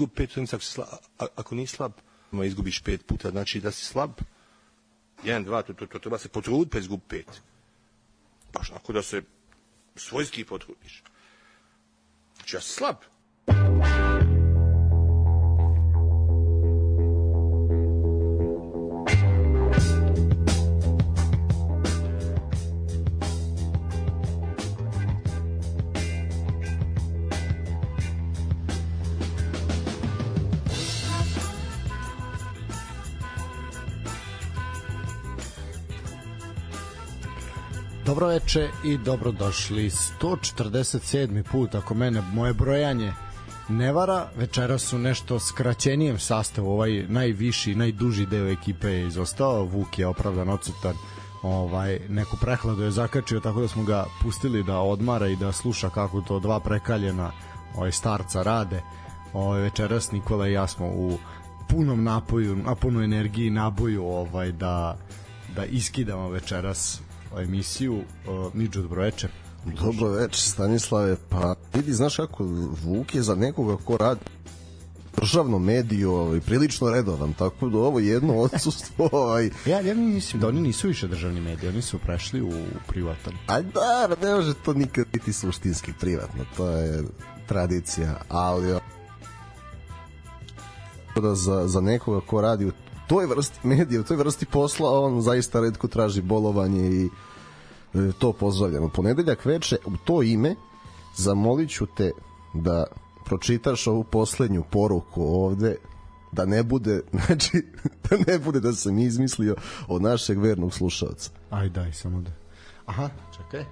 izgubi pet utakmica, ako, ako nisi slab, ma izgubiš pet puta, znači da si slab. Jedan, dva, to, to, to treba se potruditi pa izgubi pet. Baš onako da se svojski potrudiš. Znači ja sam slab. Dobro veče i dobrodošli. 147. put, ako mene moje brojanje ne vara, večera su nešto skraćenijem sastavu, ovaj najviši, najduži deo ekipe je izostao, Vuk je opravdan odsutan, ovaj, neku prehladu je zakačio, tako da smo ga pustili da odmara i da sluša kako to dva prekaljena ovaj, starca rade. Ovaj, večeras Nikola i ja smo u punom napoju, na punu energiji, naboju ovaj, da, da iskidamo večeras emisiju. Uh, Miđo, dobro veče. Dobro veče, Stanislave. Pa vidi, znaš kako, Vuk je za nekoga ko radi državno mediju ovaj, prilično redovan, tako da ovo jedno odsustvo... Ovaj... ja, ja mislim da oni nisu više državni mediji, oni su prešli u privatan. A da, ne može to nikad biti suštinski privatno, to je tradicija, ali da za, za nekoga ko radi u toj vrsti medija, u toj vrsti posla, on zaista redko traži bolovanje i e, to pozdravljamo. Ponedeljak veče, u to ime, zamolit ću te da pročitaš ovu poslednju poruku ovde, da ne bude, znači, da ne bude da sam izmislio od našeg vernog slušalca. Aj, daj, samo da... Aha, čekaj.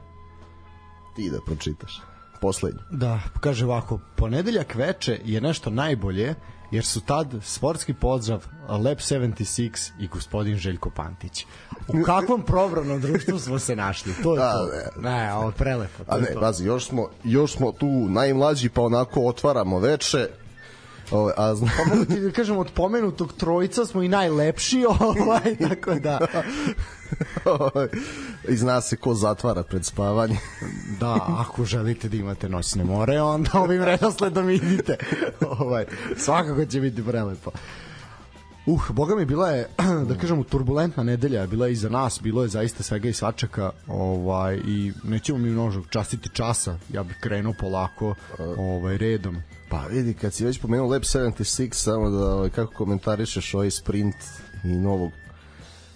Ti da pročitaš. Poslednju. Da, kaže ovako, ponedeljak veče je nešto najbolje jer su tad sportski pozdrav Lab 76 i gospodin Željko Pantić. U kakvom probranom društvu smo se našli? To je Da, to. ne. Ne, ovo je prelepo. To A ne, pazi, još smo, još smo tu najmlađi, pa onako otvaramo veče, Ove, a zna... Pa mogu ti da kažem, od pomenutog trojica smo i najlepši, ovaj, tako da, i zna se ko zatvara pred spavanje. da, ako želite da imate noćne more, onda ovim redosledom idite. ovaj, svakako će biti prelepo. Uh, boga mi bila je, da kažemo, turbulentna nedelja, bila je iza nas, bilo je zaista svega i svačaka, ovaj, i nećemo mi mnogo častiti časa, ja bih krenuo polako, ovaj, redom. Pa vidi, kad si već pomenuo Lab 76, samo da ovaj, kako komentarišeš ovaj sprint i novog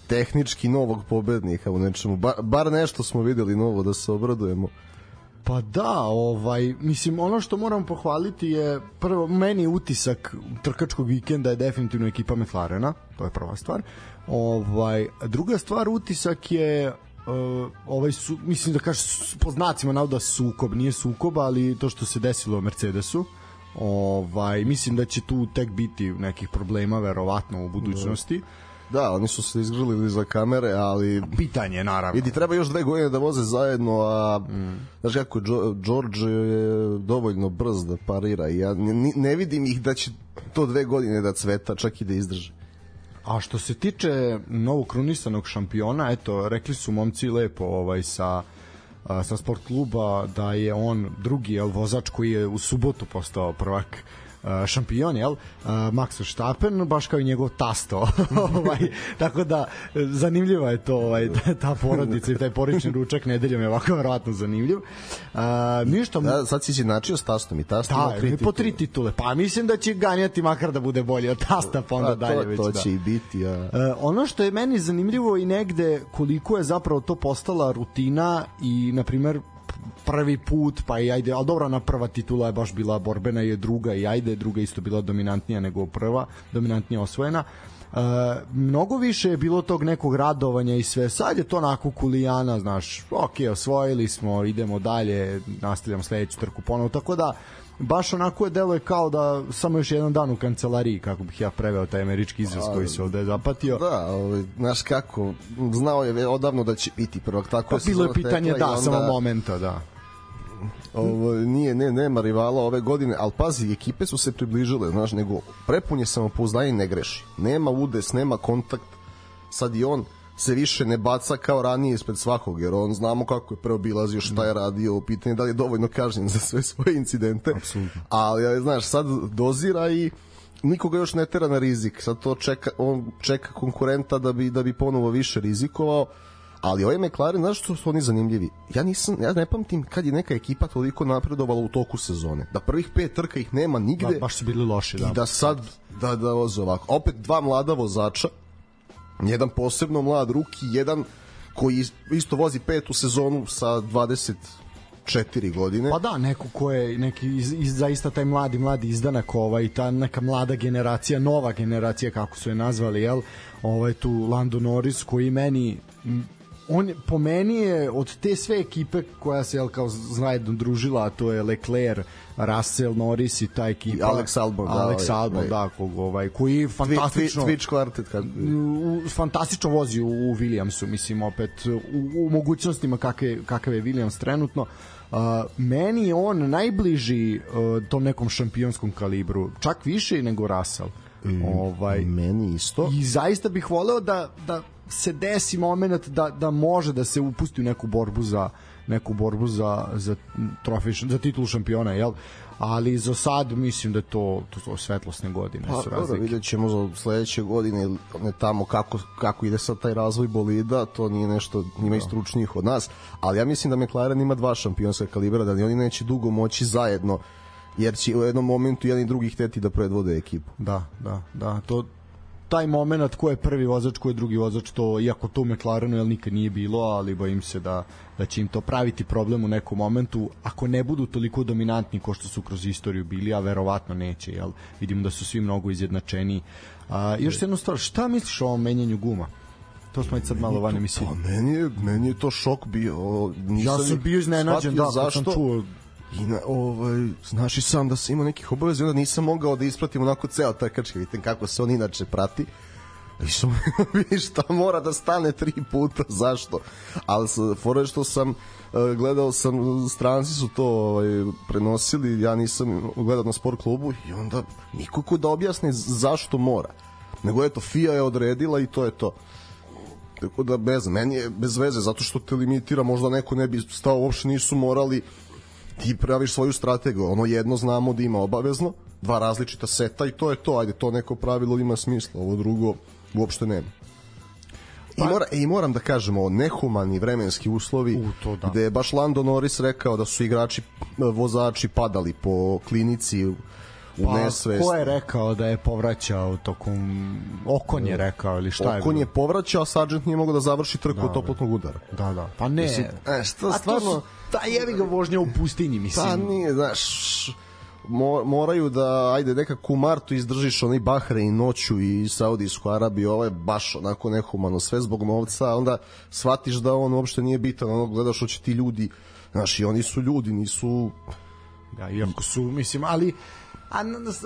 tehnički novog pobednika u nečemu. Bar, bar nešto smo videli novo da se obradujemo. Pa da, ovaj, mislim, ono što moram pohvaliti je, prvo, meni utisak trkačkog vikenda je definitivno ekipa McLarena, to je prva stvar. Ovaj, druga stvar, utisak je uh, ovaj su, mislim da kaže po znacima navoda sukob, nije sukob, ali to što se desilo Mercedesu, ovaj, mislim da će tu tek biti nekih problema verovatno u budućnosti. Da, oni su se izgrlili za kamere, ali Pitanje je naravno. vidi, treba još dve godine da voze zajedno, a mm. znaš kako, George je dovoljno brz da parira i ja ne, ne vidim ih da će to dve godine da cveta, čak i da izdrže. A što se tiče novog krunisanog šampiona, eto, rekli su momci lepo ovaj, sa, sa sport kluba da je on drugi jel, vozač koji je u subotu postao prvak šampion, jel? A, Max Verstappen, baš kao i njegov tasto. ovaj, tako da, zanimljiva je to, ovaj, ta porodica i taj porodični ručak nedeljom je ovako verovatno zanimljiv. A, ništa, Da, sad si izjednačio s tastom i tastom da, tri po tri titule. Pa mislim da će ganjati makar da bude bolji od tasta, pa onda A, dalje to, već to da. će i biti, a... E, ono što je meni zanimljivo i negde koliko je zapravo to postala rutina i na primer prvi put pa i ajde, ali dobro, na prva titula je baš bila borbena i druga i ajde, druga isto bila dominantnija nego prva, dominantnija osvojena. E, mnogo više je bilo tog nekog radovanja i sve. Sad je to onako kulijana, znaš, ok, osvojili smo, idemo dalje, nastavljamo sledeću trku ponovo, tako da baš onako je deluje kao da samo još jedan dan u kancelariji, kako bih ja preveo taj američki izraz koji se ovde zapatio. Da, ovaj, znaš kako, znao je odavno da će biti prvak, tako Pa je bilo je pitanje, da, onda, samo momenta, da. Ovo, nije, ne, nema rivala ove godine, ali pazi, ekipe su se približile, znaš, nego prepun je samopouzdanje i ne greši. Nema udes, nema kontakt, sad i on se više ne baca kao ranije ispred svakog, jer on znamo kako je preobilazio, šta je radio, pitanje da li je dovoljno kažnjen za sve svoje incidente. Apsolutno. Ali, znaš, sad dozira i nikoga još ne tera na rizik. Sad to čeka, on čeka konkurenta da bi, da bi ponovo više rizikovao ali ovaj McLaren, znaš što su oni zanimljivi? Ja nisam, ja ne pamtim kad je neka ekipa toliko napredovala u toku sezone. Da prvih pet trka ih nema nigde. Da, baš su bili loši, da. I da sad, da, da voze ovako. Opet dva mlada vozača, jedan posebno mlad ruki, jedan koji isto vozi petu sezonu sa 20 četiri godine. Pa da, neko ko je neki iz, iz, zaista taj mladi mladi izdanak ovaj ta neka mlada generacija, nova generacija kako su je nazvali, jel? Ovaj tu Lando Norris koji meni on po meni je od te sve ekipe koja se jel kao zajedno družila, a to je Leclerc, Russell, Norris i ta ekipa. Alex Albon, da. Alex ovaj, Albon, ovaj, da, kog, ovaj, koji fantastično... Twitch kvartet. Kako... fantastično vozi u, u Williamsu, mislim, opet u, u mogućnostima kakve, kakav je Williams trenutno. Uh, meni je on najbliži uh, tom nekom šampionskom kalibru, čak više nego Russell. Mm, ovaj meni isto. I zaista bih voleo da da se desi moment da, da može da se upusti u neku borbu za neku borbu za, za trofej, za titul šampiona, jel? ali za sad mislim da je to, to, to svetlosne godine pa, su razlike. vidjet ćemo za sledeće godine ne tamo kako, kako ide sad taj razvoj bolida, to nije nešto njima da. stručnijih od nas, ali ja mislim da McLaren ima dva šampionska kalibra, da ni oni neće dugo moći zajedno jer će u jednom momentu jedan i drugi hteti da predvode ekipu. Da, da, da, to, taj moment ko je prvi vozač, ko je drugi vozač, to iako to u McLarenu jel nikad nije bilo, ali bojim se da da će im to praviti problem u nekom momentu ako ne budu toliko dominantni ko što su kroz istoriju bili, a verovatno neće, jel? Vidimo da su svi mnogo izjednačeni. A, još jednu stvar, šta misliš o ovom menjanju guma? To smo i sad malo vani mislili. Pa meni je, meni je to šok bio. Nisam ja sam bio iznenađen, da, zašto? sam čuo I na, ovaj, znaš i sam da sam imao nekih obaveza i onda nisam mogao da ispratim onako ceo trkački, vidite kako se on inače prati. I sam, vidiš, šta mora da stane tri puta, zašto? Ali fora što sam uh, gledao sam, stranci su to ovaj, prenosili, ja nisam gledao na sport klubu i onda niko ko da objasni zašto mora. Nego eto, FIA je odredila i to je to. Tako da bez, meni je bez veze, zato što te limitira, možda neko ne bi stao, uopšte nisu morali ti praviš svoju strategiju, ono jedno znamo da ima obavezno, dva različita seta i to je to, ajde, to neko pravilo ima smisla, ovo drugo uopšte nema. I, pa- mora, I moram da kažemo, nehumani vremenski uslovi, U, to da. gde je baš Lando Norris rekao da su igrači, vozači padali po klinici u pa, nesvest. Ko je rekao da je povraćao tokom... Okon je rekao ili šta Okon je Okon je povraćao, a Sargent nije mogao da završi trku da, od toplotnog udara. Da, da. Pa ne. Mislim, e, šta, stvarno... Ta jevi ga vožnja u pustinji, mislim. Pa nije, znaš, moraju da, ajde, nekako u martu izdržiš onaj Bahrein noću i Saudijsku Arabiju, ovo je baš onako nehumano, sve zbog novca, onda shvatiš da on uopšte nije bitan, ono gledaš hoće ti ljudi, znaš, i oni su ljudi, nisu... Da, iako su, mislim, ali a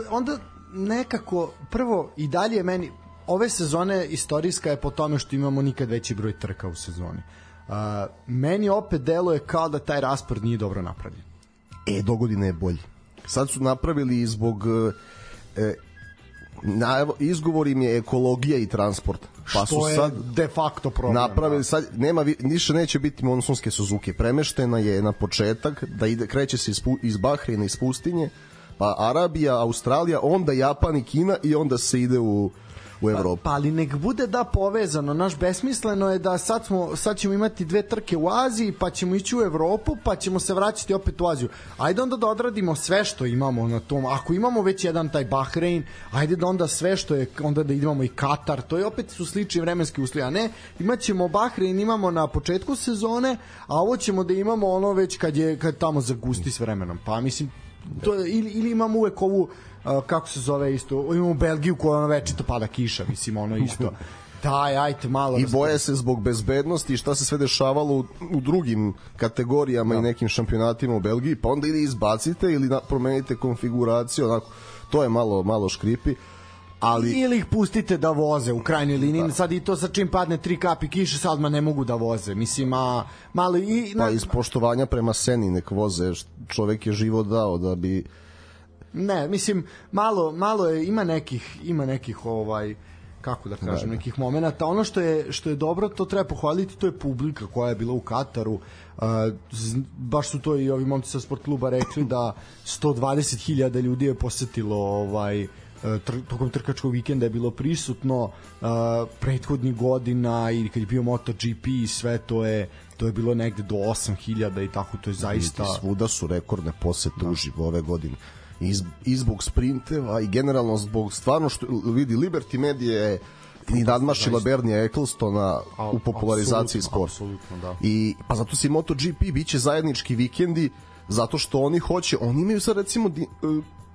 onda nekako, prvo, i dalje meni, ove sezone istorijska je po tome što imamo nikad veći broj trka u sezoni. Uh, meni opet deluje kao da taj raspored nije dobro napravljen. E, do godine je bolji. Sad su napravili zbog e, na, evo, izgovor im je ekologija i transport. Pa što su sad de facto problem. Napravili da. sad nema ništa neće biti monsonske Suzuki. Premeštena je na početak da ide kreće se iz, iz Bahreina iz pustinje, pa Arabija, Australija, onda Japan i Kina i onda se ide u u Evropu. Pa, pa ali nek bude da povezano, naš besmisleno je da sad, smo, sad ćemo imati dve trke u Aziji, pa ćemo ići u Evropu, pa ćemo se vraćati opet u Aziju. Ajde onda da odradimo sve što imamo na tom. Ako imamo već jedan taj Bahrein, ajde da onda sve što je, onda da idemo i Katar, to je opet su slični vremenski uslovi, a ne, imaćemo Bahrein, imamo na početku sezone, a ovo ćemo da imamo ono već kad je kad tamo zagusti s vremenom. Pa mislim, to, ili, ili imamo uvek ovu kako se zove isto, imamo Belgiju koja ono večito pada kiša, mislim ono isto. Daj, ajte malo. I boje se zbog bezbednosti šta se sve dešavalo u, u drugim kategorijama da. i nekim šampionatima u Belgiji, pa onda ili izbacite ili na, promenite konfiguraciju, onako, to je malo, malo škripi ali ili ih pustite da voze u krajnjoj liniji da. sad i to sa čim padne tri kapi kiše sad ma ne mogu da voze mislim a malo i na... pa iz poštovanja prema seni nek voze čovek je život dao da bi Ne, mislim malo malo je ima nekih ima nekih ovaj kako da kažem, da, da. nekih momenata. Ono što je što je dobro, to treba pohvaliti, to je publika koja je bila u Kataru. Uh, baš su to i ovi momci sa sport kluba rekli da 120.000 ljudi je posetilo ovaj uh, tr tokom trkačkog vikenda je bilo prisutno uh, prethodnih godina i kad je bio MotoGP i sve to je to je bilo negde do 8000 i tako to je zaista I svuda su rekordne posete da. uživo ove godine i, i zbog sprinteva i generalno zbog stvarno što vidi Liberty Media je i nadmašila Bernija Ecclestona u popularizaciji sporta. Da. I pa zato se MotoGP biće zajednički vikendi zato što oni hoće, oni imaju sad recimo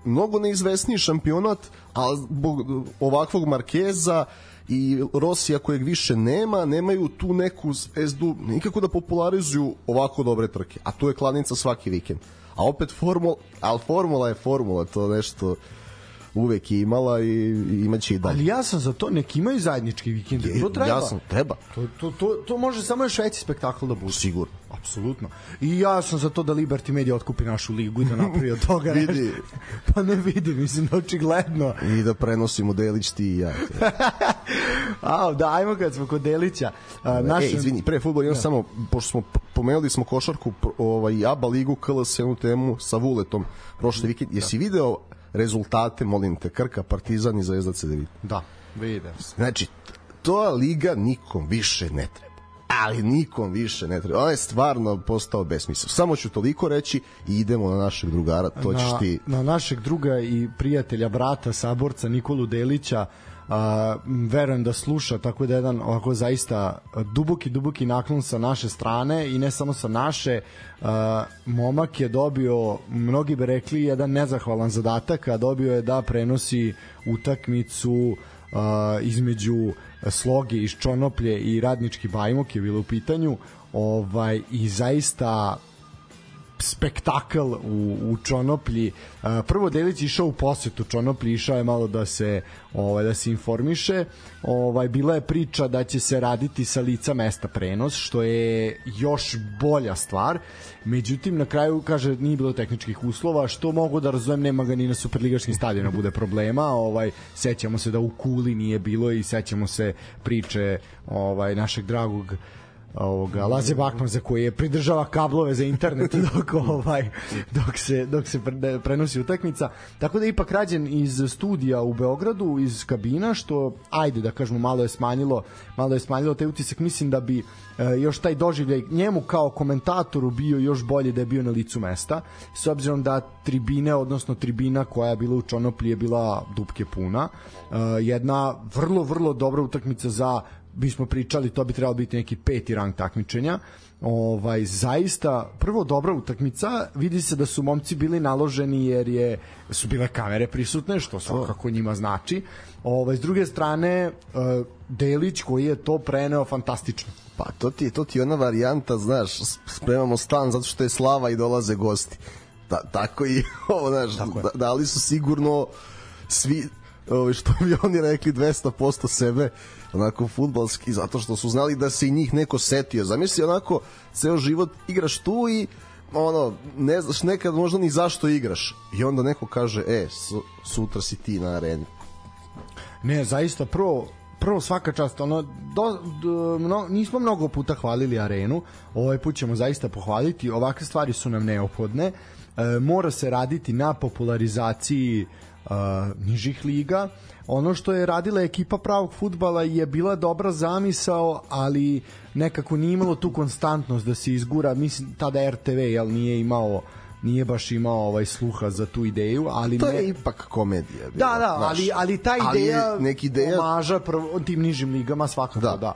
mnogo neizvesniji šampionat, a zbog ovakvog Markeza i Rosija kojeg više nema, nemaju tu neku zvezdu nikako da popularizuju ovako dobre trke, a tu je kladnica svaki vikend. A opet formula, al formula je formula, to nešto uvek je imala i imaće i dalje. Ali ja sam za to, neki imaju zajednički vikend. To treba. Ja sam, treba. To, to, to, to može samo još veći spektakl da bude. Sigurno. Apsolutno. I ja sam za to da Liberty Media otkupi našu ligu i da napravi od toga vidi. nešto. Pa ne vidi, mislim da očigledno. I da prenosimo Delić ti i ja. A, da, ajmo kad smo kod Delića. A, naš... E, izvini, pre futbol imam da. samo, pošto smo pomenuli smo košarku, ovaj, ABA ligu, KLS, jednu temu sa Vuletom prošli vikend. Jesi da. video rezultate, molim te, Krka, Partizan i Zvezda CDV. Da, vidim se. Znači, to liga nikom više ne treba. Ali nikom više ne treba. On je stvarno postao besmisao. Samo ću toliko reći i idemo na našeg drugara. To ćeš ti... Na našeg druga i prijatelja, brata, saborca Nikolu Delića, a, verujem da sluša tako da jedan ovako zaista duboki duboki naklon sa naše strane i ne samo sa naše. A, momak je dobio mnogi bi rekli jedan nezahvalan zadatak a dobio je da prenosi utakmicu a, između sloge iz Čonoplje i radnički bajmok je bilo u pitanju. Ovaj i zaista spektakl u, u Čonoplji. Prvo Delić išao u posetu Čonoplji, išao je malo da se ovaj da se informiše. Ovaj bila je priča da će se raditi sa lica mesta prenos, što je još bolja stvar. Međutim na kraju kaže nije bilo tehničkih uslova, što mogu da razumem, nema ga ni na superligaškim stadionima bude problema. Ovaj sećamo se da u Kuli nije bilo i sećamo se priče ovaj našeg dragog ovoga Laze Bakman za koji je pridržava kablove za internet dok ovaj dok se dok se prenosi utakmica. Tako da je ipak rađen iz studija u Beogradu iz kabina što ajde da kažemo malo je smanjilo malo je smanjilo taj utisak. Mislim da bi e, još taj doživljaj njemu kao komentatoru bio još bolje da je bio na licu mesta s obzirom da tribine odnosno tribina koja je bila u Čonoplji je bila dupke puna. E, jedna vrlo vrlo dobra utakmica za bismo pričali, to bi trebalo biti neki peti rang takmičenja. Ovaj zaista prvo dobra utakmica, vidi se da su momci bili naloženi jer je su bile kamere prisutne, što svakako njima znači. Ovaj s druge strane uh, Delić koji je to preneo fantastično. Pa to ti to ti je ona varijanta, znaš, spremamo stan zato što je slava i dolaze gosti. Ta, tako i ovo, znaš, da, da li su sigurno svi ovo što bi oni rekli 200% sebe onako futbalski zato što su znali da se i njih neko setio. Zamisli onako ceo život igraš tu i ono ne znaš nekad možda ni zašto igraš. I onda neko kaže e su, sutra si ti na areni. Ne zaista prvo prvo svaka čast ono do, do, mno, nismo mnogo puta hvalili arenu ovaj put ćemo zaista pohvaliti ovakve stvari su nam neophodne. E, mora se raditi na popularizaciji uh, nižih liga. Ono što je radila ekipa pravog futbala je bila dobra zamisao, ali nekako nije imalo tu konstantnost da se izgura. Mislim, tada RTV jel, nije imao nije baš imao ovaj sluha za tu ideju, ali to ne... je ipak komedija. Bila, da, da, ali ali ta ideja ali neki ideja omaža prvo tim nižim ligama svakako da. da.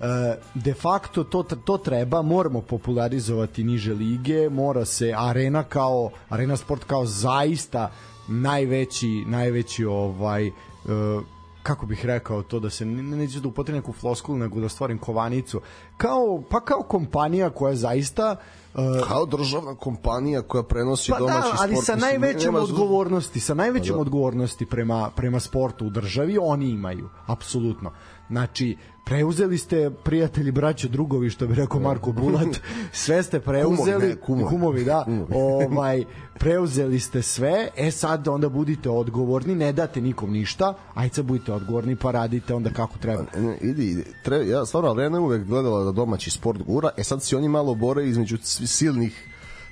E, de facto to, to treba, moramo popularizovati niže lige, mora se arena kao arena sport kao zaista najveći najveći ovaj uh, kako bih rekao to da se ne neću da upotrebim neku floskulu nego da stvorim kovanicu kao pa kao kompanija koja zaista uh, Kao državna kompanija koja prenosi pa domaći da, sport. ali sa najvećom nema- odgovornosti, sa najvećom Pa da. odgovornosti prema prema sportu u državi oni imaju, apsolutno. Znači, preuzeli ste prijatelji, braćo, drugovi, što bi rekao Marko Bulat, sve ste preuzeli, Kumovi, ne, kumovi. kumovi, da, Kumovi. ovaj, preuzeli ste sve, e sad onda budite odgovorni, ne date nikom ništa, ajde sad budite odgovorni pa radite onda kako treba. Ne, idi, idi. Tre, ja stvarno Arena uvek gledala da domaći sport gura, e sad se oni malo bore između silnih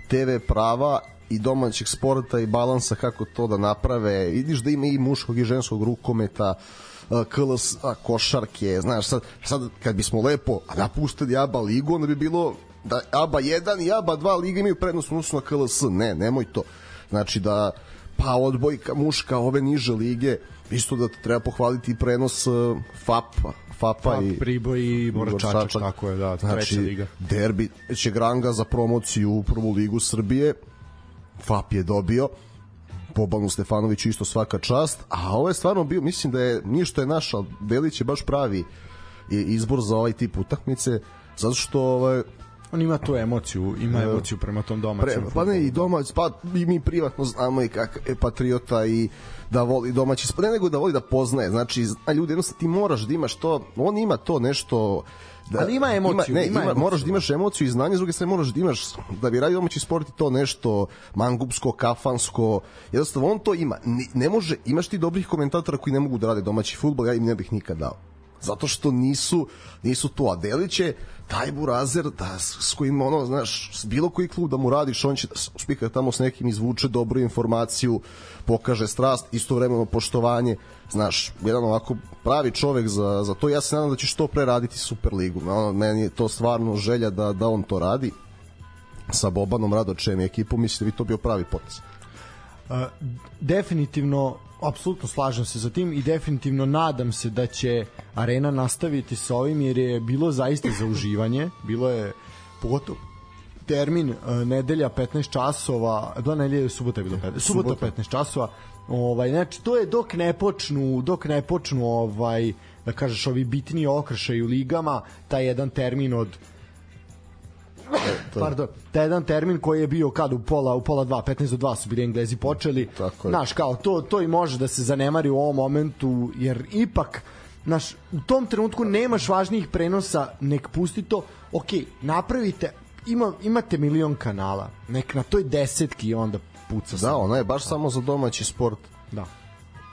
TV prava i domaćeg sporta i balansa kako to da naprave. Vidiš da ima i muškog i ženskog rukometa, KLS a, košarke, znaš, sad, sad kad bismo lepo napustili ABA ligu, onda bi bilo da ABA 1 i ABA 2 liga imaju prednost u na KLS. Ne, nemoj to. Znači da pa odbojka muška, ove niže lige, isto da treba pohvaliti i prenos uh, FAP-a, FAP-a Pa, i Priboj i Moračačak. tako je, da, treća znači, liga. derbi će Granga za promociju u prvu ligu Srbije FAP je dobio Bobanu Stefanoviću isto svaka čast a ovo je stvarno bio, mislim da je nije što je naš, ali Delić je baš pravi izbor za ovaj tip utakmice zato što ovaj, On ima tu emociju, ima emociju prema tom domaćem. Pre, pa ne i domać, pa i mi privatno znamo i kak je patriota i da voli domaći ne nego da voli da poznaje, znači zna ljudi jednostavno ti moraš da imaš to, on ima to nešto da, Ali ima emociju, ne, ima emociju. moraš da imaš emociju i znanje, s druge strane moraš da imaš da bi radio domaći sport to nešto mangupsko, kafansko, jednostavno on to ima. Ne, ne može, imaš ti dobrih komentatora koji ne mogu da rade domaći fudbal, ja im ne bih nikad dao zato što nisu nisu to Adelić je taj burazer da s, s kojim ono znaš s bilo koji klub da mu radiš on će da spika tamo s nekim izvuče dobru informaciju pokaže strast istovremeno poštovanje. Znaš jedan ovako pravi čovek za, za to ja se nadam da će što pre raditi Superligu. Ono, meni je to stvarno želja da, da on to radi. Sa Bobanom Radočem i ekipom mislim da bi to bio pravi potez? Uh, definitivno apsolutno slažem se za tim i definitivno nadam se da će Arena nastaviti sa ovim jer je bilo zaista za uživanje. Bilo je pogotovo termin uh, nedelja 15 časova bila nedelja subota je bilo 15 subota, Subota. 15 časova ovaj znači to je dok ne počnu dok ne počnu ovaj da kažeš ovi bitni okršaj u ligama taj jedan termin od pardon, taj jedan termin koji je bio kad u pola u pola 2, 15 do 2 su bili Englezi počeli. Tako je. Znaš, kao to to i može da se zanemari u ovom momentu jer ipak Znaš, u tom trenutku nemaš važnijih prenosa, nek pusti to. Ok, napravite, ima, imate milion kanala, nek na toj desetki onda puca da ona je baš samo za domaći sport Da.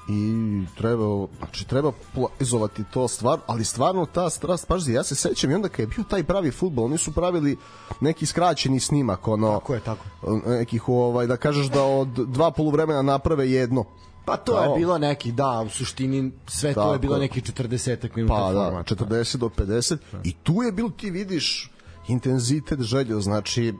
i treba znači treba popularizovati to stvar, ali stvarno ta strast pazi, ja se sećam i onda kad je bio taj pravi fudbal, oni su pravili neki skraćeni snimak, ono Tako je, tako. nekih ovaj da kažeš da od dva poluvremena naprave jedno. Pa to Kao- je bilo neki, da, u suštini sve to Tako je bilo neki 40 minuta Pa da, format. 40 do 50 i tu je bilo ti vidiš intenzitet želju, znači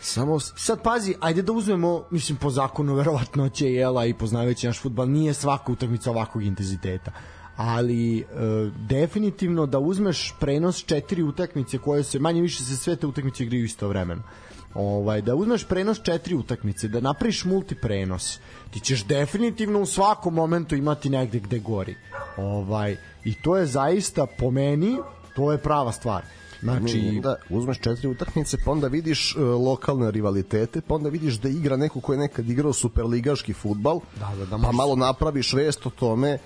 samo Sad pazi, ajde da uzmemo, mislim po zakonu verovatnoće jela i poznavajući naš futbal, nije svaka utakmica ovakvog intenziteta. Ali e, definitivno da uzmeš prenos četiri utakmice koje se manje više se sve te utakmice igraju istovremeno. Ovaj da uzmeš prenos četiri utakmice, da napraviš multiprenos, ti ćeš definitivno u svakom momentu imati negde gde gori. Ovaj i to je zaista po meni to je prava stvar. Znači, da uzmeš četiri utakmice, pa onda vidiš uh, lokalne rivalitete, pa onda vidiš da igra neko ko je nekad igrao superligaški futbal, Da, da, da, pa malo napraviš vest o tome,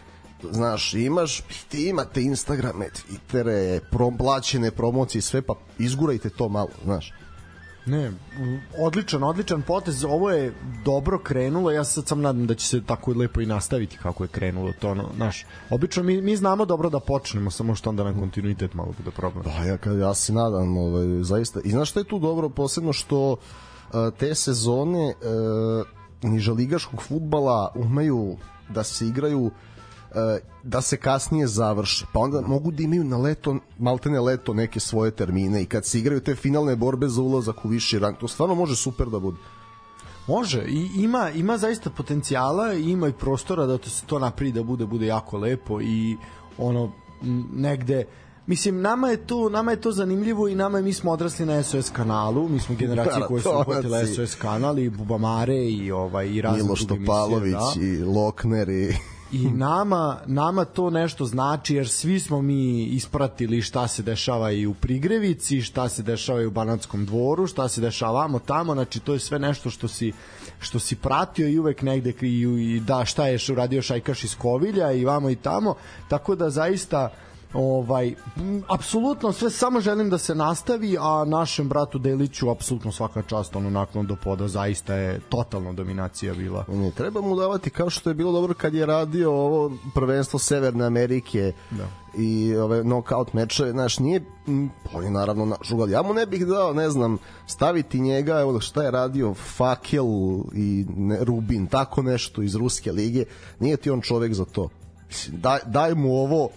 znaš, imaš, ti imate Instagrame, Twittere, prom, plaćene promocije, i sve, pa izgurajte to malo, znaš. Ne, odličan, odličan potez. Ovo je dobro krenulo. Ja sad sam nadam da će se tako lepo i nastaviti kako je krenulo to. No, naš, obično mi, mi znamo dobro da počnemo, samo što onda na kontinuitet malo bude problem. Pa ja, kad, ja se nadam, ovaj, zaista. I znaš šta je tu dobro, posebno što uh, te sezone uh, nižaligaškog futbala umeju da se igraju uh, da se kasnije završe. Pa onda mogu da imaju na leto, maltene leto neke svoje termine i kad se igraju te finalne borbe za ulazak u viši rang, to stvarno može super da bude. Može, i ima, ima zaista potencijala, i ima i prostora da to se to napravi da bude bude jako lepo i ono negde Mislim, nama je to, nama je to zanimljivo i nama je, mi smo odrasli na SOS kanalu, mi smo generacije koje su uhvatile SOS kanal i Bubamare i ovaj i razne Miloš emisije, Topalović da. i Lokner i I nama, nama to nešto znači jer svi smo mi ispratili šta se dešava i u Prigrevici, šta se dešava i u Banatskom dvoru, šta se dešava vamo tamo, znači to je sve nešto što si što si pratio i uvek negde i, i da šta je uradio Šajkaš iz Kovilja i vamo i tamo, tako da zaista ovaj apsolutno sve samo želim da se nastavi a našem bratu Deliću apsolutno svaka čast ono nakon do poda zaista je totalna dominacija bila ne treba mu davati kao što je bilo dobro kad je radio ovo prvenstvo Severne Amerike da i ove knockout mečeve, znaš, nije on je naravno žugali. Ja mu ne bih dao, ne znam, staviti njega, evo šta je radio Fakel i ne, Rubin, tako nešto iz Ruske lige. Nije ti on čovek za to. Daj, daj mu ovo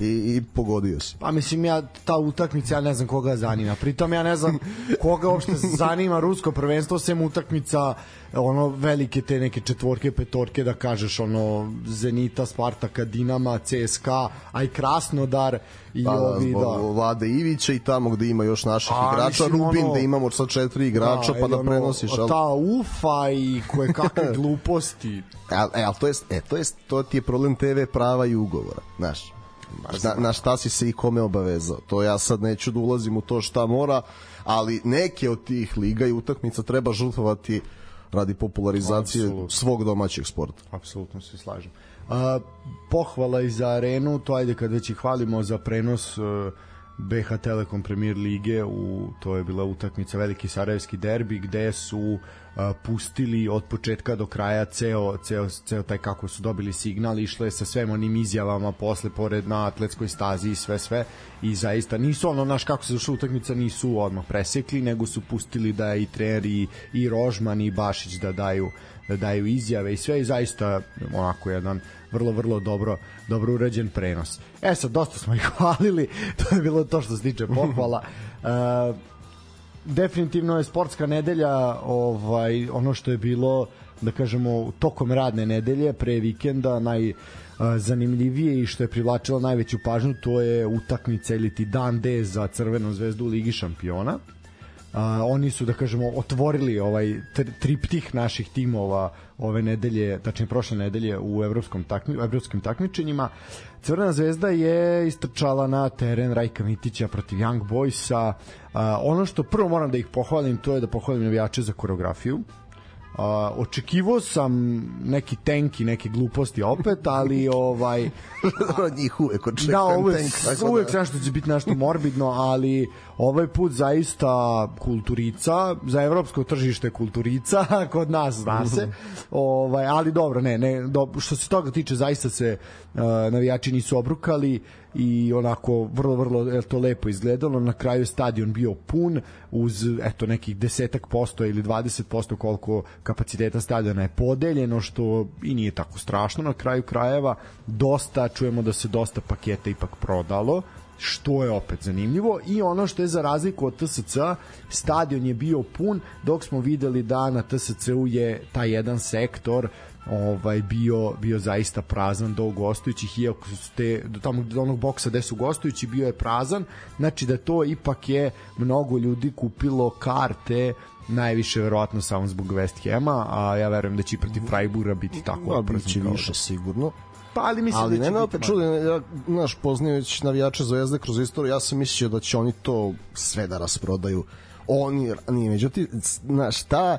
i, i pogodio si. Pa mislim ja ta utakmica ja ne znam koga zanima. Pritom ja ne znam koga uopšte zanima rusko prvenstvo sem utakmica ono velike te neke četvorke, petorke da kažeš ono Zenita, Spartaka, Dinama, CSKA, a i Krasnodar i pa, ovi da. Vlade Ivića i tamo gde ima još naših a, igrača, mislim, Rubin ono, da imamo sa četiri igrača da, pa da prenosiš. Ono, ta ufa i koje kakve gluposti. E, e, ali to je, e, to je, to ti je problem TV prava i ugovora, znaš na, na šta si se i kome obavezao. To ja sad neću da ulazim u to šta mora, ali neke od tih liga i utakmica treba žrtvovati radi popularizacije Absolut. svog domaćeg sporta. Apsolutno se slažem. A, pohvala i za arenu, to ajde kad već i hvalimo za prenos uh, BH Telekom Premier lige u to je bila utakmica veliki sarajevski derbi gde su a, pustili od početka do kraja ceo, ceo, ceo taj kako su dobili signal išlo je sa svem onim izjavama posle pored na atletskoj stazi i sve sve. I zaista nisu ono naš kako se zašla utakmica nisu odmah presekli nego su pustili da i trener i, i Rožman i Bašić da daju da daju izjave i sve. I zaista onako jedan vrlo, vrlo dobro, dobro urađen prenos. E sad, dosta smo ih hvalili, to je bilo to što se tiče pohvala. Uh, definitivno je sportska nedelja ovaj ono što je bilo da kažemo tokom radne nedelje pre vikenda naj zanimljivije i što je privlačilo najveću pažnju to je utakmica ili ti dan D za Crvenu zvezdu u Ligi šampiona a, oni su da kažemo otvorili ovaj triptih naših timova ove nedelje, tačnije prošle nedelje u evropskom takmi, evropskim takmičenjima. Crvena zvezda je istrčala na teren Rajka Mitića protiv Young Boysa. A, ono što prvo moram da ih pohvalim, to je da pohvalim navijače za koreografiju. Uh, očekivao sam neki tenki, neke gluposti opet, ali ovaj njih uvek očekujem da, uvek, tank, tako uvek da. nešto će biti nešto morbidno, ali ovaj put zaista kulturica, za evropsko tržište kulturica, kod nas zna se, ovaj, ali dobro, ne, ne, do, što se toga tiče, zaista se uh, navijači nisu obrukali i onako vrlo, vrlo je to lepo izgledalo, na kraju stadion bio pun uz eto nekih desetak posto ili 20 posto koliko kapaciteta stadiona je podeljeno, što i nije tako strašno. Na kraju krajeva, dosta, čujemo da se dosta paketa ipak prodalo, što je opet zanimljivo i ono što je za razliku od TSC stadion je bio pun dok smo videli da na TSC-u je taj jedan sektor ovaj bio bio zaista prazan do gostujućih iako su te do tamo do onog boksa gde su gostujući bio je prazan znači da to ipak je mnogo ljudi kupilo karte najviše verovatno samo zbog West Hama, a ja verujem da će i protiv Freiburga biti tako. Ja, biće više sigurno. Pa, ali mislim ali da će ne, opet čuli, ja, znaš, poznajući navijače Zvezde kroz istoriju, ja sam mislio da će oni to sve da rasprodaju. Oni, nije, međutim, znaš, ta,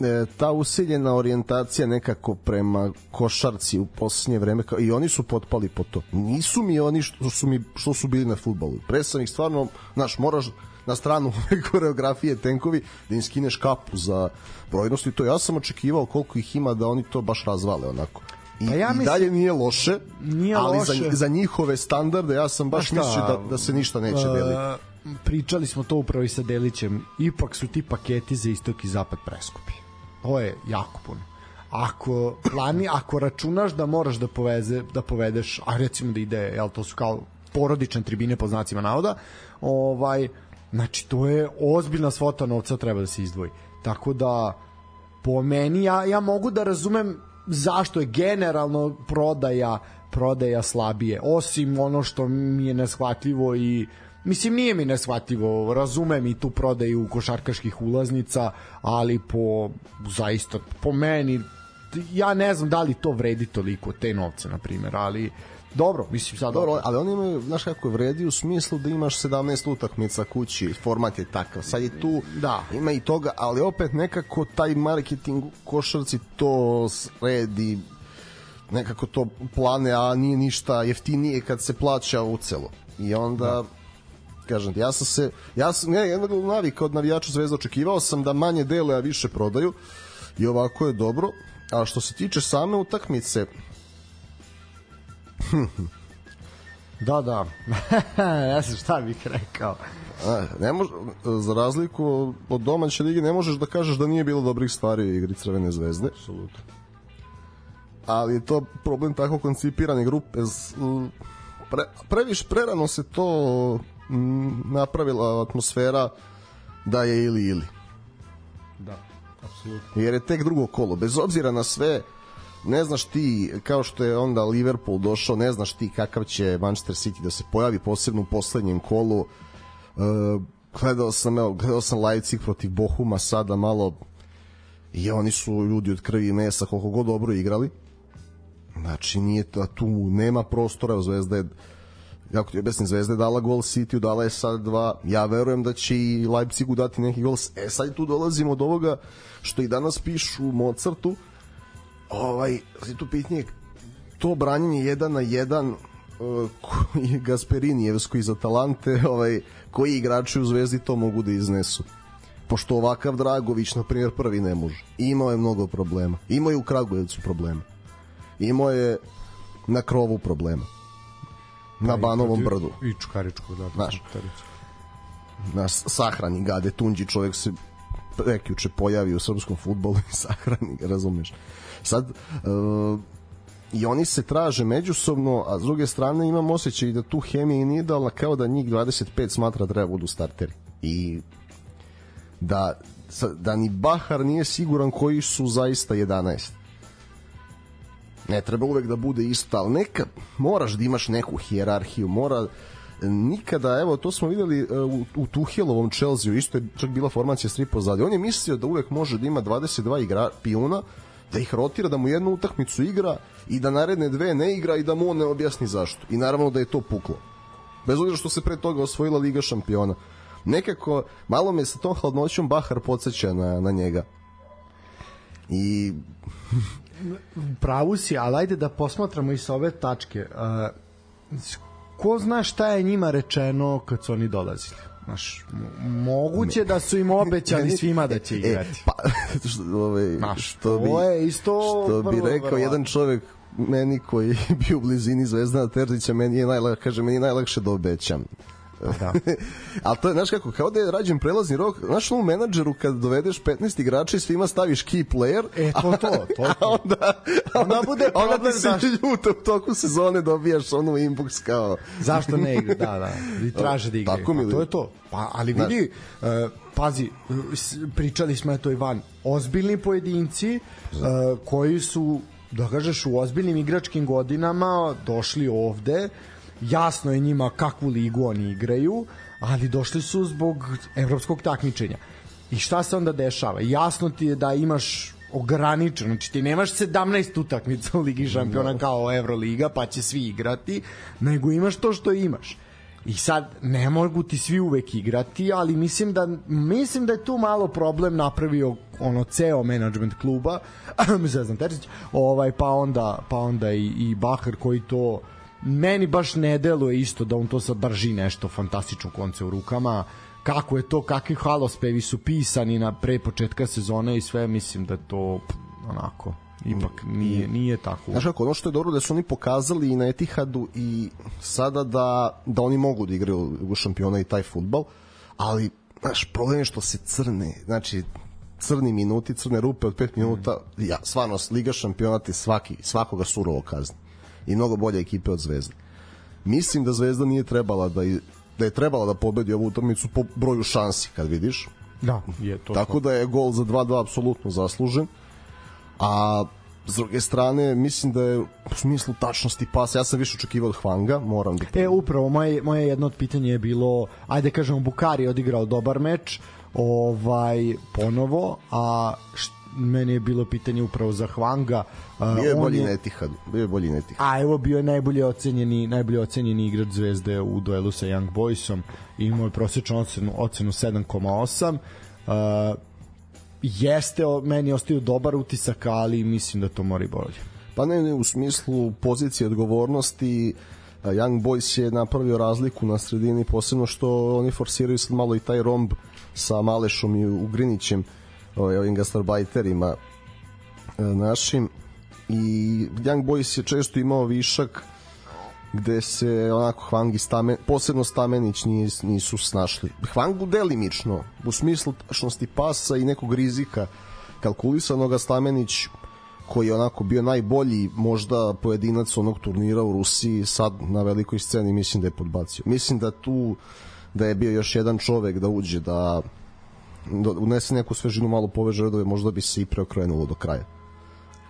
e, ta usiljena orijentacija nekako prema košarci u poslednje vreme kao, i oni su potpali po to. Nisu mi oni što su mi što su bili na fudbalu. Pre sam ih stvarno, znaš, moraš na stranu ove koreografije tenkovi da im skineš kapu za brojnost i to ja sam očekivao koliko ih ima da oni to baš razvale onako. I, pa ja mislim, i dalje nije loše, nije ali loše. Za, za njihove standarde ja sam baš pa mislio da, da se ništa neće uh, deliti. Pričali smo to upravo i sa Delićem. Ipak su ti paketi za istok i zapad preskupi. Ovo je jako puno. Ako plani, ako računaš da moraš da poveze, da povedeš, a recimo da ide, jel to su kao porodične tribine po znacima navoda, ovaj znači to je ozbiljna svota novca treba da se izdvoji. Tako da po meni ja ja mogu da razumem zašto je generalno prodaja prodaja slabije? Osim ono što mi je neshvatljivo i mislim nije mi neshvatljivo razumem i tu prodaju košarkaških ulaznica ali po zaista po meni ja ne znam da li to vredi toliko te novce na primjer, ali dobro, mislim sad Dobro, ali oni imaju, znaš kako vredi u smislu da imaš 17 utakmica kući, format je takav. Sad je tu, Da. ima i toga, ali opet nekako taj marketing košarci to sredi, nekako to plane, a nije ništa jeftinije kad se plaća u celo. I onda, da. kažem ja sam se, ja sam, ja jednog navika od navijača Zvezda očekivao sam da manje dele, a više prodaju i ovako je dobro. A što se tiče same utakmice, Da, da. ja sam šta bih rekao. A, ne mož, za razliku od domaće lige ne možeš da kažeš da nije bilo dobrih stvari u igri Crvene zvezde. Apsolutno. Ali je to problem tako koncipirane grupe. Pre, previš prerano se to m, napravila atmosfera da je ili ili. Da, apsolutno. Jer je tek drugo kolo. Bez obzira na sve, ne znaš ti, kao što je onda Liverpool došao, ne znaš ti kakav će Manchester City da se pojavi, posebno u poslednjem kolu. E, gledao sam, evo, gledao sam Leipzig protiv Bohuma sada malo i oni su ljudi od krvi i mesa koliko god dobro igrali. Znači, nije to, tu nema prostora, Zvezda je kako ti objasnim, Zvezda je dala gol City, dala je sad dva, ja verujem da će i Leipzigu dati neki gol, e sad tu dolazimo od ovoga što i danas pišu u Mozartu, ovaj, tu pitanje, to branjenje jedan na jedan uh, koji Gasperinijevsko iz Atalante, ovaj, koji igrači u Zvezdi to mogu da iznesu pošto ovakav Dragović, na primjer, prvi ne može. I imao je mnogo problema. Imao je u Kragujevcu problema. Imao je na krovu problema. Na Banovom brdu. I Čukaričkog, da. Znaš. Čukaričkog. Na sahrani Gade Tunđi, čovjek se prekjuče pojavi u srpskom futbolu i sahrani razumeš. Sad, uh, i oni se traže međusobno, a s druge strane imam osjećaj da tu hemija nije idealna kao da njih 25 smatra da treba budu starteri. I da, da ni Bahar nije siguran koji su zaista 11 ne treba uvek da bude isto, ali neka, moraš da imaš neku hijerarhiju, mora nikada, evo, to smo videli e, u, u Tuhelovom Chelsea, isto je čak bila formacija s tri. On je mislio da uvek može da ima 22 igra, pijuna, da ih rotira, da mu jednu utakmicu igra i da naredne dve ne igra i da mu on ne objasni zašto. I naravno da je to puklo. Bez obzira što se pre toga osvojila Liga šampiona. Nekako, malo me sa tom hladnoćom Bahar podsjeća na, na njega. I pravu si, ali ajde da posmatramo i sa ove tačke. Uh, ko zna šta je njima rečeno kad su oni dolazili? Znaš, moguće da su im obećali svima da će igrati. E, pa, što, ovaj, Znaš, što bi, je isto što bi vrlo rekao verovatno. jedan čovek meni koji je bio u blizini Zvezdana Terzića, meni je najlakše, kaže, meni je najlakše da obećam. Da. Ali to je, znaš kako, kao da je rađen prelazni rok, znaš u menadžeru kad dovedeš 15 igrača i svima staviš key player, E, to, to, to, a to. onda, Onda bude onda ti se zašto- ljute u toku sezone dobijaš onu inbox kao Zašto ne igra? Da, da. I traže da igraju. Tako mi to je to. Pa, ali vidi, uh, pazi, uh, pričali smo to Ivan, ozbiljni pojedinci uh, koji su da kažeš u ozbiljnim igračkim godinama došli ovde jasno je njima kakvu ligu oni igraju ali došli su zbog evropskog takmičenja. I šta se onda dešava? Jasno ti je da imaš ograničeno, znači ti nemaš 17 utakmica u Ligi šampiona kao Euroliga pa će svi igrati, nego imaš to što imaš. I sad ne mogu ti svi uvek igrati, ali mislim da mislim da je tu malo problem napravio ono ceo menadžment kluba, Zvezdan Terzić, ovaj pa onda pa onda i i Bahar koji to meni baš ne deluje isto da on to sad drži nešto fantastično konce u rukama kako je to, kakvi halospevi su pisani na pre početka sezone i sve, mislim da to onako ipak nije, nije tako. Znaš kako, ono što je dobro da su oni pokazali i na Etihadu i sada da, da oni mogu da igraju u šampiona i taj futbal, ali znaš, problem je što se crne, znači crni minuti, crne rupe od 5 minuta, ja, stvarno, Liga šampiona te svaki, svakoga surovo kazni. I mnogo bolje ekipe od Zvezde. Mislim da Zvezda nije trebala da, i- da je trebala da pobedi ovu utakmicu po broju šansi, kad vidiš. Da, je to. Tako da je gol za 2-2 apsolutno zaslužen. A s druge strane, mislim da je u smislu tačnosti pasa, ja sam više očekivao od Hvanga, moram da... E, upravo, moje, moje jedno od pitanja je bilo, ajde kažemo, Bukari je odigrao dobar meč, ovaj, ponovo, a št, meni je bilo pitanje upravo za Hwanga. Uh, Bio je bolji Netihad. Bio je bolji Netihad. A evo bio je najbolje ocenjeni najbolje ocenjeni igrač Zvezde u duelu sa Young Boysom. Imao je prosečnu ocenu ocenu 7,8. Uh, jeste meni ostio dobar utisak, ali mislim da to mora i bolje. Pa ne, ne, u smislu pozicije odgovornosti Young Boys je napravio razliku na sredini, posebno što oni forsiraju sad malo i taj romb sa Malešom i Ugrinićem, ovaj, ovim gastarbajterima e, našim i Young Boys je često imao višak gde se onako Hwang i Stamen, posebno Stamenić nis, nisu snašli. Hwangu delimično, u smislu tačnosti pasa i nekog rizika kalkulisanog, a Stamenić koji je onako bio najbolji možda pojedinac onog turnira u Rusiji sad na velikoj sceni mislim da je podbacio. Mislim da tu da je bio još jedan čovek da uđe da unese neku svežinu malo poveže redove možda bi se i preokrenulo do kraja.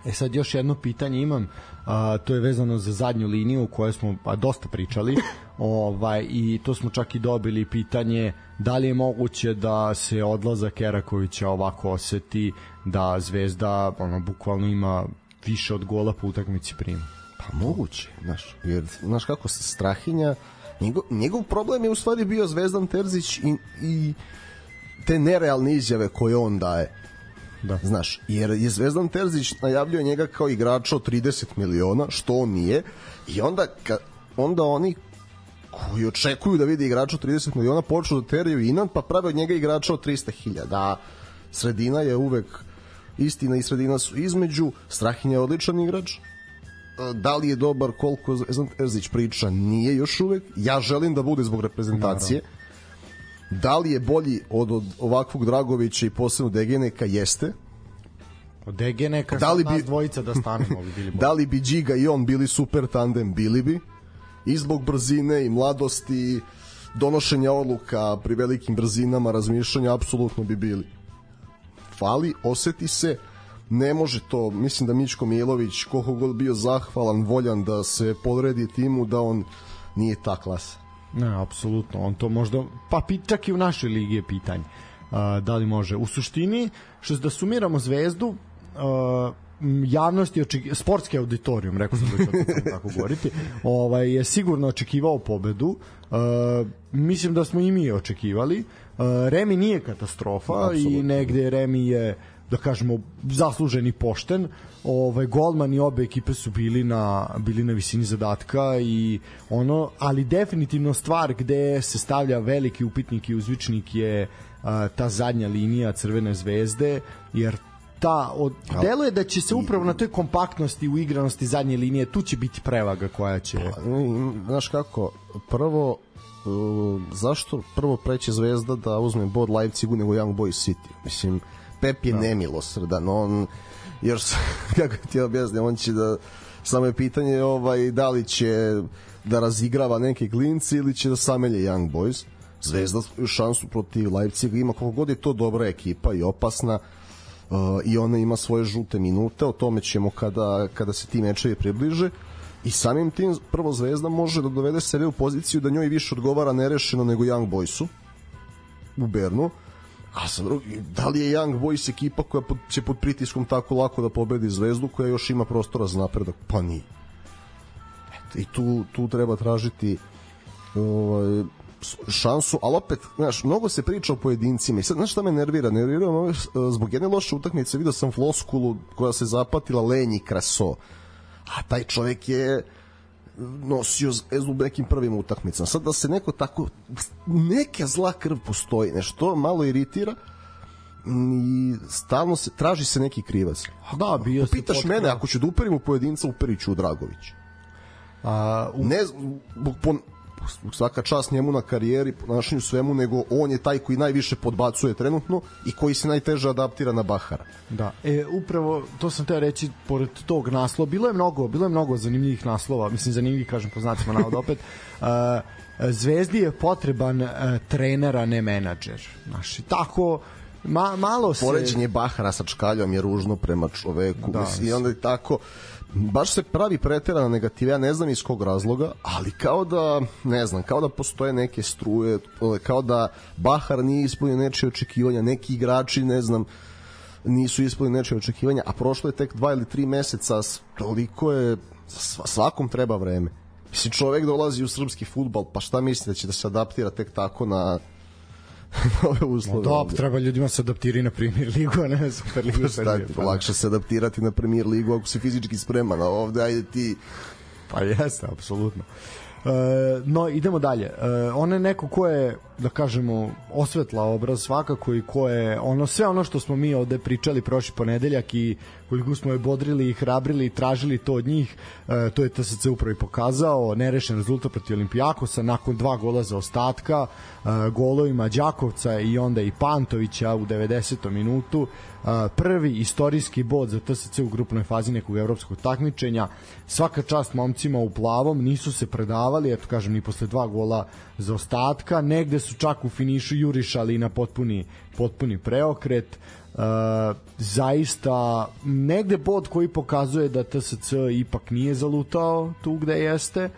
E sad još jedno pitanje imam, a, to je vezano za zadnju liniju o kojoj smo pa, dosta pričali ovaj, i to smo čak i dobili pitanje da li je moguće da se odlazak Erakovića ovako oseti da Zvezda ono, bukvalno ima više od gola po utakmici prima. Pa moguće, znaš, jer znaš kako se Strahinja njegov, njegov problem je u stvari bio Zvezdan Terzić i, i te nerealne izjave koje on daje. Da. Znaš, jer je Zvezdan Terzić najavljio njega kao igrača od 30 miliona, što on nije, i onda, ka, onda oni koji očekuju da vide igrača od 30 miliona počnu da teraju Inan, pa prave od njega igrača od 300.000. Da, sredina je uvek istina i sredina su između. Strahinja je odličan igrač, da li je dobar koliko Zvezdan Terzić priča nije još uvek ja želim da bude zbog reprezentacije da li je bolji od, od ovakvog Dragovića i posebno Degeneka? Jeste. Od Degene, kad Da li bi- nas dvojica da stanemo bi bili bolji. da li bi Điga i on bili super tandem? Bili bi. I zbog brzine i mladosti donošenja odluka pri velikim brzinama razmišljanja apsolutno bi bili. Fali, oseti se ne može to, mislim da Mičko Milović koliko god bio zahvalan, voljan da se podredi timu, da on nije ta klasa Ne, apsolutno. On to možda, pa čak i u našoj ligi je pitanje. Uh, da li može. U suštini, što da sumiramo zvezdu, uh, m, javnost je oček... sportski auditorijum, rekao sam da ću tako govoriti, ovaj, je sigurno očekivao pobedu. Uh, mislim da smo i mi očekivali. Uh, Remi nije katastrofa Apsolutno. i negde Remi je da kažemo zaslužen i pošten. Ovaj golman i obe ekipe su bili na bili na visini zadatka i ono, ali definitivno stvar gde se stavlja veliki upitnik i uzvičnik je a, ta zadnja linija Crvene zvezde jer ta od deluje da će se upravo na toj kompaktnosti u igranosti zadnje linije tu će biti prevaga koja će Mm, Znaš kako, prvo uh, zašto prvo preće Zvezda da uzme bod Leipzigu nego Young Boys City? Mislim, Pep je da. nemilosrdan, on još kako ti objasnim, on će da samo je pitanje ovaj da li će da razigrava neke klinci ili će da samelje Young Boys. Zvezda šansu protiv Leipziga ima koliko god je to dobra ekipa i opasna uh, i ona ima svoje žute minute, o tome ćemo kada, kada se ti mečevi približe i samim tim prvo Zvezda može da dovede sebe u poziciju da njoj više odgovara nerešeno nego Young Boysu u Bernu a sa drugi, da li je Young Boys ekipa koja će pod pritiskom tako lako da pobedi Zvezdu koja još ima prostora za napredak? Pa nije. Eto, I tu, tu treba tražiti ovaj, šansu, ali opet, znaš, mnogo se priča o pojedincima i sad, znaš šta me nervira? Nervira me ovaj, zbog jedne loše utakmice, vidio sam floskulu koja se zapatila Lenji Kraso, a taj čovjek je nosio zvezdu u nekim prvim utakmicama. Sad da se neko tako neka zla krv postoji, nešto malo iritira i stalno se traži se neki krivac. da bio se Pitaš potkra- mene ako ću da uperim u pojedinca, uperiću u Dragović. a, u, Ne pon, svaka čast njemu na karijeri, ponašanju svemu, nego on je taj koji najviše podbacuje trenutno i koji se najteže adaptira na Bahara. Da, e, upravo to sam te reći pored tog naslova, bilo je mnogo, bilo je mnogo zanimljivih naslova, mislim zanimljivih kažem po znacima navoda opet. Uh, Zvezdi je potreban uh, trener, a ne menadžer. Znaš, tako ma, malo se Poređenje Bahara sa Čkaljom je ružno prema čoveku Da, mislim, i onda je tako baš se pravi preterana negativa, ja ne znam iz kog razloga, ali kao da, ne znam, kao da postoje neke struje, kao da Bahar nije ispunio nečije očekivanja, neki igrači, ne znam, nisu ispali nečije očekivanja, a prošlo je tek dva ili tri meseca, toliko je, svakom treba vreme. Mislim, čovek dolazi u srpski futbal, pa šta misli da će da se adaptira tek tako na nove uslove? No, da, treba ljudima se adaptirati na premier ligu, a ne na super ligu. Pa, pa, lakše se adaptirati na premier ligu ako si fizički spreman, a ovde ajde ti... Pa jeste, apsolutno. E, no, idemo dalje. E, on je neko ko je, da kažemo, osvetla obraz svakako i ko je ono, sve ono što smo mi ovde pričali prošli ponedeljak i koliko smo je bodrili i hrabrili i tražili to od njih, e, to je TSC upravo i pokazao, nerešen rezultat protiv Olimpijakosa nakon dva gola za ostatka, e, golovima Đakovca i onda i Pantovića u 90. minutu, e, prvi istorijski bod za TSC u grupnoj fazi nekog evropskog takmičenja. Svaka čast momcima u plavom, nisu se predavali, eto kažem, ni posle dva gola za ostatka, negde su čak u finišu jurišali na potpuni, potpuni preokret. Uh, zaista negde bod koji pokazuje da TSC ipak nije zalutao tu gde jeste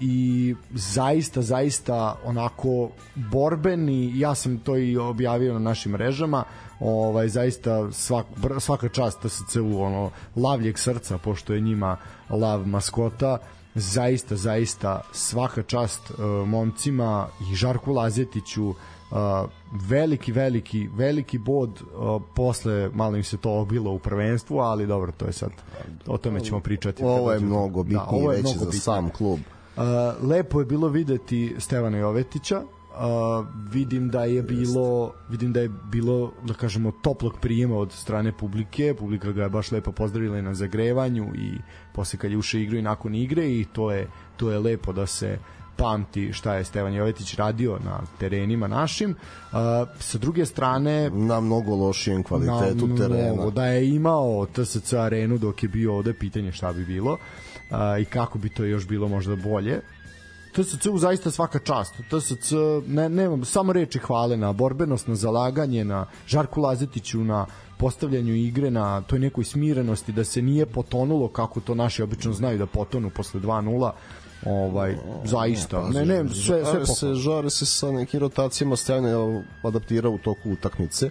i zaista, zaista onako borben i ja sam to i objavio na našim mrežama ovaj zaista svak, svaka čast TSC-u ono lavljeg srca pošto je njima lav maskota zaista, zaista svaka čast uh, momcima i Žarku Lazetiću uh, veliki, veliki, veliki bod uh, posle malo im se to obilo u prvenstvu, ali dobro, to je sad o tome ćemo pričati. Ovo je mnogo bitnije da, je već za sam klub. Uh, lepo je bilo videti Stevana Jovetića, Uh, vidim da je bilo vidim da je bilo da kažemo toplog prijema od strane publike publika ga je baš lepo pozdravila na zagrevanju i posle kad je ušao igru i nakon igre i to je to je lepo da se pamti šta je Stevan Jovetić radio na terenima našim. Uh, sa druge strane... Na mnogo lošijem kvalitetu na terena. Mnogo, da je imao TSC arenu dok je bio ovde, pitanje šta bi bilo uh, i kako bi to još bilo možda bolje. TSC-u zaista svaka čast. TSC, ne, nemam samo reči hvale na borbenost, na zalaganje, na Žarku Lazetiću, na postavljanju igre, na toj nekoj smirenosti, da se nije potonulo kako to naši obično znaju da potonu posle 2-0 ovaj zaista. Ne ne sve sve se žare se sa nekim rotacijama Stajane adaptira u toku utakmice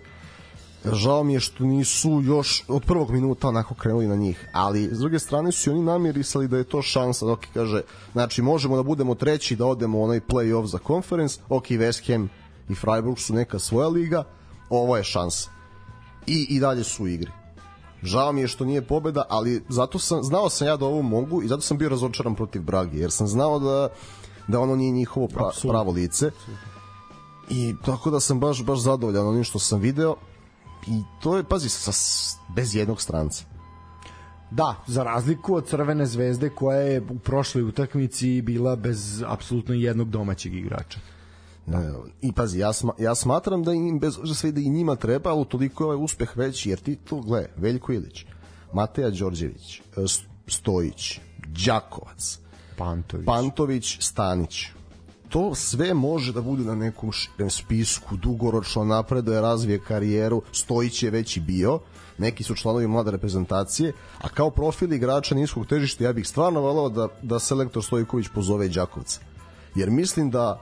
žao mi je što nisu još od prvog minuta onako krenuli na njih, ali s druge strane su oni namirisali da je to šansa, dok kaže, znači možemo da budemo treći, da odemo u onaj play-off za conference, ok, West Ham i Freiburg su neka svoja liga, ovo je šansa. I, i dalje su u igri. Žao mi je što nije pobeda, ali zato sam, znao sam ja da ovo mogu i zato sam bio razočaran protiv Brage, jer sam znao da, da ono nije njihovo pra, pravo lice. I tako da sam baš, baš zadovoljan onim što sam video i to je, pazi, sa, bez jednog stranca. Da, za razliku od Crvene zvezde koja je u prošloj utakmici bila bez apsolutno jednog domaćeg igrača. Da. I pazi, ja, sma, ja smatram da im bez sve da i njima treba, ali toliko je ovaj uspeh veći, jer ti to, gle, Veljko Ilić, Mateja Đorđević, e, Stojić, Đakovac, Pantović, Pantović Stanić, to sve može da bude na nekom spisku dugoročno napreduje, razvije karijeru, Stojić je već i bio, neki su članovi mlade reprezentacije, a kao profil igrača niskog težišta ja bih stvarno volao da, da selektor Stojković pozove Đakovca. Jer mislim da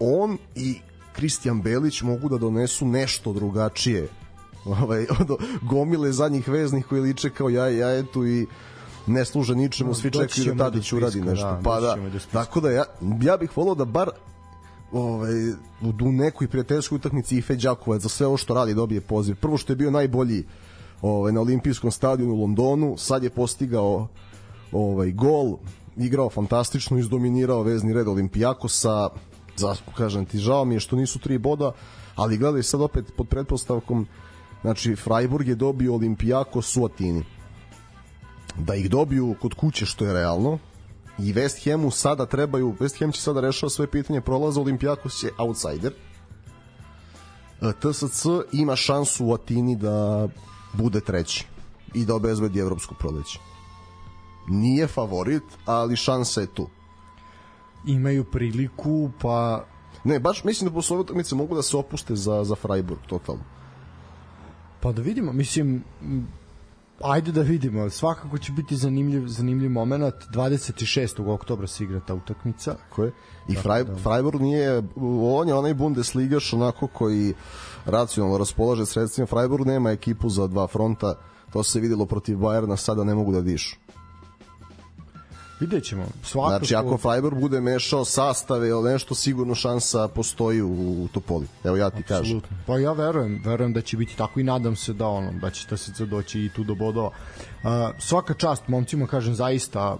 on i Kristijan Belić mogu da donesu nešto drugačije ovaj, od gomile zadnjih veznih koji liče kao ja jajetu i ne služe ničemu, svi čekaju da Tadić uradi nešto. Da, pa da, tako da ja, ja bih volao da bar ovaj, u nekoj prijateljskoj utakmici Ife Đakovac za sve ovo što radi dobije poziv. Prvo što je bio najbolji ovaj, na olimpijskom stadionu u Londonu, sad je postigao ovaj, gol, igrao fantastično, izdominirao vezni red Olimpijakosa, za, kažem ti, žao mi je što nisu tri boda, ali gledaj sad opet pod pretpostavkom, znači Freiburg je dobio Olimpijakos u Atini da ih dobiju kod kuće što je realno. I West Hamu sada trebaju West Ham će sada rešava sve pitanje prolaza Olimpijakos je outsider. E, TSC ima šansu u Atini da bude treći i da obezbedi evropsko proleće. Nije favorit ali šansa je tu. Imaju priliku pa ne baš mislim da posle utakmice mogu da se opuste za, za Freiburg totalno. Pa da vidimo mislim ajde da vidimo, svakako će biti zanimljiv, zanimljiv moment, 26. oktobra se igra ta utakmica. Tako je. I Fraj, da. Freiburg nije, on je onaj Bundesligaš onako koji racionalno raspolaže sredstvima. Freiburg nema ekipu za dva fronta, to se videlo protiv Bayerna, sada ne mogu da dišu. Vidjet ćemo. Svako znači, ako Freiburg bude mešao sastave ili nešto, sigurno šansa postoji u, u Topoli. Evo ja ti Absolutno. kažem. Pa ja verujem, verujem da će biti tako i nadam se da ono, da će se doći i tu do bodova. Uh, svaka čast momcima, kažem, zaista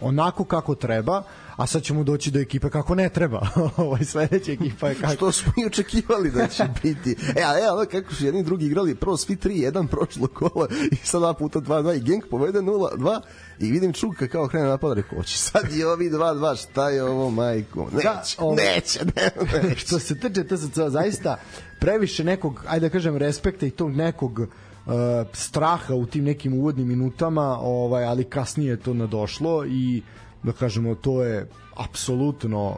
onako kako treba, a sad ćemo doći do ekipe kako ne treba. Ovaj sledeća ekipa je kako što smo i očekivali da će biti. E, a e, kako su jedni drugi igrali, prvo svi 3-1 prošlo kola i sad dva puta 2-2 i Genk povede 0-2 i vidim Čuka kao krene napad, rekao, hoće sad i ovi 2-2, šta je ovo, majko? Neće, da, ovo, neće, ne, neće. što se tiče TSC, zaista previše nekog, ajde da kažem, respekta i tog nekog uh, straha u tim nekim uvodnim minutama, ovaj, ali kasnije je to nadošlo i da kažemo to je apsolutno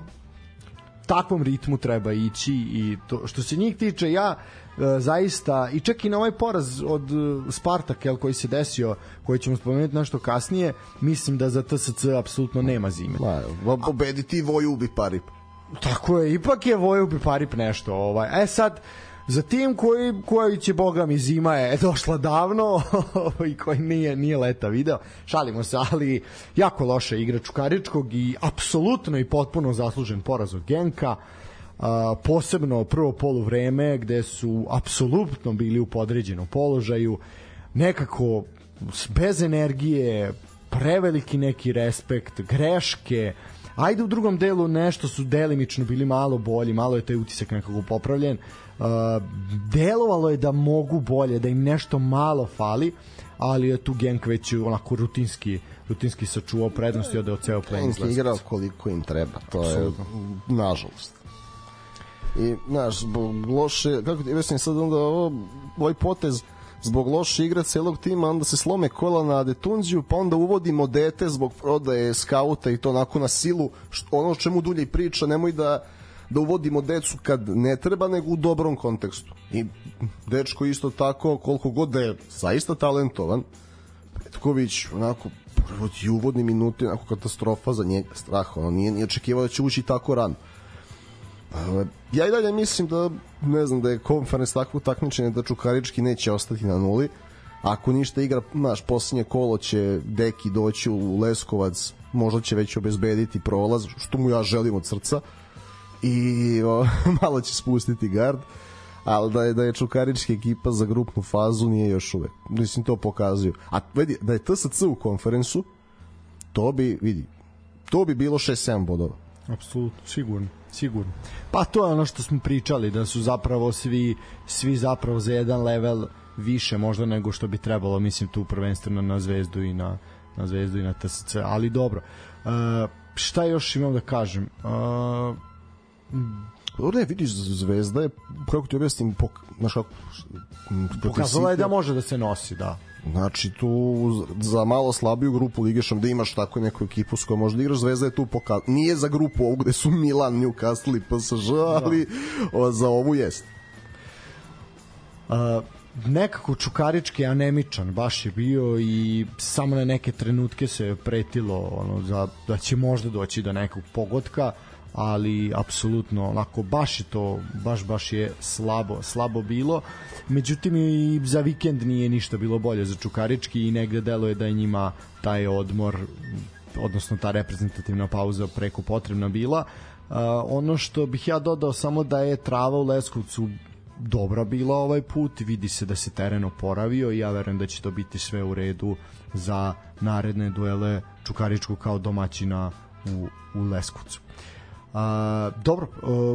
takvom ritmu treba ići i to što se njih tiče ja e, zaista i čak i na ovaj poraz od e, Spartak el, koji se desio koji ćemo spomenuti nešto kasnije mislim da za TSC apsolutno nema zime. Ma, pobediti Vojubi Parip. Tako je ipak je Vojubi Parip nešto ovaj. E sad za tim koji, koji će, boga mi, zima je došla davno i koji nije, nije leta video. Šalimo se, ali jako loše igra Čukaričkog i apsolutno i potpuno zaslužen poraz od Genka. Uh, posebno prvo polu vreme gde su apsolutno bili u podređenom položaju nekako bez energije preveliki neki respekt greške ajde u drugom delu nešto su delimično bili malo bolji malo je taj utisak nekako popravljen delovalo je da mogu bolje, da im nešto malo fali, ali je tu Genk već onako rutinski rutinski sačuvao prednost i odeo ceo play Genk je igrao koliko im treba, to Absolutno. je nažalost. I, znaš, zbog loše, kako ti mislim sad onda ovo, ovaj potez zbog loše igre celog tima, onda se slome kola na Detunziju, pa onda uvodimo dete zbog prodaje skauta i to onako na silu, što, ono čemu dulje priča, nemoj da da uvodimo decu kad ne treba, nego u dobrom kontekstu. I dečko isto tako, koliko god da je zaista talentovan, Petković, onako, prvo ti uvodni minuti, onako katastrofa za njega, strah, ono, nije, nije očekivao da će ući tako rano. Ja i dalje mislim da, ne znam, da je konferens takvo takmičenje da Čukarički neće ostati na nuli. Ako ništa igra, naš posljednje kolo će Deki doći u Leskovac, možda će već obezbediti prolaz, što mu ja želim od srca i o, malo će spustiti gard ali da je da je Čukarička ekipa za grupnu fazu nije još uvek. Mislim to pokazuju. A vidi da je TSC u konferensu to bi vidi to bi bilo 6-7 bodova. Apsolutno, sigurno, sigurno. Pa to je ono što smo pričali da su zapravo svi svi zapravo za jedan level više možda nego što bi trebalo, mislim tu prvenstveno na Zvezdu i na na Zvezdu i na TSC, ali dobro. Uh, šta još imam da kažem? Uh, Dobro, ne, vidiš, Zvezda je, kako ti objasnim, pok, znaš kako... Pokazala je da može da se nosi, da. Znači tu za malo slabiju grupu Lige da imaš tako neku ekipu s kojom možda igraš Zvezda je tu pokazala. Nije za grupu ovu gde su Milan, Newcastle i PSG, ali da. za ovu jest. Uh, nekako čukarički anemičan baš je bio i samo na neke trenutke se pretilo ono, za, da će možda doći do nekog pogotka. Uh, ali apsolutno onako baš je to baš baš je slabo slabo bilo međutim i za vikend nije ništa bilo bolje za Čukarički i negde deluje da je njima taj odmor odnosno ta reprezentativna pauza preko potrebna bila uh, ono što bih ja dodao samo da je trava u Leskovcu dobra bila ovaj put, vidi se da se teren oporavio i ja verujem da će to biti sve u redu za naredne duele Čukaričku kao domaćina u, u Leskovcu. A, dobro,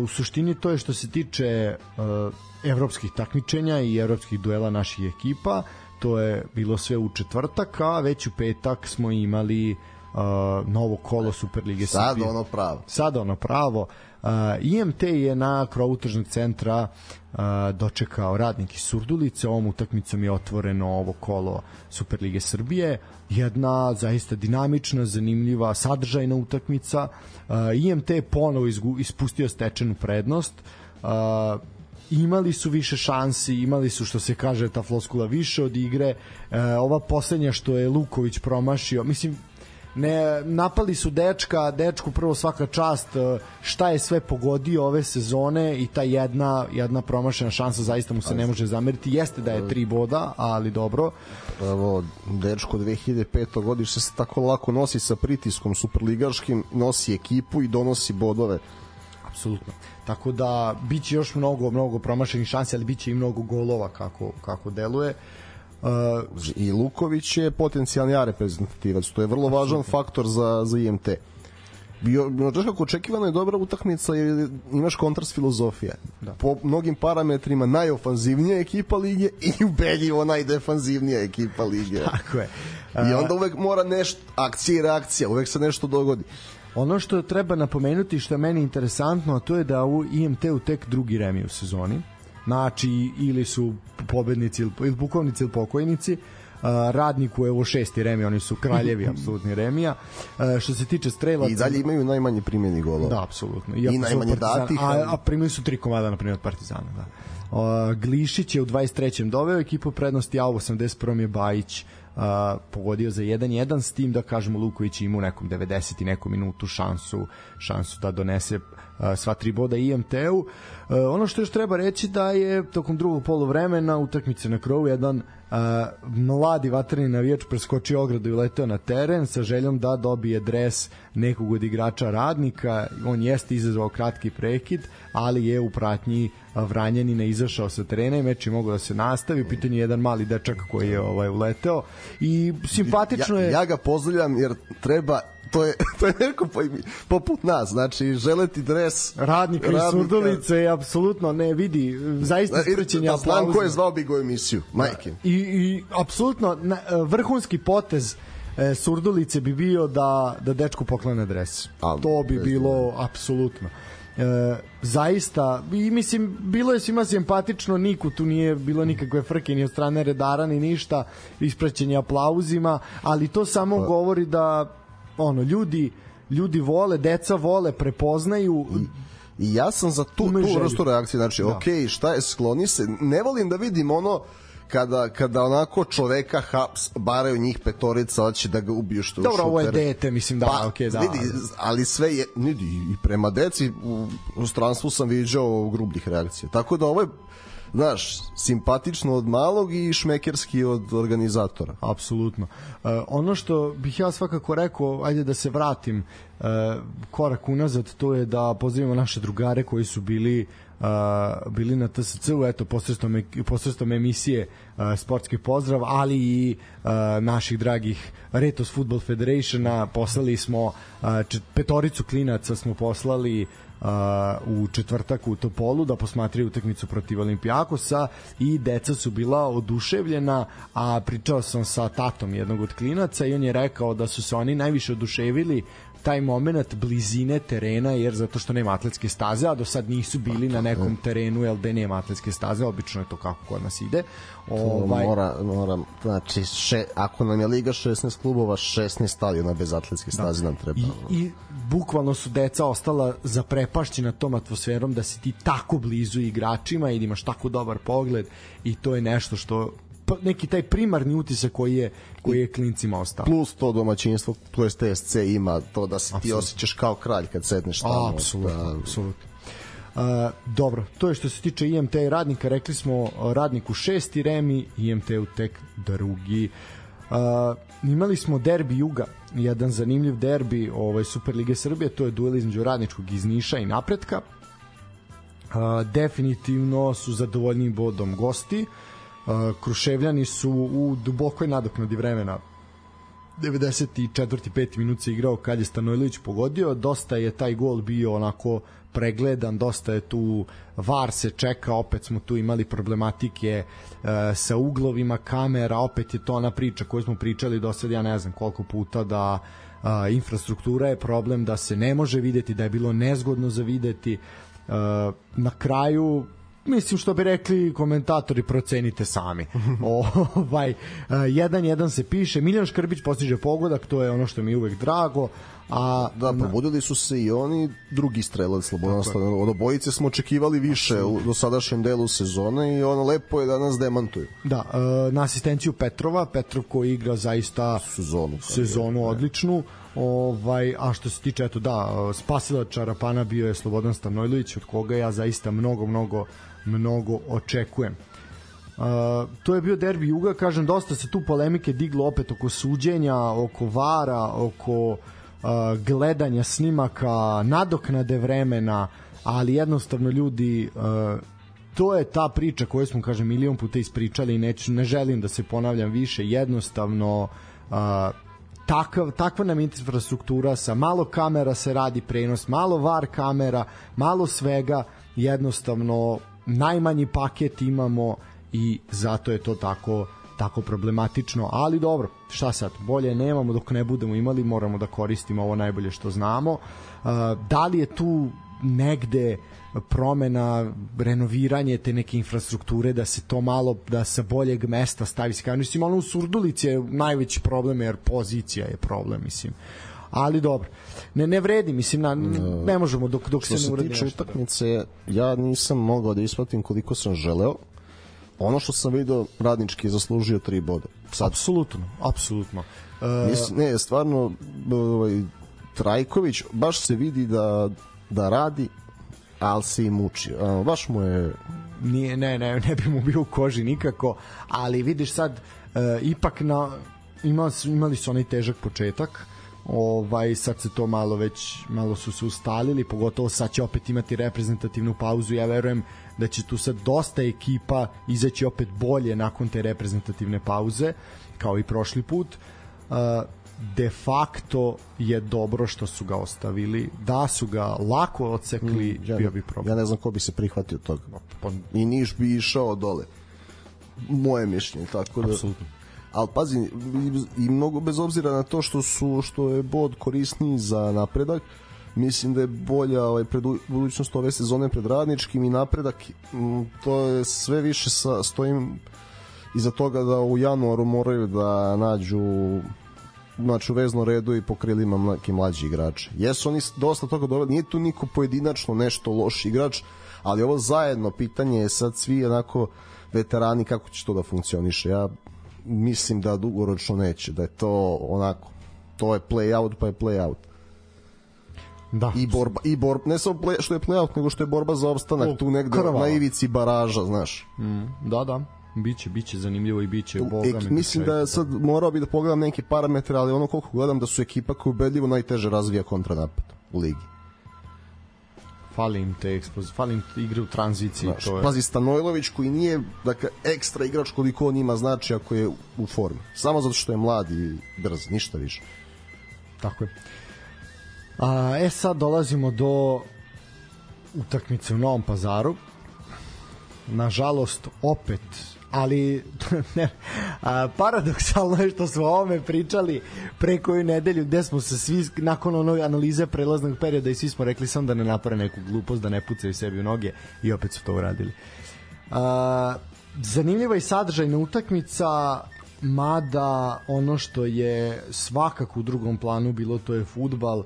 u suštini to je što se tiče a, evropskih takmičenja i evropskih duela naših ekipa. To je bilo sve u četvrtak, a već u petak smo imali uh, novo kolo Superlige Sad Srbije. Sad ono pravo. Sad ono pravo. Uh, IMT je na krovu tržnog centra uh, dočekao radnik iz Surdulice. Ovom utakmicom je otvoreno ovo kolo Superlige Srbije. Jedna zaista dinamična, zanimljiva, sadržajna utakmica. Uh, IMT je ponovo ispustio stečenu prednost. Uh, imali su više šansi, imali su što se kaže ta floskula više od igre. E, ova poslednja što je Luković promašio, mislim ne napali su dečka, dečku prvo svaka čast e, šta je sve pogodio ove sezone i ta jedna jedna promašena šansa zaista mu se ne može zameriti. Jeste da je tri boda, ali dobro. Evo, dečko 2005. godište se tako lako nosi sa pritiskom superligaškim, nosi ekipu i donosi bodove. Apsolutno. Tako da biće još mnogo mnogo promašenih šansi, ali biće i mnogo golova kako kako deluje. Uh, I Luković je potencijalni A reprezentativac. To je vrlo važan faktor za, za IMT. Bio, znaš kako očekivana je dobra utakmica jer imaš kontrast filozofija. Da. Po mnogim parametrima najofanzivnija ekipa lige i ubedljivo najdefanzivnija ekipa lige. Tako je. I onda uvek mora nešto, akcija i reakcija, uvek se nešto dogodi. Ono što treba napomenuti što je meni interesantno, a to je da u IMT-u tek drugi remi u sezoni. Znači, ili su pobednici ili, ili pukovnici ili pokojnici. Radniku je ovo šesti remi, oni su kraljevi apsolutni remija. Što se tiče strelaca... I dalje imaju najmanje primjeni golova. Da, apsolutno. I najmanje datih. A, a primili su tri komada, na primjer, od Partizana. Da. Uh, Glišić je u 23. doveo ekipu prednosti, a u 81. je Bajić uh, pogodio za 1-1 s tim da kažemo Luković ima u nekom 90 i nekom minutu šansu šansu da donese uh, sva tri boda IMT-u. Ono što još treba reći da je tokom drugog poluvremena utakmice na krovu jedan mladi vatreni navijač preskočio ogradu i leteo na teren sa željom da dobije dres nekog od igrača radnika. On jeste izazvao kratki prekid, ali je u pratnji Vranjanina izašao sa terena i meč je mogao da se nastavi. U pitanju je jedan mali dečak koji je ovaj uleteo i simpatično je... Ja, ja ga pozdravljam jer treba to je to je neko poput nas, znači želeti dres radnika, radnika. iz Surdulice je apsolutno ne vidi, zaista isprećenja da, plan ko je zvao Bigo emisiju, majke. I, i apsolutno na, vrhunski potez e, Surdulice bi bio da, da dečku poklone dres. Ali, to bi bilo apsolutno. E, zaista i mislim bilo je svima simpatično Niku tu nije bilo nikakve frke ni od strane redara ni ništa ispraćenje aplauzima ali to samo pa. govori da ono ljudi ljudi vole, deca vole, prepoznaju I, ja sam za tu, tu vrstu reakcije, znači, da. ok, šta je, skloni se, ne volim da vidim ono, kada, kada onako čoveka haps, baraju njih petorica, hoće da ga ubiju što Dobro, ovo je dete, mislim da, pa, okay, da. Vidi, ali sve je, vidi, i prema deci u, u stranstvu sam viđao grubljih reakcija. Tako da ovo je znaš, simpatično od malog i šmekerski od organizatora. Apsolutno. Uh, ono što bih ja svakako rekao, ajde da se vratim uh, korak unazad, to je da pozdravimo naše drugare koji su bili uh, bili na TSC-u, eto, posredstvom, posredstvom emisije uh, Sportski pozdrav, ali i uh, naših dragih Retos Football Federationa, poslali smo uh, čet, petoricu klinaca smo poslali uh, u četvrtak u Topolu da posmatraju utakmicu protiv Olimpijakosa i deca su bila oduševljena, a pričao sam sa tatom jednog od klinaca i on je rekao da su se oni najviše oduševili taj moment blizine terena jer zato što nema atletske staze, a do sad nisu bili na nekom terenu jel da nema atletske staze, obično je to kako kod nas ide. Ovaj mora mora znači še, ako nam je liga 16 klubova, 16 stadiona bez atletske da. staze da. nam treba. I, I bukvalno su deca ostala zaprepašćena tom atmosferom da si ti tako blizu igračima i da imaš tako dobar pogled i to je nešto što Pa, neki taj primarni utisak koji je koji je klincima ostao. Plus to domaćinstvo, to je TSC ima to da se ti osjećaš kao kralj kad sedneš tamo. Apsolutno, da... apsolutno. Uh, dobro, to je što se tiče IMT i radnika, rekli smo radniku šesti remi, IMT u tek drugi. Uh, imali smo derbi Juga, jedan zanimljiv derbi ovaj Superlige Srbije, to je duel između radničkog iz Niša i Napretka. Uh, definitivno su zadovoljnim bodom gosti. Uh, Kruševljani su u dubokoj nadoknadi vremena 94. 5. minut se igrao kad je Stanojlić pogodio, dosta je taj gol bio onako pregledan, dosta je tu VAR se čeka, opet smo tu imali problematike e, sa uglovima kamera, opet je to ona priča koju smo pričali do sad, ja ne znam koliko puta da e, infrastruktura je problem, da se ne može videti, da je bilo nezgodno za videti. E, na kraju mislim što bi rekli komentatori procenite sami. ovaj 1-1 se piše, Miljan Škrbić postiže pogodak, to je ono što mi je uvek drago. A da, probudili su se i oni drugi strelac Slobodan Stojanović. Od obojice smo očekivali više u dosadašnjem delu sezone i ono lepo je da nas demantuju. Da, e, na asistenciju Petrova, Petrov koji igra zaista sezonu, sezonu je, odličnu. Ovaj, a što se tiče, eto da, spasilač Čarapana bio je Slobodan Stanojlović, od koga ja zaista mnogo, mnogo, mnogo očekujem. Uh, to je bio derbi Juga, kažem, dosta se tu polemike diglo opet oko suđenja, oko vara, oko uh, gledanja snimaka, nadoknade vremena, ali jednostavno ljudi uh, to je ta priča koju smo kažem milion puta ispričali i neću, ne želim da se ponavljam više jednostavno uh, takav, takva nam infrastruktura sa malo kamera se radi prenos, malo var kamera, malo svega, jednostavno najmanji paket imamo i zato je to tako tako problematično, ali dobro, šta sad, bolje nemamo dok ne budemo imali, moramo da koristimo ovo najbolje što znamo. Uh, da li je tu negde promena, renoviranje te neke infrastrukture, da se to malo, da sa boljeg mesta stavi? Se kao, mislim, ono u Surdulici je najveći problem, jer pozicija je problem, mislim ali dobro. Ne ne vredi, mislim na ne možemo dok dok se ne uredi nešto. utakmice, ja nisam mogao da isplatim koliko sam želeo. Ono što sam video, radnički je zaslužio 3 boda. Sad apsolutno, apsolutno. Uh, mislim, ne, stvarno ovaj Trajković baš se vidi da da radi ali se i muči. A, baš mu je... Nije, ne, ne, ne bi mu bio u koži nikako, ali vidiš sad, e, ipak na, imali, su, imali su onaj težak početak, ovaj sad se to malo već malo su se ustalili pogotovo sad će opet imati reprezentativnu pauzu ja verujem da će tu sad dosta ekipa izaći opet bolje nakon te reprezentativne pauze kao i prošli put uh, de facto je dobro što su ga ostavili. Da su ga lako odsekli, mm, ja, bio bi problem. Ja ne znam ko bi se prihvatio toga. Pa, I Niš bi išao dole. Moje mišljenje, tako da... Absolutno. Ali pazi, i, i mnogo bez obzira na to što su što je bod korisniji za napredak, mislim da je bolja ovaj pred budućnost ove sezone pred radničkim i napredak to je sve više sa stojim iza toga da u januaru moraju da nađu znači u veznom redu i po krilima neki mlađi igrači. Jesu oni dosta toga dobro, nije tu niko pojedinačno nešto loš igrač, ali ovo zajedno pitanje je sad svi onako veterani kako će to da funkcioniše. Ja mislim da dugoročno neće, da je to onako to je play out pa je play out. Da. I borba i borba ne samo play, što je play out nego što je borba za opstanak o, tu negde krvala. na ivici baraža, znaš. Mm, da, da. Biće, biće zanimljivo i biće boga mi. Mislim da sad morao bi da pogledam neke parametre, ali ono koliko gledam da su ekipa koja ubedljivo najteže razvija kontranapad u ligi. Fali im te eksploz, fali im igre u tranziciji. Znaš, to je... Pazi, Stanojlović koji nije dakle, ekstra igrač koliko on ima znači ako je u formi. Samo zato što je mlad i brz, ništa više. Tako je. A, e sad dolazimo do utakmice u Novom pazaru. Nažalost, opet ali ne, a, paradoksalno je što smo o ovome pričali pre koju nedelju gde smo se svi nakon onog analize prelaznog perioda i svi smo rekli sam da ne napore neku glupost, da ne pucaju sebi u noge i opet su to uradili. A, zanimljiva i sadržajna utakmica mada ono što je svakako u drugom planu bilo to je futbal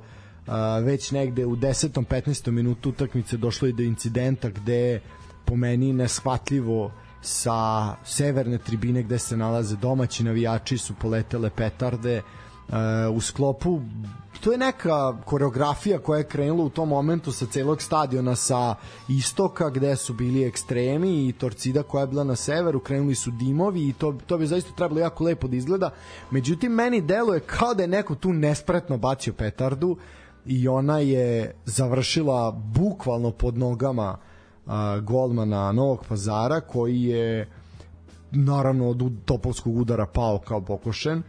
već negde u 10. 15. minutu utakmice došlo i do incidenta gde po meni neshvatljivo sa severne tribine gde se nalaze domaći navijači su poletele petarde uh, u sklopu to je neka koreografija koja je krenula u tom momentu sa celog stadiona sa istoka gde su bili ekstremi i Torcida koja je bila na severu, krenuli su dimovi i to, to bi zaista trebalo jako lepo da izgleda. Međutim, meni deluje kao da je neko tu nespretno bacio petardu i ona je završila bukvalno pod nogama uh, a, golmana Novog pazara koji je naravno od topovskog udara pao kao pokošen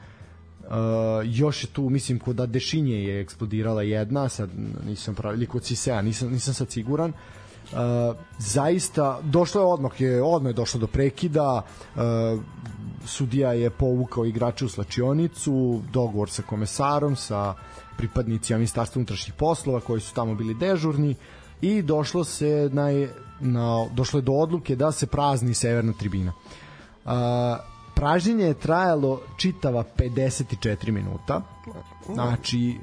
Uh, još je tu, mislim, kod Adešinje je eksplodirala jedna, sad nisam pravi, ili kod Cisea, nisam, nisam sad siguran. Uh, zaista, došlo je odmah, je, odmah je došlo do prekida, uh, sudija je povukao igrače u slačionicu, dogovor sa komesarom, sa pripadnicima ministarstva unutrašnjih poslova koji su tamo bili dežurni, i došlo se na, na došlo je do odluke da se prazni severna tribina. A, pražnjenje je trajalo čitava 54 minuta. Znači,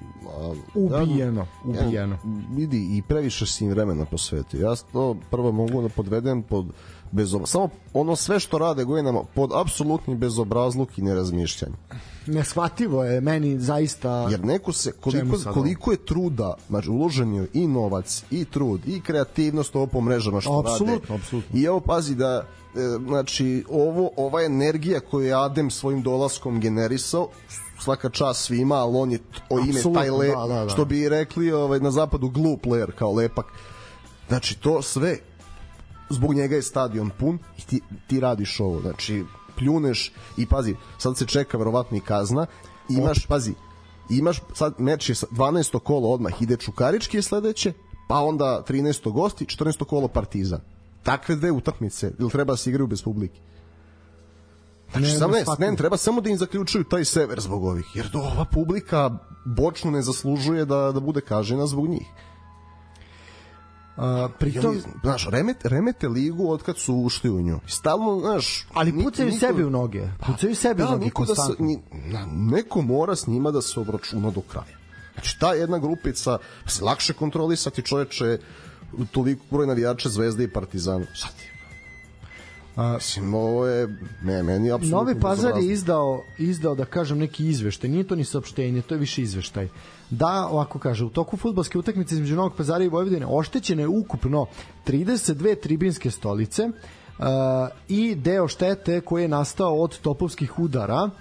ubijeno, ubijeno. Ja, vidi, i previše si im vremena posvetio. Ja to prvo mogu da podvedem pod bezob... samo ono sve što rade godinama pod apsolutni bezobrazluk i nerazmišljanje. Neshvativo je meni zaista jer neko se koliko koliko je truda znači uložen je i novac i trud i kreativnost ovo po mrežama što apsolutno, rade apsolutno. i evo pazi da e, znači ovo ova energija koju je Adem svojim dolaskom generisao svaka čast svima, ali on je o ime Apsolutno, taj le, da, da, da. što bi rekli ovaj, na zapadu glup ler, kao lepak. Znači, to sve zbog njega je stadion pun i ti, ti radiš ovo. Znači, pljuneš i pazi, sad se čeka verovatno i kazna. Imaš, pazi, imaš sad meč je sa- 12. kolo odmah ide Čukarički je sledeće, pa onda 13. gosti, 14. kolo Partizan. Takve dve utakmice, ili treba da se igraju bez publike? Znači, Ne, ne, samo ne, ne, treba samo da im zaključuju taj sever zbog ovih, jer do ova publika bočno ne zaslužuje da, da bude kažena zbog njih. Pritom, oni, znaš, remete, remete ligu od kad su ušli u nju. Stalno, znaš... ali pucaju niko- sebi u noge. Pucaju sebi u Da, noge niko da se, konstantno. ni, na, neko mora s njima da se obračuna do kraja. Znači, ta jedna grupica, se lakše kontrolisati čoveče toliko broj navijača Zvezde i Partizana. Šta ti? A, Mislim, ovo je, ne, meni apsolutno Novi Pazar je izdao, izdao da kažem neki izveštaj, nije to ni saopštenje, to je više izveštaj. Da, ovako kaže, u toku futbalske utakmice između Novog Pazara i Vojvodine oštećene je ukupno 32 tribinske stolice uh, i deo štete koji je nastao od topovskih udara Uh,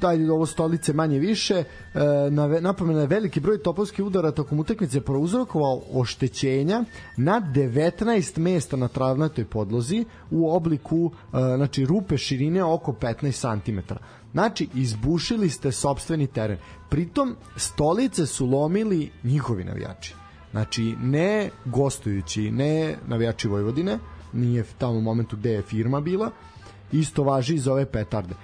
dalje ovo stolice manje više uh, na napomena je veliki broj topovskih udara tokom utakmice prouzrokovao oštećenja na 19 mesta na travnatoj podlozi u obliku uh, znači rupe širine oko 15 cm. Znači, izbušili ste sopstveni teren. Pritom, stolice su lomili njihovi navijači. Znači, ne gostujući, ne navijači Vojvodine, nije tamo u momentu gde je firma bila, isto važi i za ove petarde.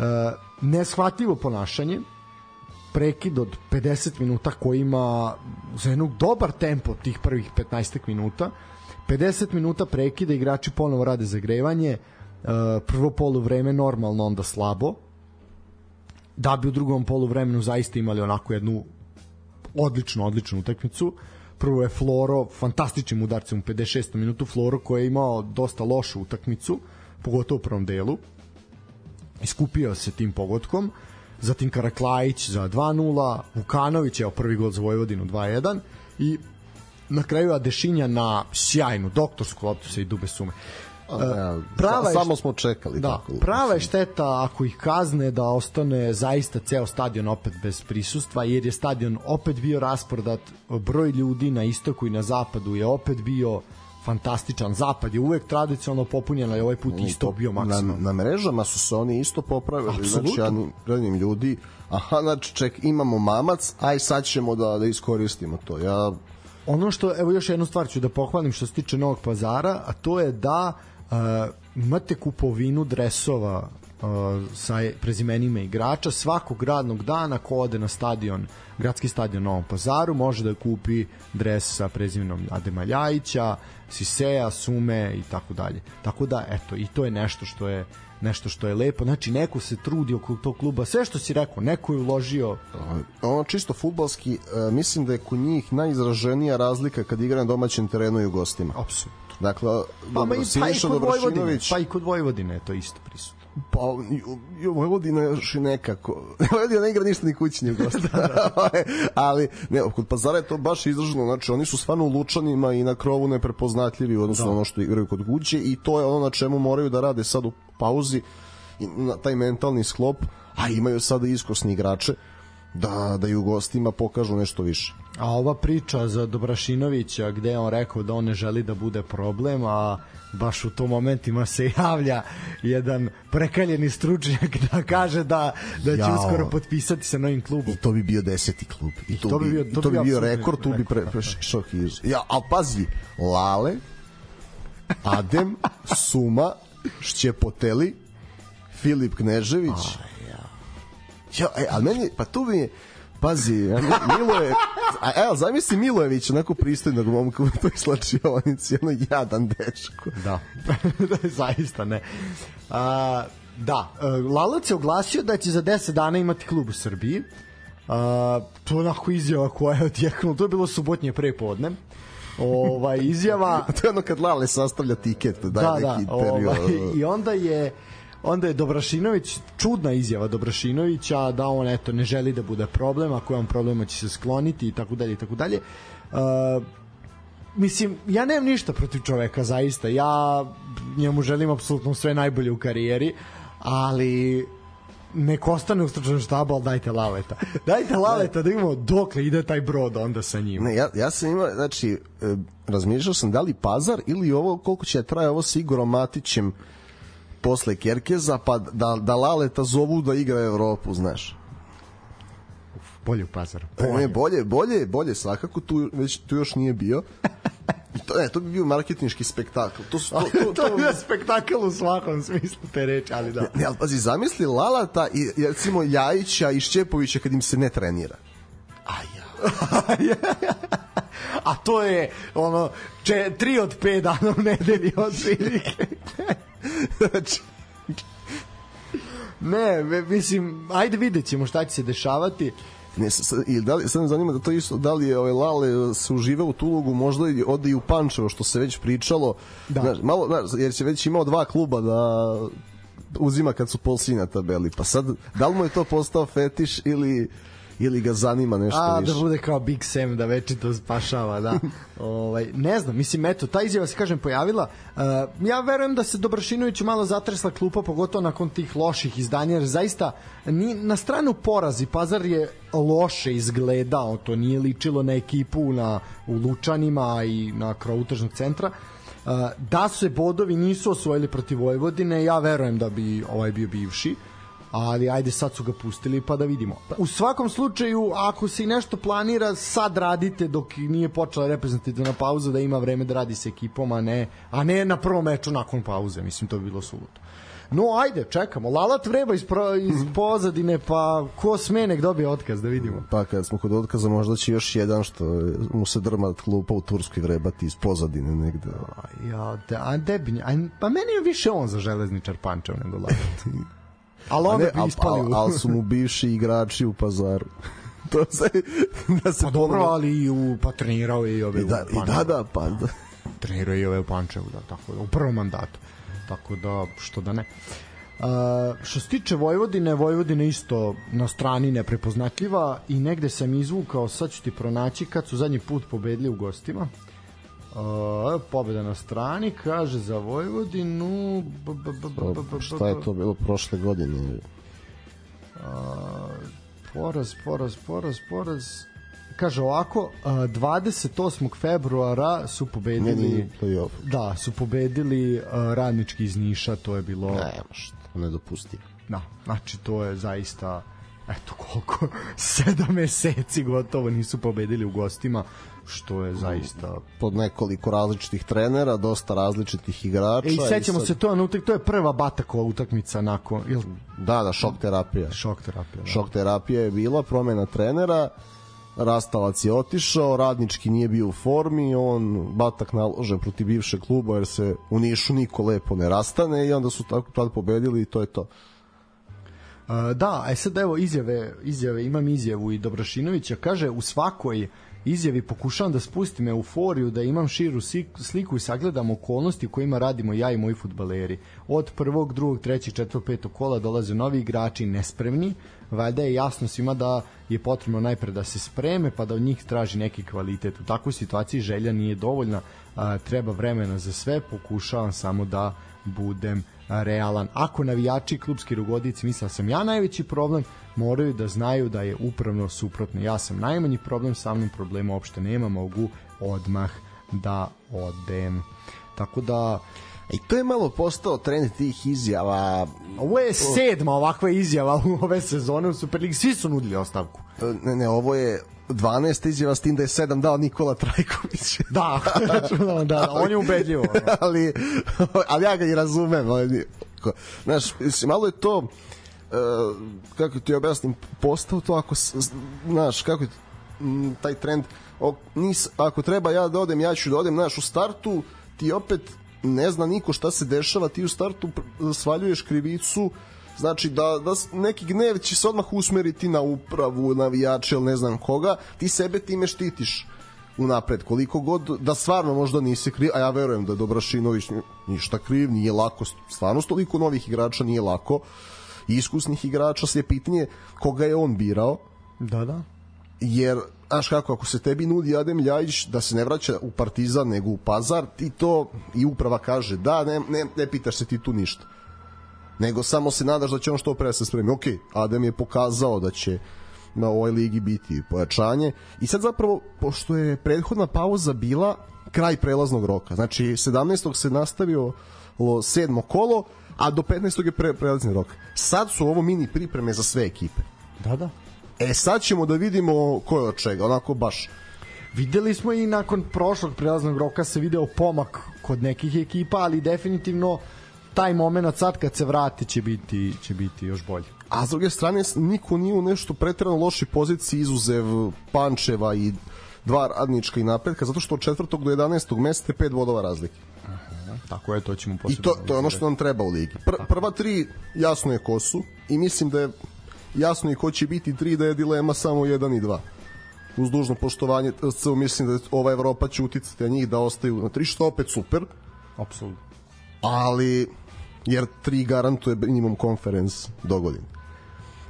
E, neshvatljivo ponašanje, prekid od 50 minuta koji ima za jednog dobar tempo tih prvih 15 minuta 50 minuta prekida igrači ponovo rade zagrevanje e, prvo polu vreme normalno onda slabo da bi u drugom polu vremenu zaista imali onako jednu odličnu, odličnu utakmicu. Prvo je Floro fantastičnim udarcem u 56. minutu Floro koji je imao dosta lošu utakmicu, pogotovo u prvom delu. Iskupio se tim pogodkom. Zatim Karaklajić za 2-0, Vukanović je prvi gol za Vojvodinu 2-1 i na kraju Adešinja na sjajnu doktorsku loptu sa i dube sume. Ja, prava je samo smo čekali Da, tako. prava je šteta ako ih kazne da ostane zaista ceo stadion opet bez prisustva, jer je stadion opet bio rasporedat, broj ljudi na istoku i na zapadu je opet bio fantastičan. Zapad je uvek tradicionalno popunjen, ali ovaj put isto bio na, maksimum. na mrežama su se oni isto popravili Apsolutno. znači ja ni- gledam ljudi aha znači ček imamo mamac aj sad ćemo da, da iskoristimo to ja Ono što, evo još jednu stvar ću da pohvalim što se tiče Novog pazara, a to je da uh, imate kupovinu dresova sa prezimenima igrača svakog radnog dana ko ode na stadion gradski stadion u Novom Pazaru može da kupi dres sa prezimenom Adema Ljajića Siseja, Sume i tako dalje. Tako da eto i to je nešto što je nešto što je lepo. Znači neko se trudi oko tog kluba. Sve što si rekao neko je uložio. Ono čisto futbalski e, mislim da je kod njih najizraženija razlika kad igra na domaćem terenu i u gostima. Apsolutno. Dakle pa, dobro, i, pa i kod Vojvodine pa i kod Vojvodine je to isto prisutno Pa, Vojvodina još i nekako. Vojvodina ne igra ništa ni kući ni u gostu. Ali, ne, kod Pazara je to baš izraženo. Znači, oni su stvarno u lučanima i na krovu neprepoznatljivi u odnosu na ono što igraju kod kuće i to je ono na čemu moraju da rade sad u pauzi na taj mentalni sklop, a imaju sada iskosni igrače da, da i u gostima pokažu nešto više. A ova priča za Dobrašinovića gde je on rekao da on ne želi da bude problem, a baš u tom momentima se javlja jedan prekaljeni stručnjak da kaže da, da će Jao. uskoro potpisati sa novim klubom. I to bi bio deseti klub. I to, to bi bi, bio- i to to bi bi bio rekord, tu bi pre, rekord, prešao Hizu. Ja, ali pazi, Lale, Adem, Suma, Šćepoteli, Filip Knežević. Ja, e, ali meni, pa tu mi je, Pazi, Milo je... A, evo, zamisli Milojević, onako pristojnog momka u toj slačionici, ono jadan dečko. Da, zaista ne. A, da, e, Lalac je oglasio da će za 10 dana imati klub u Srbiji. A, to je onako izjava koja je odjeknula, to je bilo subotnje prepodne. Ovaj izjava to je ono kad Lale sastavlja tiket da, da neki da, ovaj, i onda je onda je Dobrašinović čudna izjava Dobrašinovića da on eto ne želi da bude problem ako je on problema će se skloniti i tako dalje i tako dalje uh, mislim, ja nemam ništa protiv čoveka, zaista. Ja njemu želim apsolutno sve najbolje u karijeri, ali nek ostane u stručnom štabu, ali dajte laleta. Dajte laleta da imamo dokle ide taj brod onda sa njim. Ne, ja, ja sam imao, znači, e, razmišljao sam da li pazar ili ovo, koliko će traje ovo sa Igorom Matićem posle Kerkeza, pa da, da laleta zovu da igra Evropu, znaš bolje u pazaru. Bolje. Ne, bolje, bolje, bolje svakako tu već tu još nije bio. I to, ne, to bi bio marketinški spektakl. To, su, to, to, to, to bi bio spektakl u svakom smislu te reči, ali da. Ne, ali pazi, zamisli Lalata i recimo Jajića i Šćepovića kad im se ne trenira. A ja. A to je ono če, tri od pet dana u nedelji od prilike. znači, ne, mislim, ajde vidjet ćemo šta će se dešavati. Ne, i da li, sad me zanima da to isto, da li je ovaj Lale se uživa u Tulugu, možda i ode i u Pančevo, što se već pričalo, da. znaš, malo, znaš, jer će već imao dva kluba da uzima kad su polsi na tabeli, pa sad, da li mu je to postao fetiš ili ili ga zanima nešto A, da više. da bude kao Big Sam, da večito spašava, da. ovaj, ne znam, mislim, eto, ta izjava se, kažem, pojavila. Uh, ja verujem da se Dobrašinoviću malo zatresla klupa, pogotovo nakon tih loših izdanja, jer zaista ni, na stranu porazi Pazar je loše izgledao, to nije ličilo na ekipu na, u Lučanima i na kraju utržnog centra. Uh, da se bodovi nisu osvojili protiv Vojvodine, ja verujem da bi ovaj bio bivši. Uh, ali ajde sad su ga pustili pa da vidimo. U svakom slučaju, ako se i nešto planira, sad radite dok nije počela reprezentativna pauza da ima vreme da radi sa ekipom, a ne, a ne na prvom meču nakon pauze, mislim to bi bilo suludo. No, ajde, čekamo. Lalat vreba iz, pro, iz mhm. pozadine, pa ko sme nek dobije otkaz, da vidimo. Pa kad smo kod otkaza, možda će još jedan što mu se drma klupa u Turskoj vrebati iz pozadine negde. Ja, de, a debinja, a, pa meni je više on za železničar Pančev nego Lalat. Ali onda bi ispali. Ali al su mu bivši igrači u pazaru. to se da se pa dobro, ali i u pa trenirao je i ove I da, u i da, da, pa da. Trenirao je i ove u Pančevu, da, tako da, u prvom mandatu. Tako da, što da ne. Uh, što se tiče Vojvodine, Vojvodina isto na strani neprepoznatljiva i negde sam izvukao, sad ću ti pronaći kad su zadnji put pobedili u gostima. Uh, pobeda na strani, kaže za Vojvodinu. B, b, b, Šta je to bilo prošle godine? Uh, poraz, poraz, poraz, poraz. Kaže ovako, uh, 28. februara su pobedili... Ne, da, su pobedili radnički iz Niša, to je bilo... Ne, što, nedopustivo. Da, znači to je zaista eto koliko, sedam meseci gotovo nisu pobedili u gostima što je zaista pod nekoliko različitih trenera, dosta različitih igrača. E, I sećamo i sad... se to, to je prva Batakova utakmica nakon, jel? Da, da, šok terapija. Šok terapija. Da. Šok terapija je bila, promena trenera, Rastavac je otišao, Radnički nije bio u formi, on Batak nalože protiv bivšeg kluba jer se u Nišu niko lepo ne rastane i onda su tako tad pobedili i to je to. Uh, da, aj sad evo izjave, izjave, imam izjavu i Dobrošinovića, kaže u svakoj izjavi pokušavam da spustim euforiju, da imam širu sliku i sagledam okolnosti u kojima radimo ja i moji futbaleri. Od prvog, drugog, trećeg, četvrtog, petog kola dolaze novi igrači nespremni, valjda je jasno svima da je potrebno najpre da se spreme pa da od njih traži neki kvalitet. U takvoj situaciji želja nije dovoljna, treba vremena za sve, pokušavam samo da budem realan. Ako navijači klubski rugodici misle da sam ja najveći problem, moraju da znaju da je upravno suprotno. Ja sam najmanji problem, sa mnom problema uopšte nema, mogu odmah da odem. Tako da I to je malo postao trend tih izjava. Ovo je sedma ovakva izjava u ove sezone u Superligi. Svi su nudili ostavku. Ne, ne, ovo je 12 izjava s tim da je 7 dao Nikola Trajković. Da, da, da, on je ubedljivo. ali, ali ja ga i razumem. Znaš, malo je to kako ti objasnim, postao to ako, znaš, kako m, taj trend, nis, ako treba ja da odem, ja ću da odem, znaš, u startu ti opet ne zna niko šta se dešava, ti u startu svaljuješ krivicu, znači da, da neki gnev će se odmah usmeriti na upravu, navijače ili ne znam koga, ti sebe time štitiš unapred, koliko god da stvarno možda nisi kriv, a ja verujem da Dobrašinović ništa kriv, nije lako, stvarno toliko novih igrača nije lako, iskusnih igrača, sve pitanje koga je on birao. Da, da. Jer, znaš kako, ako se tebi nudi Adem Ljajić da se ne vraća u Partizan nego u Pazar, ti to i uprava kaže da, ne, ne, ne pitaš se ti tu ništa. Nego samo se nadaš da će on što pre da se spremi. Ok, Adem je pokazao da će na ovoj ligi biti pojačanje i sad zapravo, pošto je prethodna pauza bila kraj prelaznog roka, znači 17. se nastavio sedmo kolo, a do 15. je pre, prelazni rok. Sad su ovo mini pripreme za sve ekipe. Da, da. E sad ćemo da vidimo ko je od čega, onako baš. Videli smo i nakon prošlog prelaznog roka se video pomak kod nekih ekipa, ali definitivno taj moment sad kad se vrati će biti, će biti još bolje. A s druge strane, niko nije u nešto pretredno loši poziciji izuzev Pančeva i dva radnička i napredka, zato što od četvrtog do 11. mesta je pet vodova razlike. Aha, tako je, to ćemo posebno. I to, to je ono što nam treba u ligi. Pr, prva tri jasno je ko su i mislim da je jasno i ko će biti tri da je dilema samo jedan i dva uz dužno poštovanje mislim da ova Evropa će uticati na njih da ostaju na tri što opet super apsolutno ali jer tri garantuje minimum konferens do godine.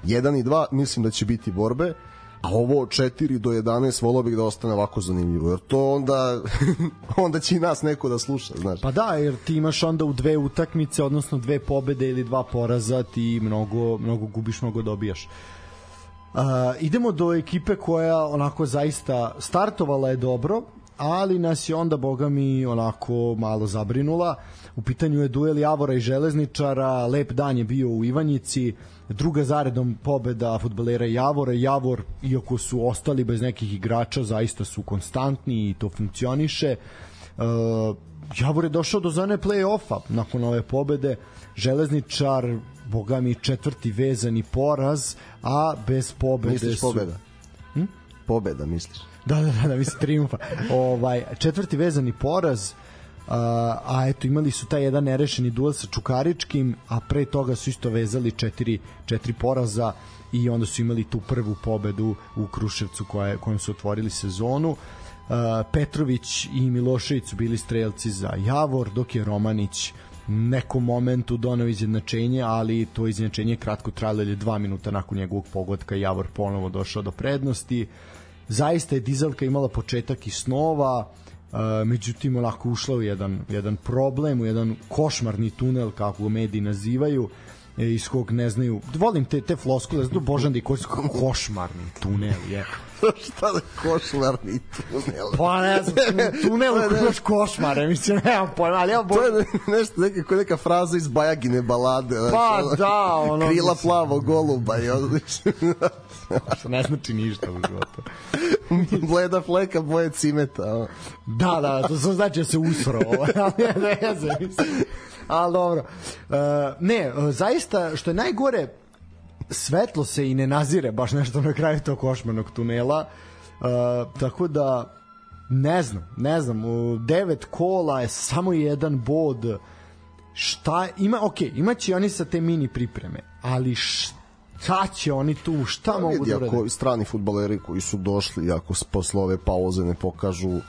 1 i 2 mislim da će biti borbe a ovo od 4 do 11 volao bih da ostane ovako zanimljivo jer to onda onda će i nas neko da sluša znaš. Pa da jer ti imaš onda u dve utakmice odnosno dve pobede ili dva poraza ti mnogo mnogo gubiš mnogo dobijaš. Uh, idemo do ekipe koja onako zaista startovala je dobro, ali nas je onda boga mi onako malo zabrinula. U pitanju je duel Javora i Železničara, lep dan je bio u Ivanjici, druga zaredom pobeda futbolera Javora. Javor, iako su ostali bez nekih igrača, zaista su konstantni i to funkcioniše. Uh, Javor je došao do zone play-offa nakon ove pobede. Železničar, boga mi, četvrti vezani poraz, a bez pobede misliš su... pobeda? Hm? Pobeda, misliš? Da, da, da, da misli triumfa. ovaj, četvrti vezani poraz, a, a eto imali su taj jedan nerešeni duel sa Čukaričkim, a pre toga su isto vezali četiri, četiri poraza i onda su imali tu prvu pobedu u Kruševcu koja, kojom su otvorili sezonu. Uh, Petrović i Milošević su bili strelci za Javor, dok je Romanić nekom momentu donao izjednačenje, ali to izjednačenje je kratko trajalo, je dva minuta nakon njegovog pogodka Javor ponovo došao do prednosti. Zaista je Dizelka imala početak i snova, Uh, međutim onako ušla u jedan, jedan problem, u jedan košmarni tunel kako ga mediji nazivaju iz kog ne znaju. Volim te, te floskule, znači božan i košmarni tunel je. Šta da košmarni tunel? Pa ne znam, tunel u koš košmare mislim, nemam pojma ali ja to je nešto neka, neka fraza iz Bajagine balade pa znači, da ono, krila plavo goluba i odlično. Što ne znači ništa u životu. Bleda fleka boje cimeta da, da, to znači da se usro ali ne, ne znam ali dobro. Uh, ne, zaista što je najgore svetlo se i ne nazire baš nešto na kraju tog košmarnog tunela. Uh, tako da ne znam, ne znam u devet kola je samo jedan bod. Šta ima, ok, imaće oni sa te mini pripreme ali šta će oni tu, šta pa, mogu vidi, da urade? Ako strani futbaleri koji su došli, ako posle ove pauze ne pokažu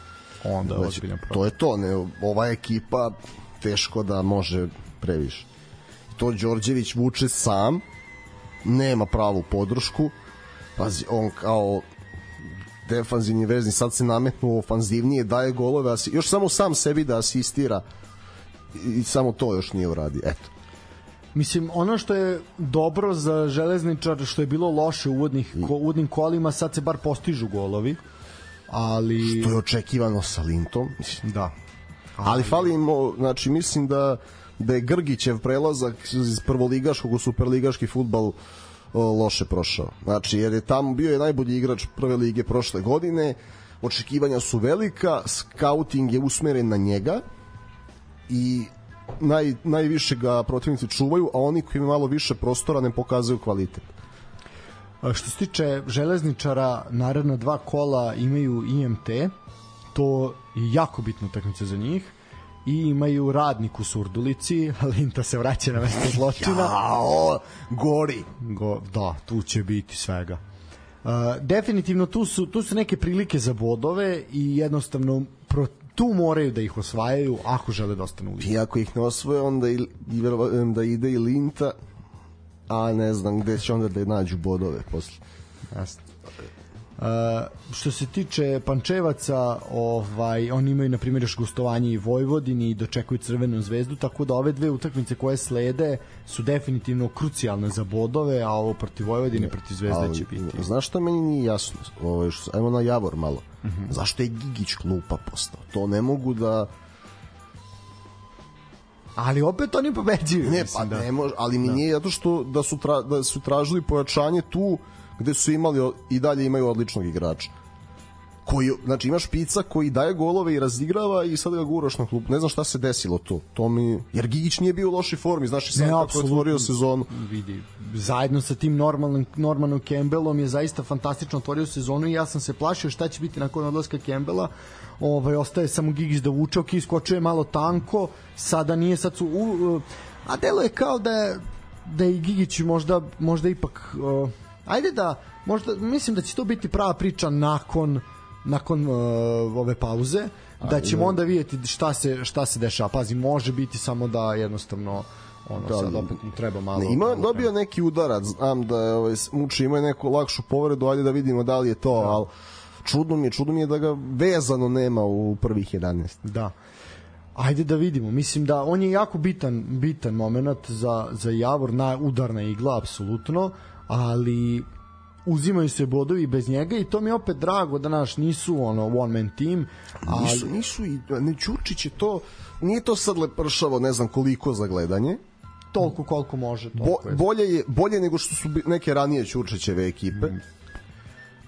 onda znači, to je to, ne, ova ekipa teško da može previše. To Đorđević vuče sam, nema pravu podršku, pazi, on kao defanzivni vezni sad se nametnu ofanzivnije, daje golove, asi, još samo sam sebi da asistira i samo to još nije uradio. Eto. Mislim, ono što je dobro za železničar, što je bilo loše u uvodnih, ko, uvodnim kolima, sad se bar postižu golovi, ali... Što je očekivano sa Lintom. Mislim. Da. Ali, ali fali im, znači, mislim da da je Grgićev prelazak iz prvoligaškog u superligaški futbal loše prošao. Znači, jer je tamo bio je najbolji igrač prve lige prošle godine, očekivanja su velika, scouting je usmeren na njega i naj, najviše ga protivnici čuvaju, a oni koji imaju malo više prostora ne pokazuju kvalitet. A Što se tiče železničara, naredna dva kola imaju IMT, to je jako bitna utakmica za njih i imaju radnik u Surdulici, Linta se vraća na mesto zločina. Jao, gori. Go, da, tu će biti svega. Uh, definitivno tu su, tu su neke prilike za bodove i jednostavno pro, tu moraju da ih osvajaju ako žele da ostanu u ligi. I ako ih ne osvoje, onda i, i verujem da ide i Linta, a ne znam gde će onda da nađu bodove posle. Jasno. Uh, što se tiče Pančevaca, ovaj oni imaju na primjer još gostovanje i Vojvodini i dočekuju Crvenu zvezdu, tako da ove dve utakmice koje slede su definitivno krucijalne za bodove, a ovo protiv Vojvodine, protiv Zvezde će biti. Znaš šta meni nije jasno? Ovo, što, ajmo na Javor malo. Uh -huh. Zašto je Gigić klupa postao? To ne mogu da... Ali opet oni pobeđuju. Ne, mislim, pa da. ne može, ali mi da. nije zato što da su, tra, da su tražili pojačanje tu gde su imali i dalje imaju odličnog igrača koji, znači imaš pica koji daje golove i razigrava i sad ga guraš na klub. Ne znam šta se desilo to. To mi jer Gigić nije bio u lošoj formi, znaš i sad Ne, kako je otvorio sezonu. vidi zajedno sa tim normalnim Normanom Campbellom je zaista fantastično otvorio sezonu i ja sam se plašio šta će biti nakon odlaska Campbella ovaj ostaje samo Gigić da vuče ok, iskočuje malo tanko sada nije sad su u, a delo je kao da je da je i Gigić možda možda ipak uh, ajde da možda mislim da će to biti prava priča nakon nakon uh, ove pauze da ćemo onda vidjeti šta se šta se dešava pazi može biti samo da jednostavno ono Da, sad opet mu treba malo Ne, ima malo dobio neki udarac, znam da je ovaj muči ima neku lakšu povredu, ajde da vidimo da li je to, al čudno mi je, čudno mi je da ga vezano nema u prvih 11. Da. Ajde da vidimo. Mislim da on je jako bitan bitan momenat za za Javor na udarna igla apsolutno, ali uzimaju se bodovi bez njega i to mi je opet drago da naš nisu ono one man team, ali Nisu, nisu i ne Ćurčić je to nije to sad lepršavo, ne znam koliko za gledanje. toliko koliko može Bo, toliko je. bolje je bolje nego što su neke ranije Ćurčićeve ekipe.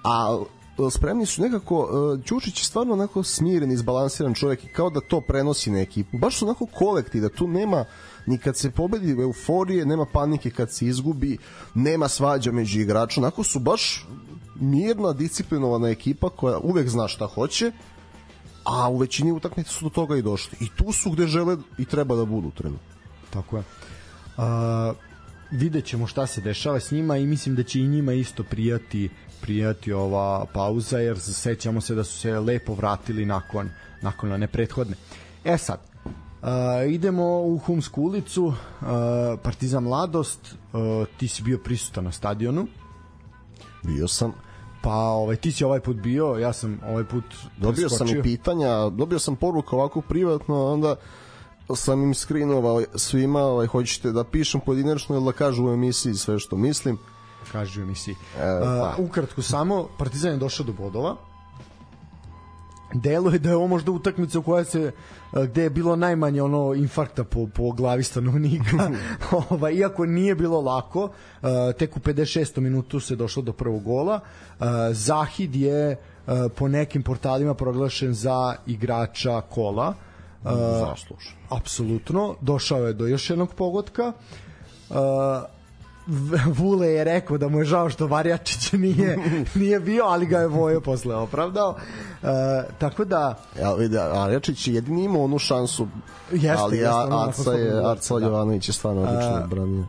A e, spremni su nekako e, Ćurčić je stvarno onako smiren, izbalansiran čovjek i kao da to prenosi na ekipu. Baš su onako kolektiv, da tu nema ni kad se pobedi euforije, nema panike kad se izgubi, nema svađa među igračima. Onako su baš mirna, disciplinovana ekipa koja uvek zna šta hoće, a u većini utakmica su do toga i došli. I tu su gde žele i treba da budu trenutno. Tako je. A, vidjet ćemo šta se dešava s njima i mislim da će i njima isto prijati prijati ova pauza jer sećamo se da su se lepo vratili nakon nakon one prethodne. E sad, Uh, idemo u Humsku ulicu, uh, Partizan Mladost, uh, ti si bio prisutan na stadionu, Bio sam pa ovaj, ti si ovaj put bio, ja sam ovaj put Dobio sam i pitanja, dobio sam poruku ovako privatno, onda sam im skrinovao svima, ovaj, hoćete da pišem pojedinačno ili da kažu u emisiji sve što mislim. Kaži u emisiji. E, pa. Uh, ukratko samo, Partizan je došao do bodova. Delo je da je ovo možda utakmica u kojoj se uh, gde je bilo najmanje ono infarkta po, po glavi stanovnika. Ova, iako nije bilo lako, uh, tek u 56. minutu se došlo do prvog gola. Uh, Zahid je po nekim portalima proglašen za igrača kola. Zaslužen. apsolutno došao je do još jednog pogotka Vule je rekao da mu je žao što Varjačić nije, nije bio, ali ga je Vojo posle opravdao. Uh, tako da, Ja, Rečić je jedini imao onu šansu, Jeste, ali jeste, ono Arca je, Arca da. Jovanović je stvarno odlično odbranio.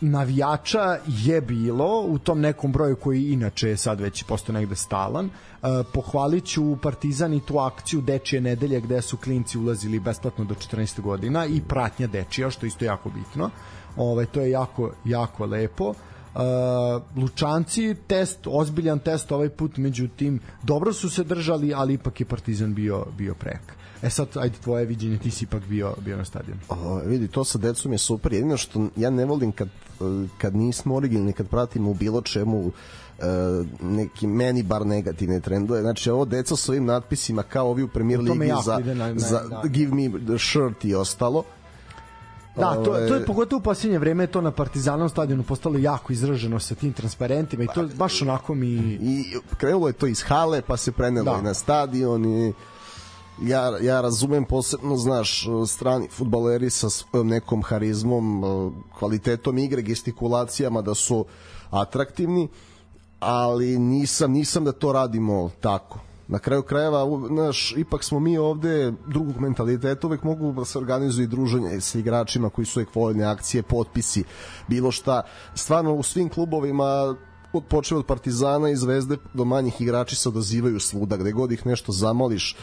navijača je bilo u tom nekom broju koji inače je sad već postao negde stalan. Uh, pohvalit ću Partizan i tu akciju Dečije nedelje gde su klinci ulazili besplatno do 14 godina i pratnja Dečija, što je isto jako bitno. Ovaj, to je jako, jako lepo. Uh, Lučanci test, ozbiljan test ovaj put, međutim dobro su se držali, ali ipak je Partizan bio bio prek. E sad, ajde tvoje viđenje, ti si ipak bio, bio na stadionu. O, vidi, to sa decom je super. Jedino što ja ne volim kad, kad nismo originalni, kad pratimo u bilo čemu e, neki meni bar negativne trendove. Znači ovo deca s ovim natpisima kao ovi u Premier ligi za, ide na- na- za da. Give me the shirt i ostalo. Da, to, to je pogotovo u posljednje vreme to na Partizanom stadionu postalo jako izraženo sa tim transparentima i to baš onako mi I krenulo je to iz hale, pa se prenelo Da. i na stadion i ja, ja razumem posebno, znaš, strani futbaleri sa nekom harizmom, kvalitetom igre, gestikulacijama da su atraktivni, ali nisam, nisam da to radimo tako. Na kraju krajeva, znaš, ipak smo mi ovde drugog mentaliteta, uvek mogu da se organizuju i druženje sa igračima koji su ekvoljne akcije, potpisi, bilo šta. Stvarno u svim klubovima od počeo od Partizana i Zvezde do manjih igrači se odazivaju svuda, gde god ih nešto zamoliš,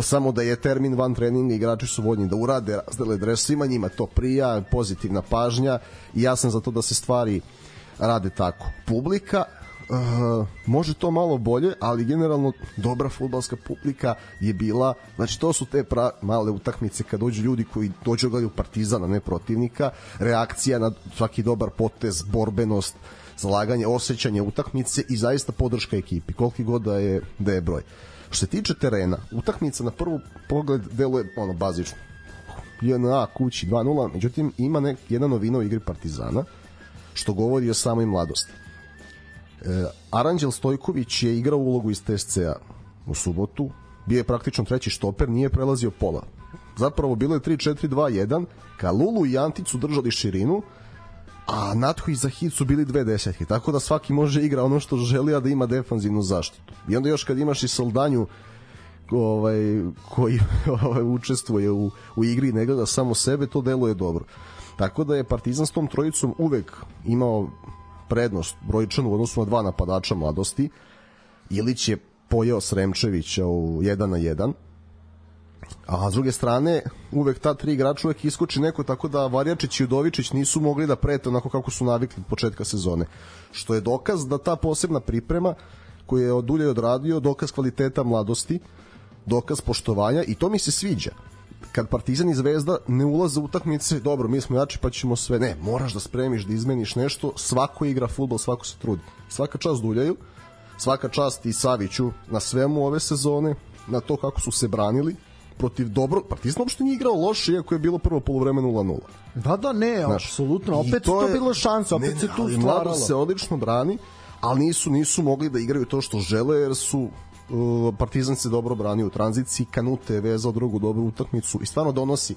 samo da je termin van treninga igrači su voljni da urade, razdele dres, svima njima to prija, pozitivna pažnja i ja sam za to da se stvari rade tako. Publika Uh, može to malo bolje, ali generalno dobra futbalska publika je bila, znači to su te pra, male utakmice kad dođu ljudi koji dođu gledaju Partizana, ne protivnika, reakcija na svaki dobar potez, borbenost, zalaganje, osjećanje utakmice i zaista podrška ekipi, koliki god da je, da je broj. Što se tiče terena, utakmica na prvu pogled deluje ono bazično. 1A kući 2-0, međutim ima nek, jedna novina u igri Partizana, što govori o samoj mladosti Aranđel Stojković je igrao ulogu iz TSC-a u subotu, bio je praktično treći štoper, nije prelazio pola. Zapravo bilo je 3-4-2-1, Kalulu i Antic su držali širinu, a Natho i Zahid su bili dve desetke, tako da svaki može igra ono što želi, a da ima defanzivnu zaštitu. I onda još kad imaš i Soldanju ovaj, koji ovaj, učestvuje u, u igri i ne gleda samo sebe, to deluje dobro. Tako da je Partizan s tom trojicom uvek imao prednost brojčanu u odnosu na dva napadača mladosti. Ilić je pojeo Sremčevića u 1 na 1. A s druge strane, uvek ta tri igrača uvek iskoči neko tako da Varjačić i Udovičić nisu mogli da prete onako kako su navikli od početka sezone. Što je dokaz da ta posebna priprema koju je Odulje odradio, dokaz kvaliteta mladosti, dokaz poštovanja i to mi se sviđa kad Partizan i Zvezda ne ulaze u utakmice, dobro, mi smo jači pa ćemo sve. Ne, moraš da spremiš, da izmeniš nešto. Svako igra fudbal, svako se trudi. Svaka čast Duljaju, svaka čast i Saviću na svemu ove sezone, na to kako su se branili protiv dobro, Partizan uopšte nije igrao loše, iako je bilo prvo polovreme 0-0. Da, da, ne, Znaš, apsolutno, opet to, to je, bilo šansa, opet ne, se tu stvaralo. se odlično brani, ali nisu nisu mogli da igraju to što žele, jer su Partizan se dobro branio u tranziciji, Kanute je vezao drugu dobru utakmicu i stvarno donosi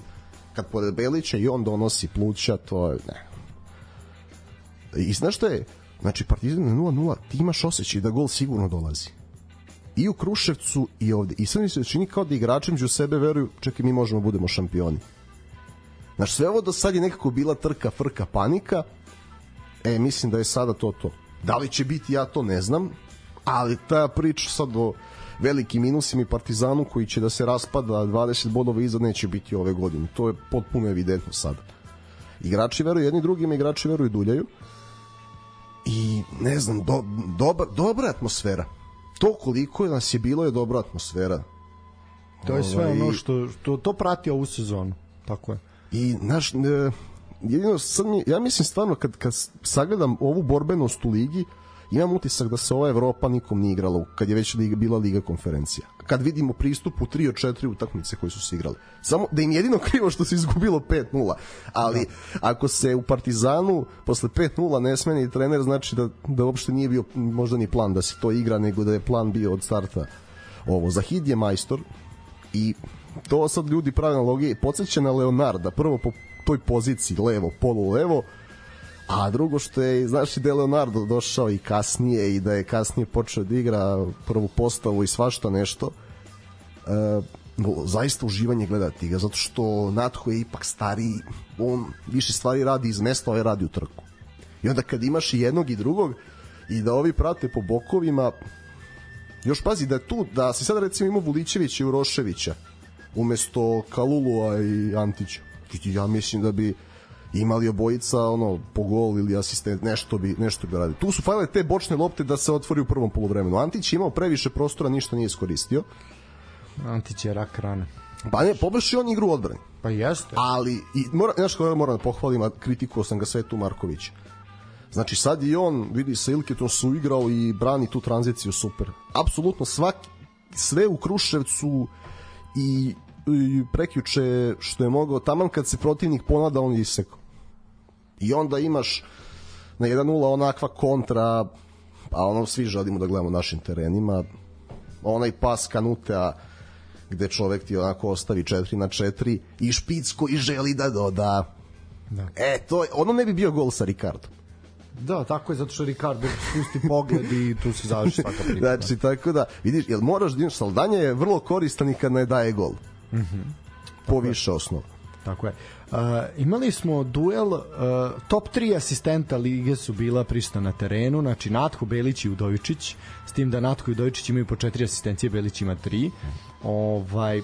kad pored Belića i on donosi pluća, to je ne. I znaš šta je? Znači Partizan je 0-0, ti imaš osjećaj da gol sigurno dolazi. I u Kruševcu i ovde. I sad mi se čini kao da igrači među sebe veruju, čekaj mi možemo da budemo šampioni. Znači sve ovo do sad je nekako bila trka, frka, panika. E, mislim da je sada to to. Da li će biti, ja to ne znam, ali ta priča sad o velikim minusima i Partizanu koji će da se raspada 20 bodova iza neće biti ove godine. To je potpuno evidentno sad. Igrači veruju jedni drugima, igrači veruju duljaju. I ne znam, do, dobar, dobra atmosfera. To koliko nas je bilo je dobra atmosfera. To je sve ovaj, ono što, što to prati ovu sezonu. Tako je. I naš, ne, jedino sad mi, ja mislim stvarno kad, kad sagledam ovu borbenost u ligi, imam utisak da se ova Evropa nikom nije igrala kad je već liga, bila Liga konferencija. Kad vidimo pristup u 3 od 4 utakmice koje su se igrale. Samo da im jedino krivo što se izgubilo 5-0. Ali da. ako se u Partizanu posle 5-0 ne smeni trener, znači da, da uopšte nije bio možda ni plan da se to igra, nego da je plan bio od starta ovo. Zahid je majstor i to sad ljudi prave analogije. Podseća na Leonarda, prvo po toj poziciji levo, polu levo, A drugo što je, znaš i je Leonardo došao i kasnije i da je kasnije počeo da igra prvu postavu i svašta nešto, e, zaista uživanje gledati ga, zato što Natho je ipak stariji, on više stvari radi iz mesta, ovaj radi u trku. I onda kad imaš i jednog i drugog i da ovi prate po bokovima, još pazi da tu, da se sad recimo ima Vulićevića i Uroševića umesto Kalulua i Antića. Ja mislim da bi imali obojica ono po gol ili asistent nešto bi nešto bi radio. Tu su falile te bočne lopte da se otvori u prvom poluvremenu. Antić je imao previše prostora, ništa nije iskoristio. Antić je rak rana. Pa ne, poboljši on igru odbrane. Pa jeste. Ali, i, mora, znaš kako moram da pohvalim, a kritikuo sam ga Svetu Marković. Znači sad i on, vidi sa Ilketom su igrao i brani tu tranziciju super. Apsolutno svaki, sve u Kruševcu i, i prekjuče što je mogao, taman kad se protivnik ponada, on je isekao i onda imaš na 1-0 onakva kontra pa ono svi želimo da gledamo našim terenima onaj pas Kanutea gde čovek ti onako ostavi 4 na 4 i špic koji želi da doda. Da. E, to je, ono ne bi bio gol sa Ricardom. Da, tako je, zato što Ricardo spusti pogled i tu se završi svaka priča. Znači, tako da, vidiš, jel moraš da imaš Saldanja je vrlo koristan i kad ne daje gol. Mm. -hmm. Po više osnova. Tako je. Uh, imali smo duel, uh, top 3 asistenta lige su bila prisutna na terenu, znači Natko, Belić i Udovičić, s tim da Natko i Udovičić imaju po četiri asistencije, Belić ima tri. Ovaj,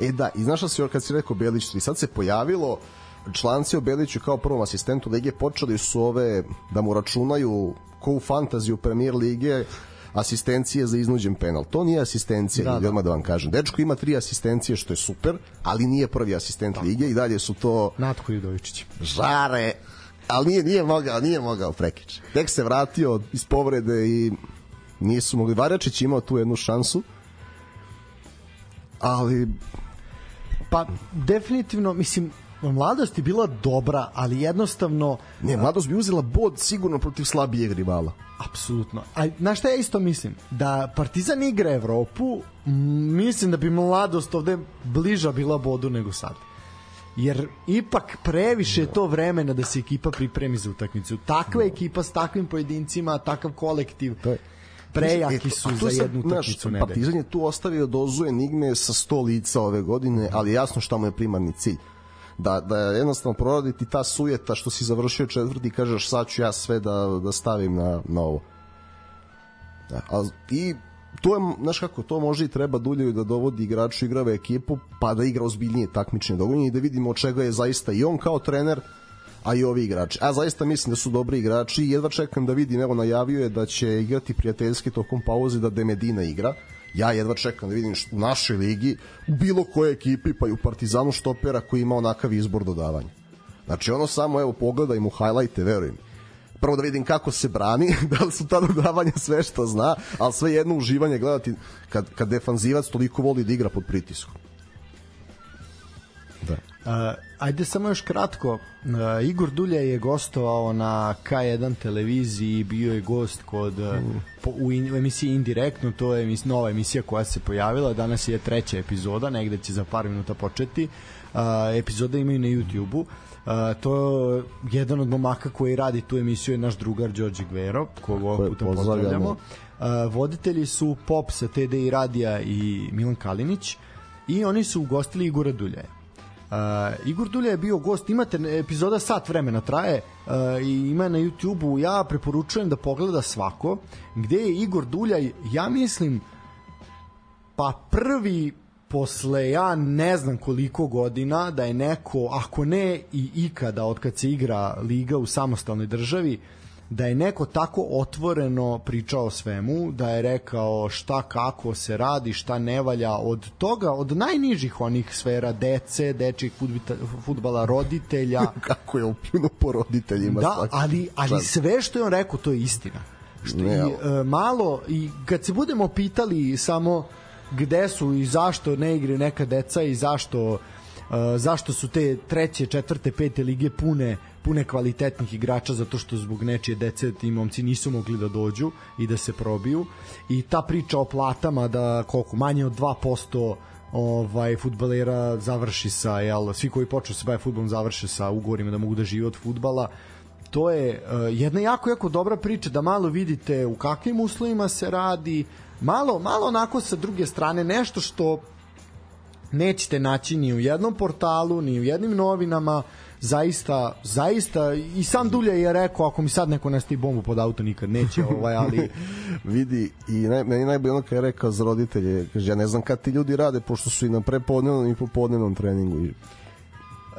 E da, i znaš šta si kad si rekao Belić, i sad se pojavilo članci o Beliću kao prvom asistentu lige počeli su ove da mu računaju ko u fantaziju premier lige asistencije za iznuđen penal. To nije asistencija, Da, da, da. odmah da vam kažem. Dečko ima tri asistencije, što je super, ali nije prvi asistent lige i dalje su to Natko i Udovičić. žare, ali nije, nije mogao, nije mogao prekić. Tek se vratio iz povrede i nisu mogli. Varjačić je imao tu jednu šansu, ali Pa, definitivno, mislim, mladost je bila dobra, ali jednostavno Ne, mladost bi uzela bod sigurno protiv slabijeg rivala. Apsolutno. A znaš šta ja isto mislim? Da Partizan igra Evropu, mislim da bi mladost ovde bliža bila bodu nego sad. Jer ipak previše je to vremena da se ekipa pripremi za utakmicu. Takva ekipa s takvim pojedincima, takav kolektiv, To je- prejaki E, su za jednu utakmicu nedelje. Partizan je tu ostavio dozu enigme sa 100 lica ove godine, ali jasno šta mu je primarni cilj. Da, da jednostavno proraditi ta sujeta što si završio četvrti i kažeš sad ću ja sve da, da stavim na, na ovo. Da, a, I to je, znaš kako, to može i treba dulje da dovodi igraču igrave ekipu, pa da igra ozbiljnije takmične dogodine i da vidimo od čega je zaista i on kao trener, a i ovi igrači. A zaista mislim da su dobri igrači jedva čekam da vidim, evo najavio je da će igrati prijateljski tokom pauze da Demedina igra. Ja jedva čekam da vidim u našoj ligi, u bilo kojoj ekipi, pa i u Partizanu štopera koji ima onakav izbor dodavanja. Znači ono samo, evo, pogledaj mu highlighte, verujem. Prvo da vidim kako se brani, da li su ta dodavanja sve što zna, ali sve jedno uživanje gledati kad, kad defanzivac toliko voli da igra pod pritiskom. Da. Uh, ajde samo još kratko. Uh, Igor Dulja je gostovao na K1 televiziji, bio je gost kod uh, po, u, in, u emisiji Indirektno, to je emis, nova emisija koja se pojavila, danas je treća epizoda, negde će za par minuta početi. Uh, epizode imaju na YouTube-u. Uh, to je jedan od momaka koji radi tu emisiju je naš drugar Đorđe Gvero, kog ovog puta pozdravljamo. pozdravljamo. Uh, voditelji su Pop sa TD i Radija i Milan Kalinić i oni su ugostili Igora Duljaja. Uh, Igor Dulja je bio gost, imate epizoda sat vremena traje uh, i ima na YouTube-u, ja preporučujem da pogleda svako, gde je Igor Duljaj, ja mislim, pa prvi posle ja ne znam koliko godina da je neko, ako ne i ikada od kad se igra liga u samostalnoj državi, da je neko tako otvoreno pričao o svemu, da je rekao šta kako se radi, šta ne valja, od toga, od najnižih onih sfera, dece, dečih futbala, roditelja, kako je opljuno po roditeljima. da, ali, ali sve što je on rekao, to je istina. Što Ne, i, e, malo, i kad se budemo pitali samo gde su i zašto ne igraju neka deca i zašto e, zašto su te treće, četvrte, pete lige pune pune kvalitetnih igrača zato što zbog nečije dece ti momci nisu mogli da dođu i da se probiju. I ta priča o platama da koliko manje od 2% ovaj fudbalera završi sa jel svi koji počnu se bave fudbalom završe sa ugovorima da mogu da žive od fudbala. To je uh, jedna jako jako dobra priča da malo vidite u kakvim uslovima se radi. Malo malo onako sa druge strane nešto što nećete naći ni u jednom portalu, ni u jednim novinama, zaista, zaista, i sam Dulja je rekao, ako mi sad neko nastavi bombu pod auto, nikad neće, ovaj, ali vidi i naj, meni najbolje ono kad je rekao za roditelje kaže ja ne znam kad ti ljudi rade pošto su i na prepodnevnom i popodnevnom treningu i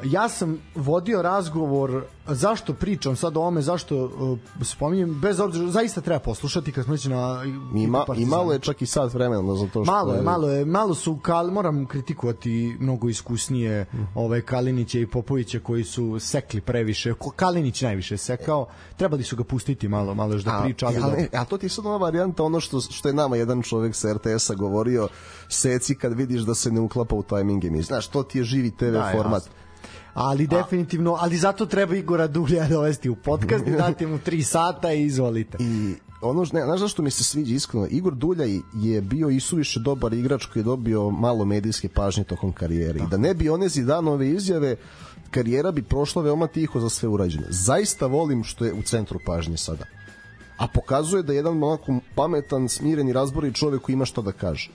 ja sam vodio razgovor zašto pričam sad o ome, zašto uh, spominjem, bez obzira, zaista treba poslušati kad smo na ima, i malo je čak i sat vremena za to što Malo je, malo je, malo su kal, moram kritikovati mnogo iskusnije ove Kalinića i Popovića koji su sekli previše. Kalinić najviše sekao. Trebali su ga pustiti malo, malo još da priča, ali, a, dobro. a, a to ti je sad ona varijanta ono što, što je nama jedan čovek sa RTS-a govorio seci kad vidiš da se ne uklapa u tajming emisije. Znaš, to ti je živi TV Da, format. jasno. Ali definitivno, ali zato treba Igora Dulja dovesti u podcast i dati mu 3 sata i izvolite. I ono, ne, znaš zašto mi se sviđa iskreno? Igor Duljaj je bio i suviše dobar igrač koji je dobio malo medijske pažnje tokom karijere. I da ne bi one Zidanove izjave, karijera bi prošla veoma tiho za sve urađene. Zaista volim što je u centru pažnje sada. A pokazuje da je jedan onako pametan, smiren i razbori čovek koji ima šta da kaže.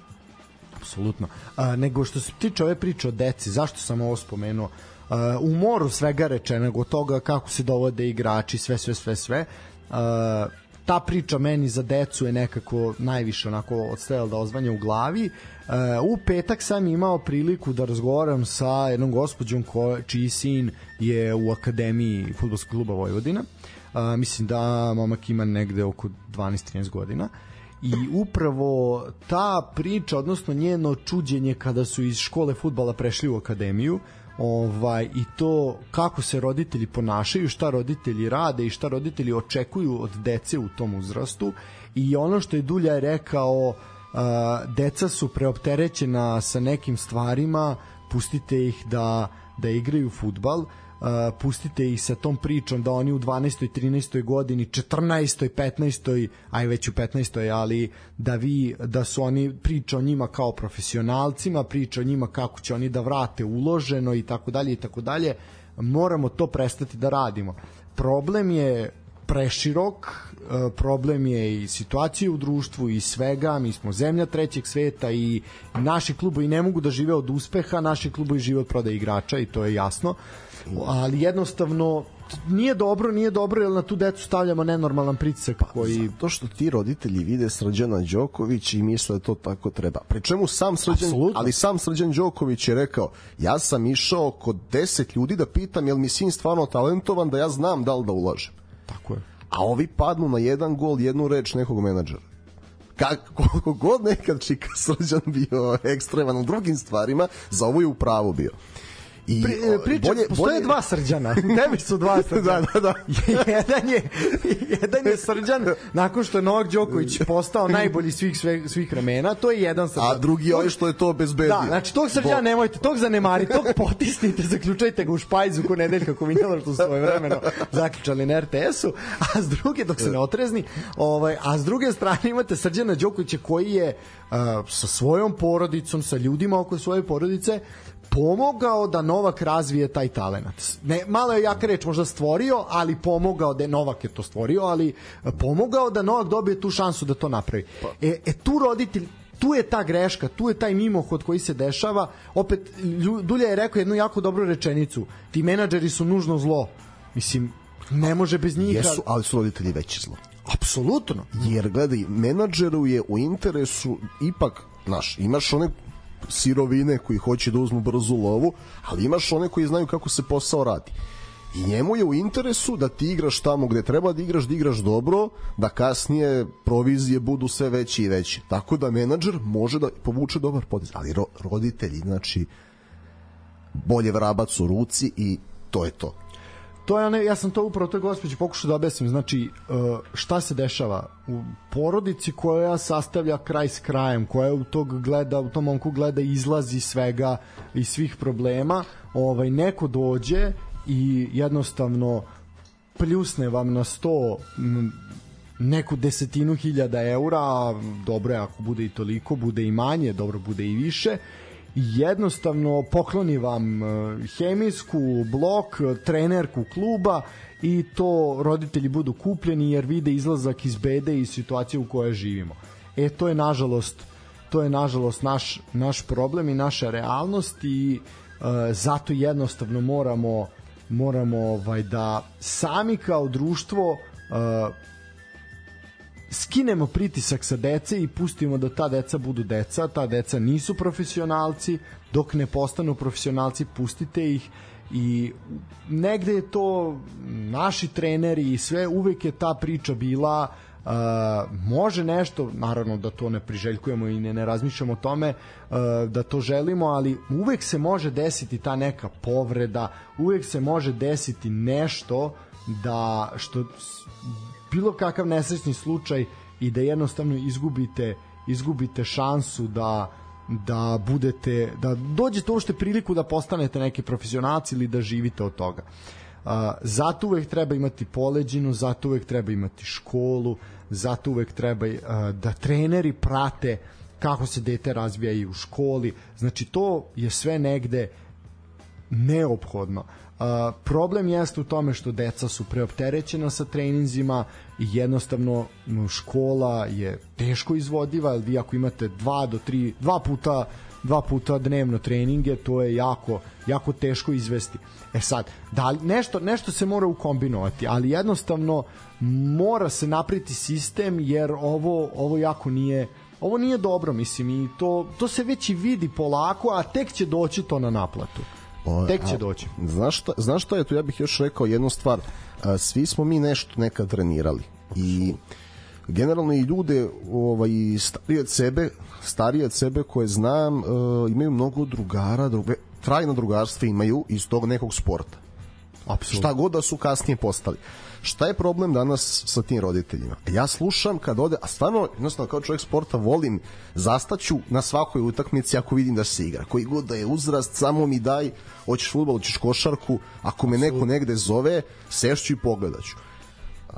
Apsolutno. A, nego što se tiče ove priče o deci, zašto sam ovo spomenuo? A, u moru svega rečenog od toga kako se dovode igrači, sve, sve, sve, sve. A, ta priča meni za decu je nekako najviše onako odstajala da ozvanja u glavi. Uh, u petak sam imao priliku da razgovaram sa jednom gospođom ko, čiji sin je u akademiji futbolskog kluba Vojvodina. Uh, mislim da momak ima negde oko 12-13 godina. I upravo ta priča, odnosno njeno čuđenje kada su iz škole futbala prešli u akademiju, ovaj i to kako se roditelji ponašaju, šta roditelji rade i šta roditelji očekuju od dece u tom uzrastu. I ono što je Dulja rekao deca su preopterećena sa nekim stvarima, pustite ih da da igraju fudbal Uh, pustite ih sa tom pričom da oni u 12. 13. godini 14. 15. aj već u 15. ali da vi da su oni priča o njima kao profesionalcima priča o njima kako će oni da vrate uloženo i tako dalje i tako dalje moramo to prestati da radimo problem je preširok, problem je i situacija u društvu i svega, mi smo zemlja trećeg sveta i naši klubovi ne mogu da žive od uspeha, naši klubovi žive od prodaje igrača i to je jasno ali jednostavno nije dobro, nije dobro jer na tu decu stavljamo nenormalan pritisak koji... To što ti roditelji vide Srđana Đoković i misle da to tako treba. Pri čemu sam Srđan, Absolutno. ali sam Srđan Đoković je rekao, ja sam išao kod 10 ljudi da pitam jel mi sin stvarno talentovan da ja znam da li da ulažem. Tako je. A ovi padnu na jedan gol, jednu reč nekog menadžera kako, koliko god nekad Čika Srđan bio ekstreman u drugim stvarima, za ovo je u pravu bio. I Pri, e, priča, bolje, postoje bolje... dva srđana. Tebi su dva srđana. da, da, da. jedan, je, jedan je srđan nakon što je Novak Đoković postao najbolji svih sve, svih vremena, to je jedan srđan. A drugi je ovaj što je to bezbedio. Da, znači tog srđana nemojte, tog zanemarite, tog potisnite, zaključajte ga u špajzu ko nedeljka Kovinjala što svoje vremeno zaključali na RTS-u, a s druge, dok se ne otrezni, ovaj, a s druge strane imate srđana Đokovića koji je uh, sa svojom porodicom, sa ljudima oko svoje porodice, pomogao da Novak razvije taj talenat. Ne, malo je jaka reč možda stvorio, ali pomogao da je Novak je to stvorio, ali e, pomogao da Novak dobije tu šansu da to napravi. Pa. E, e tu roditelj tu je ta greška, tu je taj mimohod koji se dešava. Opet, Dulja je rekao jednu jako dobru rečenicu. Ti menadžeri su nužno zlo. Mislim, ne može bez njih. Jesu, ali su roditelji veće zlo. Apsolutno. Jer, gledaj, menadžeru je u interesu ipak, znaš, imaš one sirovine koji hoće da uzmu brzu lovu, ali imaš one koji znaju kako se posao radi. I njemu je u interesu da ti igraš tamo gde treba da igraš, da igraš dobro, da kasnije provizije budu sve veće i veće. Tako da menadžer može da povuče dobar potez, ali ro roditelji, znači bolje vrabac u ruci i to je to to ja ne, ja sam to upravo toj gospođi pokušao da objasnim. Znači e, šta se dešava? U porodici koja sastavlja kraj s krajem koja u tog gleda u tom momku gleda izlazi svega i svih problema ovaj neko dođe i jednostavno pljusne vam na sto neku desetinu hiljada eura, dobro je ako bude i toliko, bude i manje, dobro bude i više, jednostavno pokloni vam e, hemijsku, blok, trenerku kluba i to roditelji budu kupljeni jer vide izlazak iz bede i situacije u kojoj živimo. E to je nažalost to je nažalost naš naš problem i naša realnost i e, zato jednostavno moramo moramo ovaj da sami kao društvo e, skinemo pritisak sa dece i pustimo da ta deca budu deca, ta deca nisu profesionalci, dok ne postanu profesionalci pustite ih i negde je to naši treneri i sve uvek je ta priča bila Uh, može nešto, naravno da to ne priželjkujemo i ne, ne razmišljamo o tome uh, da to želimo, ali uvek se može desiti ta neka povreda, uvek se može desiti nešto da što bilo kakav nesrećni slučaj i da jednostavno izgubite izgubite šansu da da budete da dođete uopšte priliku da postanete neki profesionalci ili da živite od toga. Uh, zato uvek treba imati poleđinu, zato uvek treba imati školu, zato uvek treba a, da treneri prate kako se dete razvija i u školi. Znači to je sve negde neophodno. Uh, problem jeste u tome što deca su preopterećena sa treninzima i jednostavno škola je teško izvodiva, ali vi ako imate dva do tri, dva puta dva puta dnevno treninge, to je jako, jako teško izvesti. E sad, da li, nešto, nešto se mora ukombinovati, ali jednostavno mora se napriti sistem jer ovo, ovo jako nije ovo nije dobro, mislim, i to, to se već i vidi polako, a tek će doći to na naplatu. Tek će doći. Znaš šta, znaš šta je tu? Ja bih još rekao jednu stvar. Svi smo mi nešto nekad trenirali. I generalno i ljude ovaj, starije od sebe starije od sebe koje znam uh, imaju mnogo drugara druge, trajno drugarstvo imaju iz tog nekog sporta. Absolutno. šta god da su kasnije postali. Šta je problem danas sa tim roditeljima? Ja slušam kad ode a stvarno jednostavno kao čovjek sporta volim zastaću na svakoj utakmici ako vidim da se igra. Koji god da je uzrast samo mi daj hoćeš fudbal, hoćeš košarku ako me neko negde zove sešću i pogledaću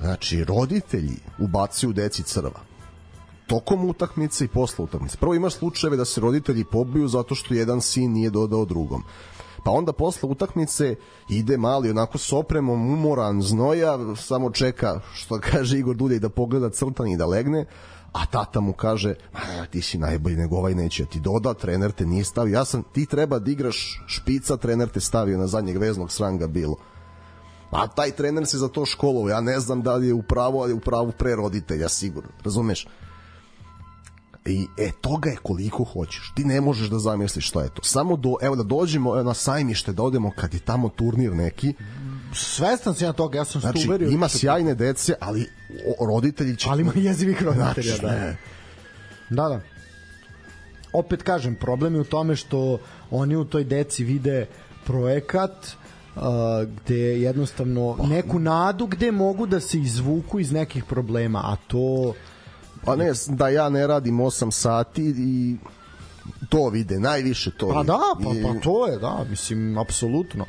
Znači, roditelji ubacuju deci crva tokom utakmice i posle utakmice. Prvo imaš slučajeve da se roditelji pobiju zato što jedan sin nije dodao drugom. Pa onda posle utakmice ide mali onako s opremom umoran znoja, samo čeka što kaže Igor Duljej da pogleda crtan i da legne, a tata mu kaže Ma, ti si najbolji nego ovaj neće ti doda, trener te nije stavio ja sam, ti treba da igraš špica trener te stavio na zadnjeg veznog sranga bilo a taj trener se za to školovao, ja ne znam da li je u pravu, ali je u pravu pre roditelja, sigurno, razumeš? I e, toga je koliko hoćeš. Ti ne možeš da zamisliš šta je to. Samo do, evo da dođemo na sajmište, da odemo kad je tamo turnir neki. Svestan sam ja toga, ja sam znači, uverio. ima sjajne dece, ali roditelji će... Ali ima jezivih roditelja, znači, da. Da, da. Opet kažem, problem je u tome što oni u toj deci vide projekat, uh, gde jednostavno neku nadu gde mogu da se izvuku iz nekih problema, a to Pa ne, da ja ne radim 8 sati i to vide, najviše to Pa da, pa, pa to je, da, mislim, apsolutno.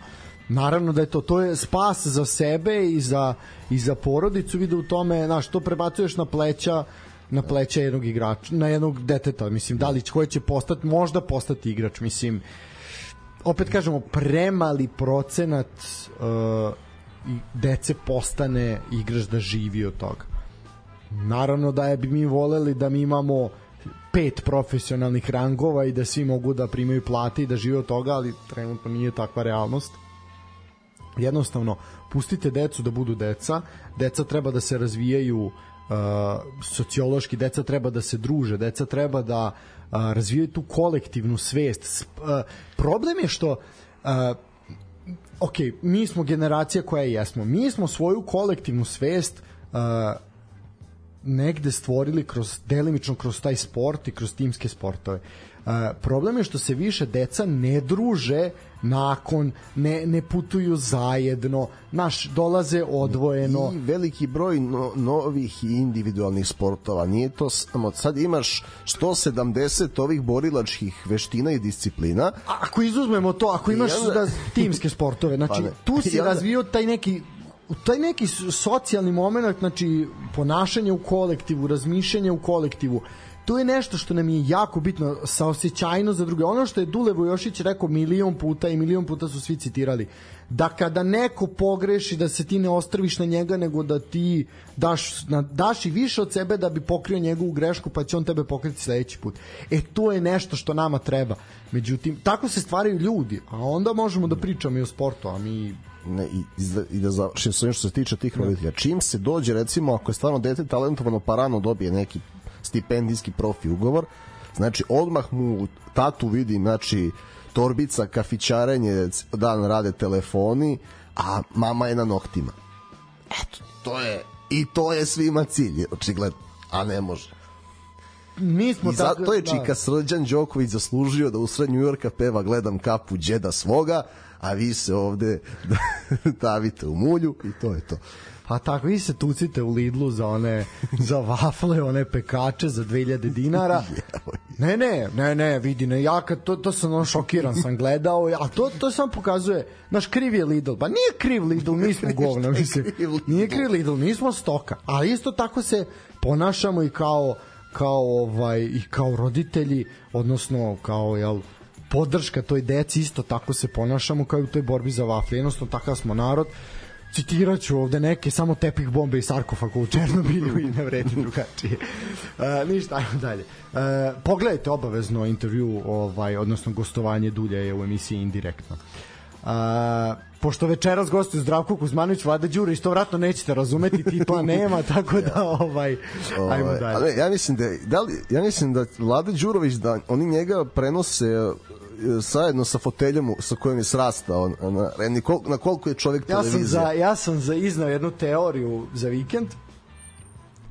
Naravno da je to, to je spas za sebe i za, i za porodicu, vide u tome, znaš, to prebacuješ na pleća na pleća jednog igrača, na jednog deteta, mislim, da li koji će postati, možda postati igrač, mislim, opet kažemo, premali procenat uh, dece postane igrač da živi od toga. Naravno da je bi mi voleli da mi imamo pet profesionalnih rangova i da svi mogu da primaju plate i da žive od toga, ali trenutno nije takva realnost. Jednostavno, pustite decu da budu deca, deca treba da se razvijaju uh, sociološki, deca treba da se druže, deca treba da uh, razvijaju tu kolektivnu svest. Uh, problem je što uh, ok, mi smo generacija koja jesmo. Mi smo svoju kolektivnu svest uh, negde stvorili kroz delimično kroz taj sport i kroz timske sportove. Uh, problem je što se više deca ne druže nakon, ne, ne putuju zajedno, naš dolaze odvojeno. I veliki broj no, novih i individualnih sportova, nije to samo, sad imaš 170 ovih borilačkih veština i disciplina. A, ako izuzmemo to, ako imaš onda... da, timske sportove, znači pa tu si onda... razvio taj neki taj neki socijalni moment, znači ponašanje u kolektivu, razmišljanje u kolektivu, to je nešto što nam je jako bitno sa osjećajno za druge. Ono što je Dule Vojošić rekao milion puta i milion puta su svi citirali, da kada neko pogreši da se ti ne ostrviš na njega nego da ti daš, na, daš i više od sebe da bi pokrio njegovu grešku pa će on tebe pokriti sledeći put. E to je nešto što nama treba. Međutim, tako se stvaraju ljudi, a onda možemo da pričamo i o sportu, a mi ne, i, i da završim što se tiče tih roditelja. Čim se dođe, recimo, ako je stvarno dete talentovano, pa rano dobije neki stipendijski profi ugovor, znači odmah mu tatu vidi, znači torbica, kafićarenje, dan rade telefoni, a mama je na noktima. Eto, to je, i to je svima cilj, očigledno, a ne može. mi smo I zato je Čika Srđan Đoković zaslužio da u sred Njujorka peva Gledam kapu đeda svoga, a vi se ovde davite u mulju i to je to. Pa tako, vi se tucite u Lidlu za one, za wafle, one pekače za 2000 dinara. Ne, ne, ne, ne, vidi, ne, ja kad to, to sam on šokiran sam gledao, a to, to samo pokazuje, naš kriv je Lidl, pa nije kriv Lidl, mi smo govna, mislim, nije kriv Lidl, mi smo stoka, a isto tako se ponašamo i kao, kao ovaj i kao roditelji, odnosno kao jel podrška toj deci isto tako se ponašamo kao u toj borbi za vafle. Jednostavno takav smo narod citirat ću ovde neke samo tepih bombe i sarkofaga u Černobilju i ne vredi drugačije. Uh, ništa, ajmo dalje. Uh, pogledajte obavezno intervju, ovaj, odnosno gostovanje Dulja je u emisiji indirektno. Uh, pošto večeras gostuje Zdravko Kuzmanović, Vlada Đurić, to vratno nećete razumeti, titla nema, tako da ovaj, ajmo Ovaj, dalje. ali ja mislim da da li ja mislim da Vlada Đurović da oni njega prenose zajedno sa foteljom sa kojom je srastao na, na, na koliko je čovjek Ja sam televizija. za ja sam za iznao jednu teoriju za vikend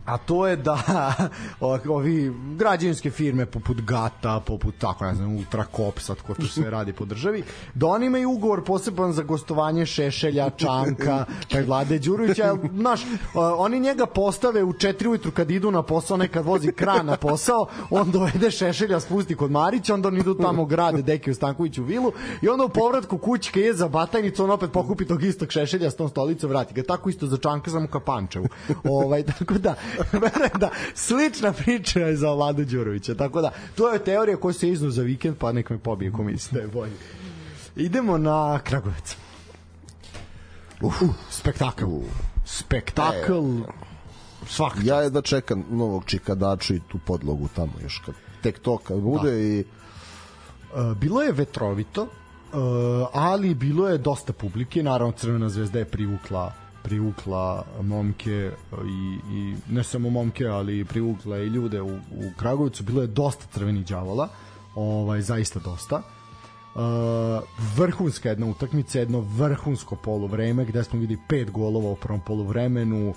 a to je da ovi građevinske firme poput Gata, poput tako ne znam, Ultrakop, sad ko to sve radi po državi, da oni imaju ugovor poseban za gostovanje Šešelja, Čanka, taj Vlade Đurovića, znaš, oni njega postave u 4 ujutru kad idu na posao, nekad vozi kran na posao, on dovede Šešelja, spusti kod Marića, onda oni idu tamo grade Deki u Stankoviću vilu i onda u povratku kući kad je za batajnicu, on opet pokupi tog istog Šešelja s tom stolicom, vrati ga. Tako isto za Čanka, samo ka Pančevu. ovaj, tako da, verujem da slična priča je za Vladu Đurovića. Tako da, to je teorija koja se iznu za vikend, pa nek me pobije ko misli da je bolje. Idemo na Kragovec. Uf, spektakl. Spektakl. Svaka Ja je da čekam novog Čikadaču i tu podlogu tamo još kad tek to kad bude Da. i Uh, bilo je vetrovito, uh, ali bilo je dosta publike, naravno Crvena zvezda je privukla privukla momke uh, i, i ne samo momke, ali privukla i ljude u, u Kragovicu, bilo je dosta crvenih đavola, ovaj, zaista dosta. Uh, vrhunska jedna utakmica, jedno vrhunsko poluvreme gde smo videli pet golova u prvom poluvremenu, uh,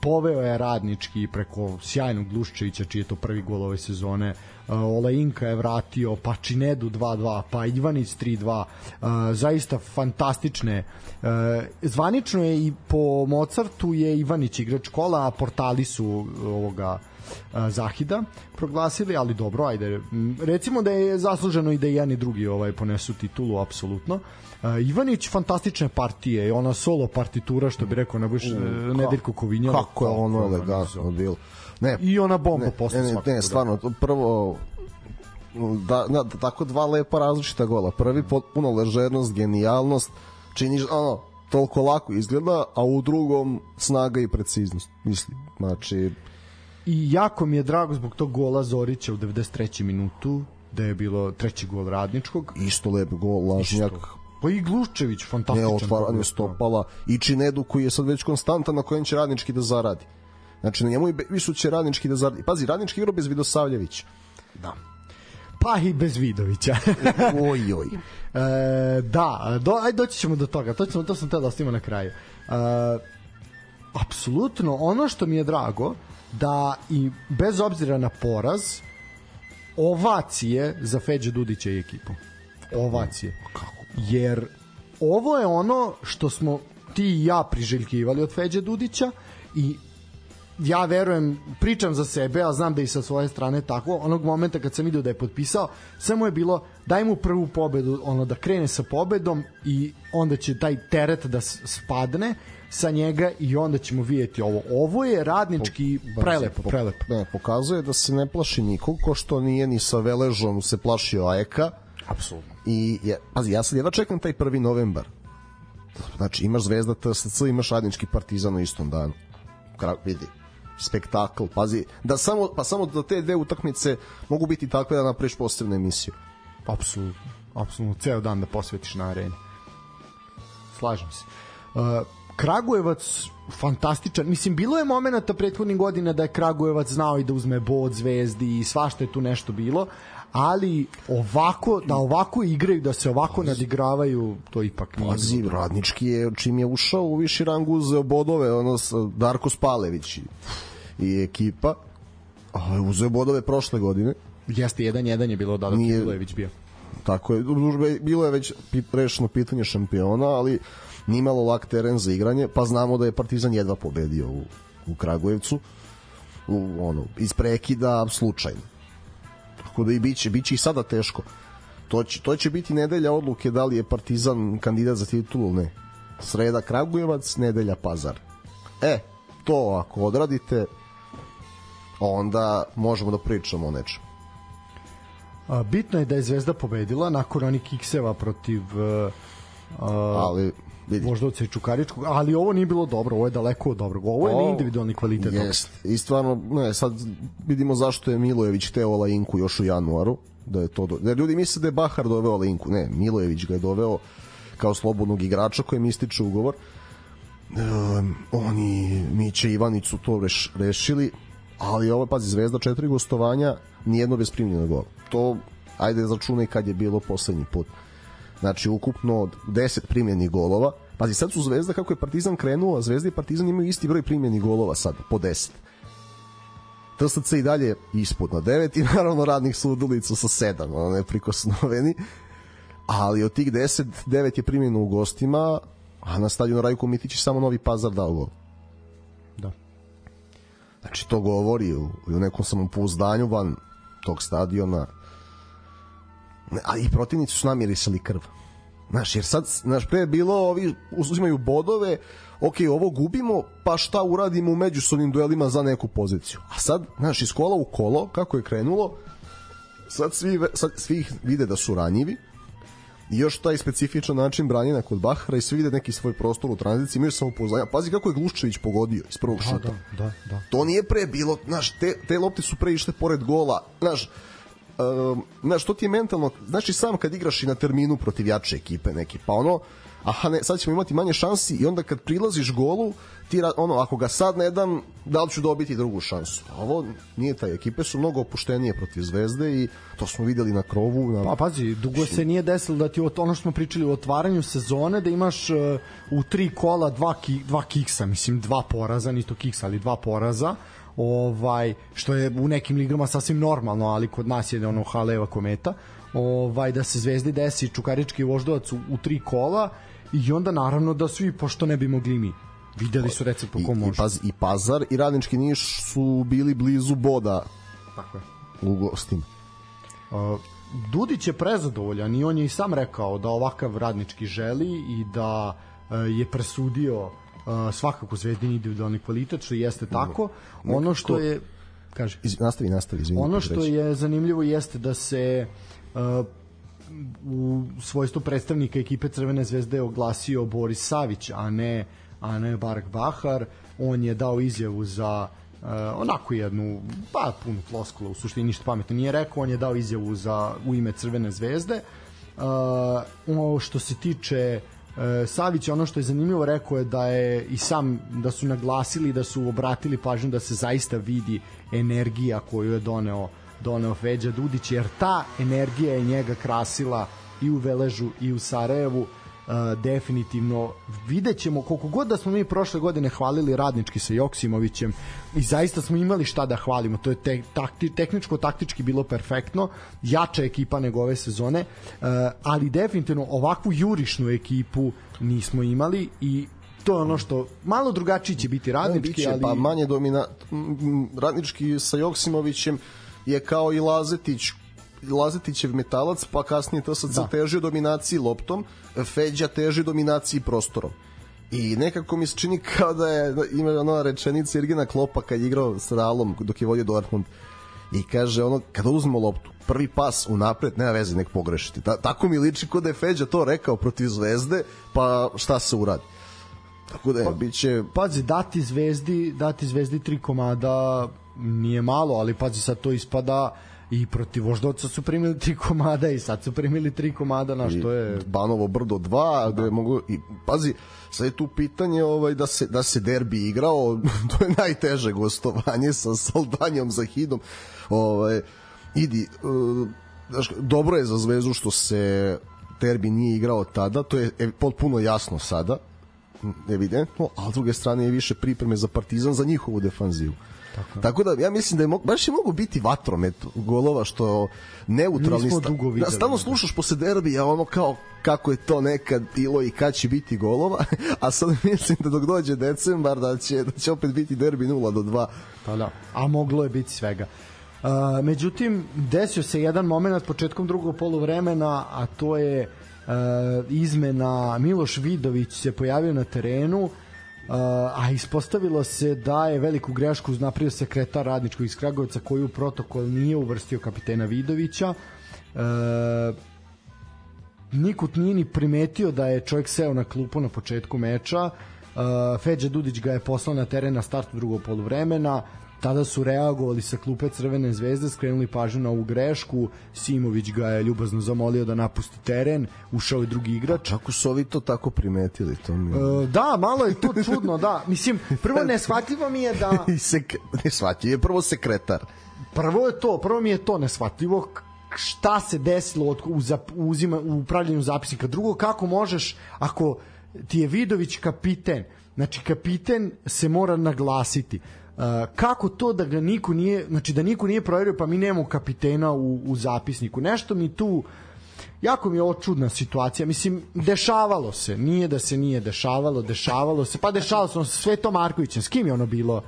poveo je radnički preko sjajnog Gluščevića čiji je to prvi gol ove sezone. Uh, Olajinka je vratio pa Činedu 2-2 pa Ivanić 3-2 uh, zaista fantastične. Uh, zvanično je i po Mozartu je Ivanić igrač kola a portali su ovoga a, Zahida proglasili, ali dobro, ajde. Recimo da je zasluženo i da jedan i drugi ovaj ponesu titulu, apsolutno. Ivanić fantastične partije, ona solo partitura, što bi rekao Nebojš, Nedeljko Kovinja. kako je ono elegantno bilo. Ne, I ona bomba posle ne, ne, da. ne, stvarno, prvo da, da, tako dva lepa različita gola. Prvi potpuno ležernost, genijalnost, činiš, ono, toliko lako izgleda, a u drugom snaga i preciznost. Mislim, znači, I jako mi je drago zbog tog gola Zorića u 93. minutu, da je bilo treći gol radničkog. isto lep gol, lažnjak, Pa i Gluščević, ne fantastičan. gol. otvaranje stopala i Činedu koji je sad već konstantan na kojem će radnički da zaradi. Znači, na njemu i Be- Visu će radnički da zaradi. Pazi, radnički igra bez Vidosavljevića. Da. Pa i bez Vidovića. Oj, oj. E, da, do, aj doći ćemo do toga. To, ćemo, to sam te da ostavimo na kraju. E, apsolutno, ono što mi je drago, da i bez obzira na poraz, ovacije za Feđe Dudića i ekipu. Ovacije. Jer ovo je ono što smo ti i ja priželjkivali od Feđe Dudića i ja verujem, pričam za sebe, a znam da i sa svoje strane tako, onog momenta kad sam vidio da je potpisao, samo je bilo daj mu prvu pobedu, ono da krene sa pobedom i onda će taj teret da spadne sa njega i onda ćemo vidjeti ovo. Ovo je radnički prelepo, Po- prelepo. Ne, pokazuje da se ne plaši nikog, ko što nije ni sa Veležom se plašio Aeka. Apsolutno. I, je, pazi, ja sad jedva čekam taj prvi novembar. Znači, imaš Zvezda TSC, imaš Radnički partizan u istom danu. Kra, vidi, spektakl, pazi, da samo, pa samo da te dve utakmice mogu biti takve da napraviš posebnu emisiju. Apsolutno. Apsolutno. Ceo dan da posvetiš na areni. Slažem se. Uh, Kragujevac fantastičan. Mislim, bilo je momenata prethodnih godina da je Kragujevac znao i da uzme bod zvezdi i svašta je tu nešto bilo, ali ovako, da ovako igraju, da se ovako nadigravaju, to ipak nije. Pazi, Radnički je, čim je ušao u viši rang uzeo bodove, ono, Darko Spalević i, i ekipa. A, uzeo bodove prošle godine. Jeste, 1-1 je bilo da dok Nije- Milojević bio. Tako je, bilo je već rešeno pitanje šampiona, ali nije imalo lak teren za igranje, pa znamo da je Partizan jedva pobedio u, u Kragujevcu, u, ono, iz prekida slučajno. Tako da i biće, biće i sada teško. To će, to će biti nedelja odluke da li je Partizan kandidat za titulu ne. Sreda Kragujevac, nedelja Pazar. E, to ako odradite, onda možemo da pričamo o nečemu. A, bitno je da je Zvezda pobedila nakon onih kikseva protiv uh, Ali, vidi, Voždovca i Čukaričkog, ali ovo nije bilo dobro, ovo je daleko od dobrog. Ovo je Ovo- individualni kvalitet. Jest. I stvarno, ne, sad vidimo zašto je Milojević teo Linku još u januaru, da je to do... da ljudi misle da je Bahar doveo Linku, ne, Milojević ga je doveo kao slobodnog igrača kojem ističe ugovor. Um, oni Miće Ivanicu to reš, rešili, ali ovo, pazi, Zvezda četiri gostovanja, nijedno bez primljenog gola. To, ajde začunaj kad je bilo poslednji put. Znači, ukupno od 10 primljenih golova. Pazi, sad su Zvezda, kako je Partizan krenuo, a Zvezda i Partizan imaju isti broj primljenih golova sad, po 10. TSC i dalje ispod na 9 i naravno radnih sudulica sa 7, ono neprikosnoveni. Ali od tih 10, 9 je primljeno u gostima, a na stadionu Rajko Mitić je samo Novi Pazar dao gol. Da. Znači, to govori u, u nekom samopouzdanju van tog stadiona. A i protivnici su namirisali krv. Znaš, jer sad, znaš, pre je bilo, ovi uzimaju bodove, ok, ovo gubimo, pa šta uradimo u međusobnim duelima za neku poziciju. A sad, znaš, iz kola u kolo, kako je krenulo, sad svi, sad svi vide da su ranjivi, i još taj specifičan način branjenja kod Bahara i svi vide neki svoj prostor u tranziciji, imaju samopouzdanja. Pazi kako je Gluščević pogodio iz prvog Da, šuta. da, da, da. To nije pre bilo, znaš, te, te lopte su pre išle pored gola, znaš, um, znaš, to ti je mentalno, znači sam kad igraš i na terminu protiv jače ekipe neke, pa ono, aha ne, sad ćemo imati manje šansi i onda kad prilaziš golu, ti ono, ako ga sad ne dam, da li ću dobiti drugu šansu? A Ovo nije taj, ekipe su mnogo opuštenije protiv Zvezde i to smo videli na krovu. Na... Pa pazi, dugo se nije desilo da ti ono što smo pričali u otvaranju sezone da imaš uh, u tri kola dva, ki, dva kiksa, mislim dva poraza, ni to kiksa, ali dva poraza ovaj što je u nekim ligama sasvim normalno, ali kod nas je ono haleva kometa. Ovaj da se Zvezdi desi Čukarički i Voždovac u, u tri kola i onda naravno da svi pošto ne bi mogli mi. Videli su recept po I, kom i, može. paz, I Pazar i Radnički Niš su bili blizu boda Tako je. u gostima. Uh, Dudić je prezadovoljan i on je i sam rekao da ovakav radnički želi i da uh, je presudio uh, svakako zvezdin individualni kvalitet, što jeste tako. Ono što je kaže Iz, nastavi, nastavi, izvini. ono što je zanimljivo jeste da se uh, u svojstvu predstavnika ekipe Crvene zvezde oglasio Boris Savić, a ne a ne Bark Bahar. On je dao izjavu za uh, onako jednu, pa punu floskula, u suštini ništa pametno nije rekao, on je dao izjavu za u ime Crvene zvezde. Uh, što se tiče E, Savić ono što je zanimljivo rekao je da je i sam da su naglasili da su obratili pažnju da se zaista vidi energija koju je doneo doneo Feđa Dudić jer ta energija je njega krasila i u Veležu i u Sarajevu Uh, definitivno vidjet ćemo koliko god da smo mi prošle godine hvalili radnički sa Joksimovićem i zaista smo imali šta da hvalimo. To je te, takti, tehničko taktički bilo perfektno jača ekipa nego ove sezone uh, ali definitivno ovakvu jurišnu ekipu nismo imali i to je ono što malo drugačiji će biti radnički biće, ali pa manje domina radnički sa Joksimovićem je kao i Lazetić Lazetićev metalac, pa kasnije to sad Da. teži dominaciji loptom, Feđa teži dominaciji prostorom. I nekako mi se čini kao da je ima ona rečenica Irgena Klopa kad je igrao s Realom dok je vodio Dortmund i kaže ono kada uzmemo loptu prvi pas unapred nema veze nek pogrešiti Ta, tako mi liči kod da je Feđa to rekao protiv Zvezde pa šta se uradi tako da je, biće pazi dati zvezdi dati zvezdi tri komada nije malo ali pazi sad to ispada i protiv Voždovca su primili tri komada i sad su primili tri komada na što je Banovo brdo 2 gde mogu i pazi sad je tu pitanje ovaj da se da se derbi igrao to je najteže gostovanje sa Saldanjom za Hidom. Ovaj idi uh, dobro je za Zvezdu što se derbi nije igrao tada to je e, potpuno jasno sada evidentno a s druge strane je više pripreme za Partizan za njihovu defanzivu Tako, Tako da ja mislim da je mo, baš je mogu biti vatromet golova što neutralni Nismo dugo videli, da, stalno slušaš posle derbija ono kao kako je to nekad bilo i kad će biti golova, a sad mislim da dok dođe decembar da će, da će opet biti derbi 0 do 2. Pa da, a moglo je biti svega. Uh, međutim, desio se jedan moment početkom drugog poluvremena, a to je uh, izmena Miloš Vidović se pojavio na terenu, uh, a ispostavilo se da je veliku grešku napravio sekretar radničkog iz Kragovca koji u protokol nije uvrstio kapitena Vidovića. Uh, Nikut nije ni primetio da je čovjek seo na klupu na početku meča. Uh, Feđa Dudić ga je poslao na teren na startu drugog poluvremena. Tada su reagovali sa klupe Crvene zvezde, skrenuli pažnju na ovu grešku. Simović ga je ljubazno zamolio da napusti teren. Ušao je drugi igrač. Kako su ovi to tako primetili? To mi... Uh, da, malo je to čudno, da. Mislim, prvo neshvatljivo mi je da... Sek... ne shvatio, je prvo sekretar. Prvo je to, prvo mi je to neshvatljivo šta se desilo od, u, zap, uzima, u upravljanju zapisnika. Drugo, kako možeš, ako ti je Vidović kapiten, znači kapiten se mora naglasiti. Kako to da ga niko nije, znači da niko nije proverio pa mi nemamo kapitena u, u zapisniku. Nešto mi tu jako mi je ovo čudna situacija. Mislim, dešavalo se. Nije da se nije dešavalo, dešavalo se. Pa dešavalo se ono sa Sveto Markovićem. S kim je ono bilo?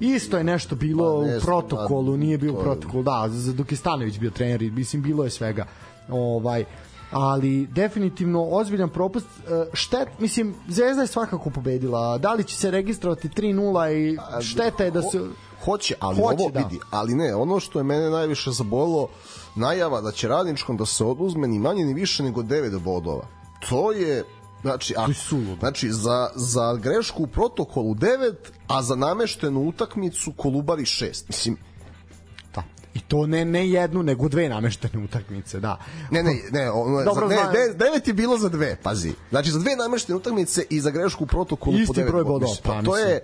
Isto je nešto bilo Pa ne u protokolu, da, nije bio to protokolu, da, dok je Stanović bio trener, mislim, bilo je svega. Ovaj, ali definitivno ozbiljan propust E, štet, mislim Zvezda je svakako pobedila da li će se registrovati 3-0 i šteta je da se Hoće, ali Hoće, ovo da. vidi, ali ne, ono što je mene najviše zabolilo, najava da će radničkom da se oduzme ni manje ni više nego 9 bodova. To je Znači, a, znači za, za grešku u protokolu 9, a za nameštenu utakmicu Kolubari 6. Mislim. I to ne ne jednu nego dve nameštene utakmice da Ne, ne, ne, ono, Dobro, za, ne, de, devet je bilo za dve, pazi. Znači za dve nameštene utakmice i za grešku u protokolu po isti devet broj bodova. pa, to je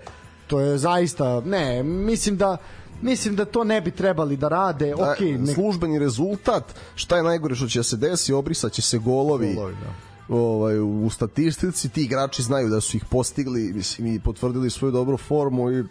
to je zaista ne mislim da mislim da to ne bi trebali da rade da, okej nek službeni rezultat, šta je najgore što će se desi, obrisaće se golovi. Golovi, da. ovaj, u statistici ti igrači znaju da su ih postigli mislim i potvrdili svoju dobru formu i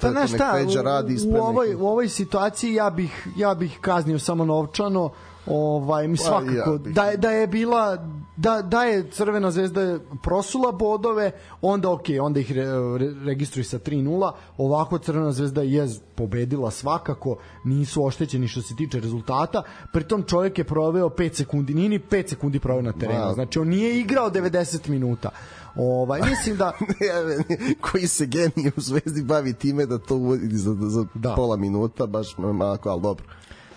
Pa znaš šta, Feđa u, radi u, ispred ovoj, u ovoj situaciji ja bih, ja bih kaznio samo novčano, ovaj mi Pa, svakako ja bih. da da je bila da da je Crvena zvezda prosula bodove onda ok, onda ih re, re, registruju sa 3:0 ovako Crvena zvezda je pobedila svakako nisu oštećeni što se tiče rezultata pritom čovjek je proveo 5 sekundi nije ni 5 sekundi proveo na terenu znači on nije igrao 90 minuta ovaj mislim da koji se genije u Zvezdi bavi time da to uvodi za, za Da. pola minuta, baš malako, ali dobro.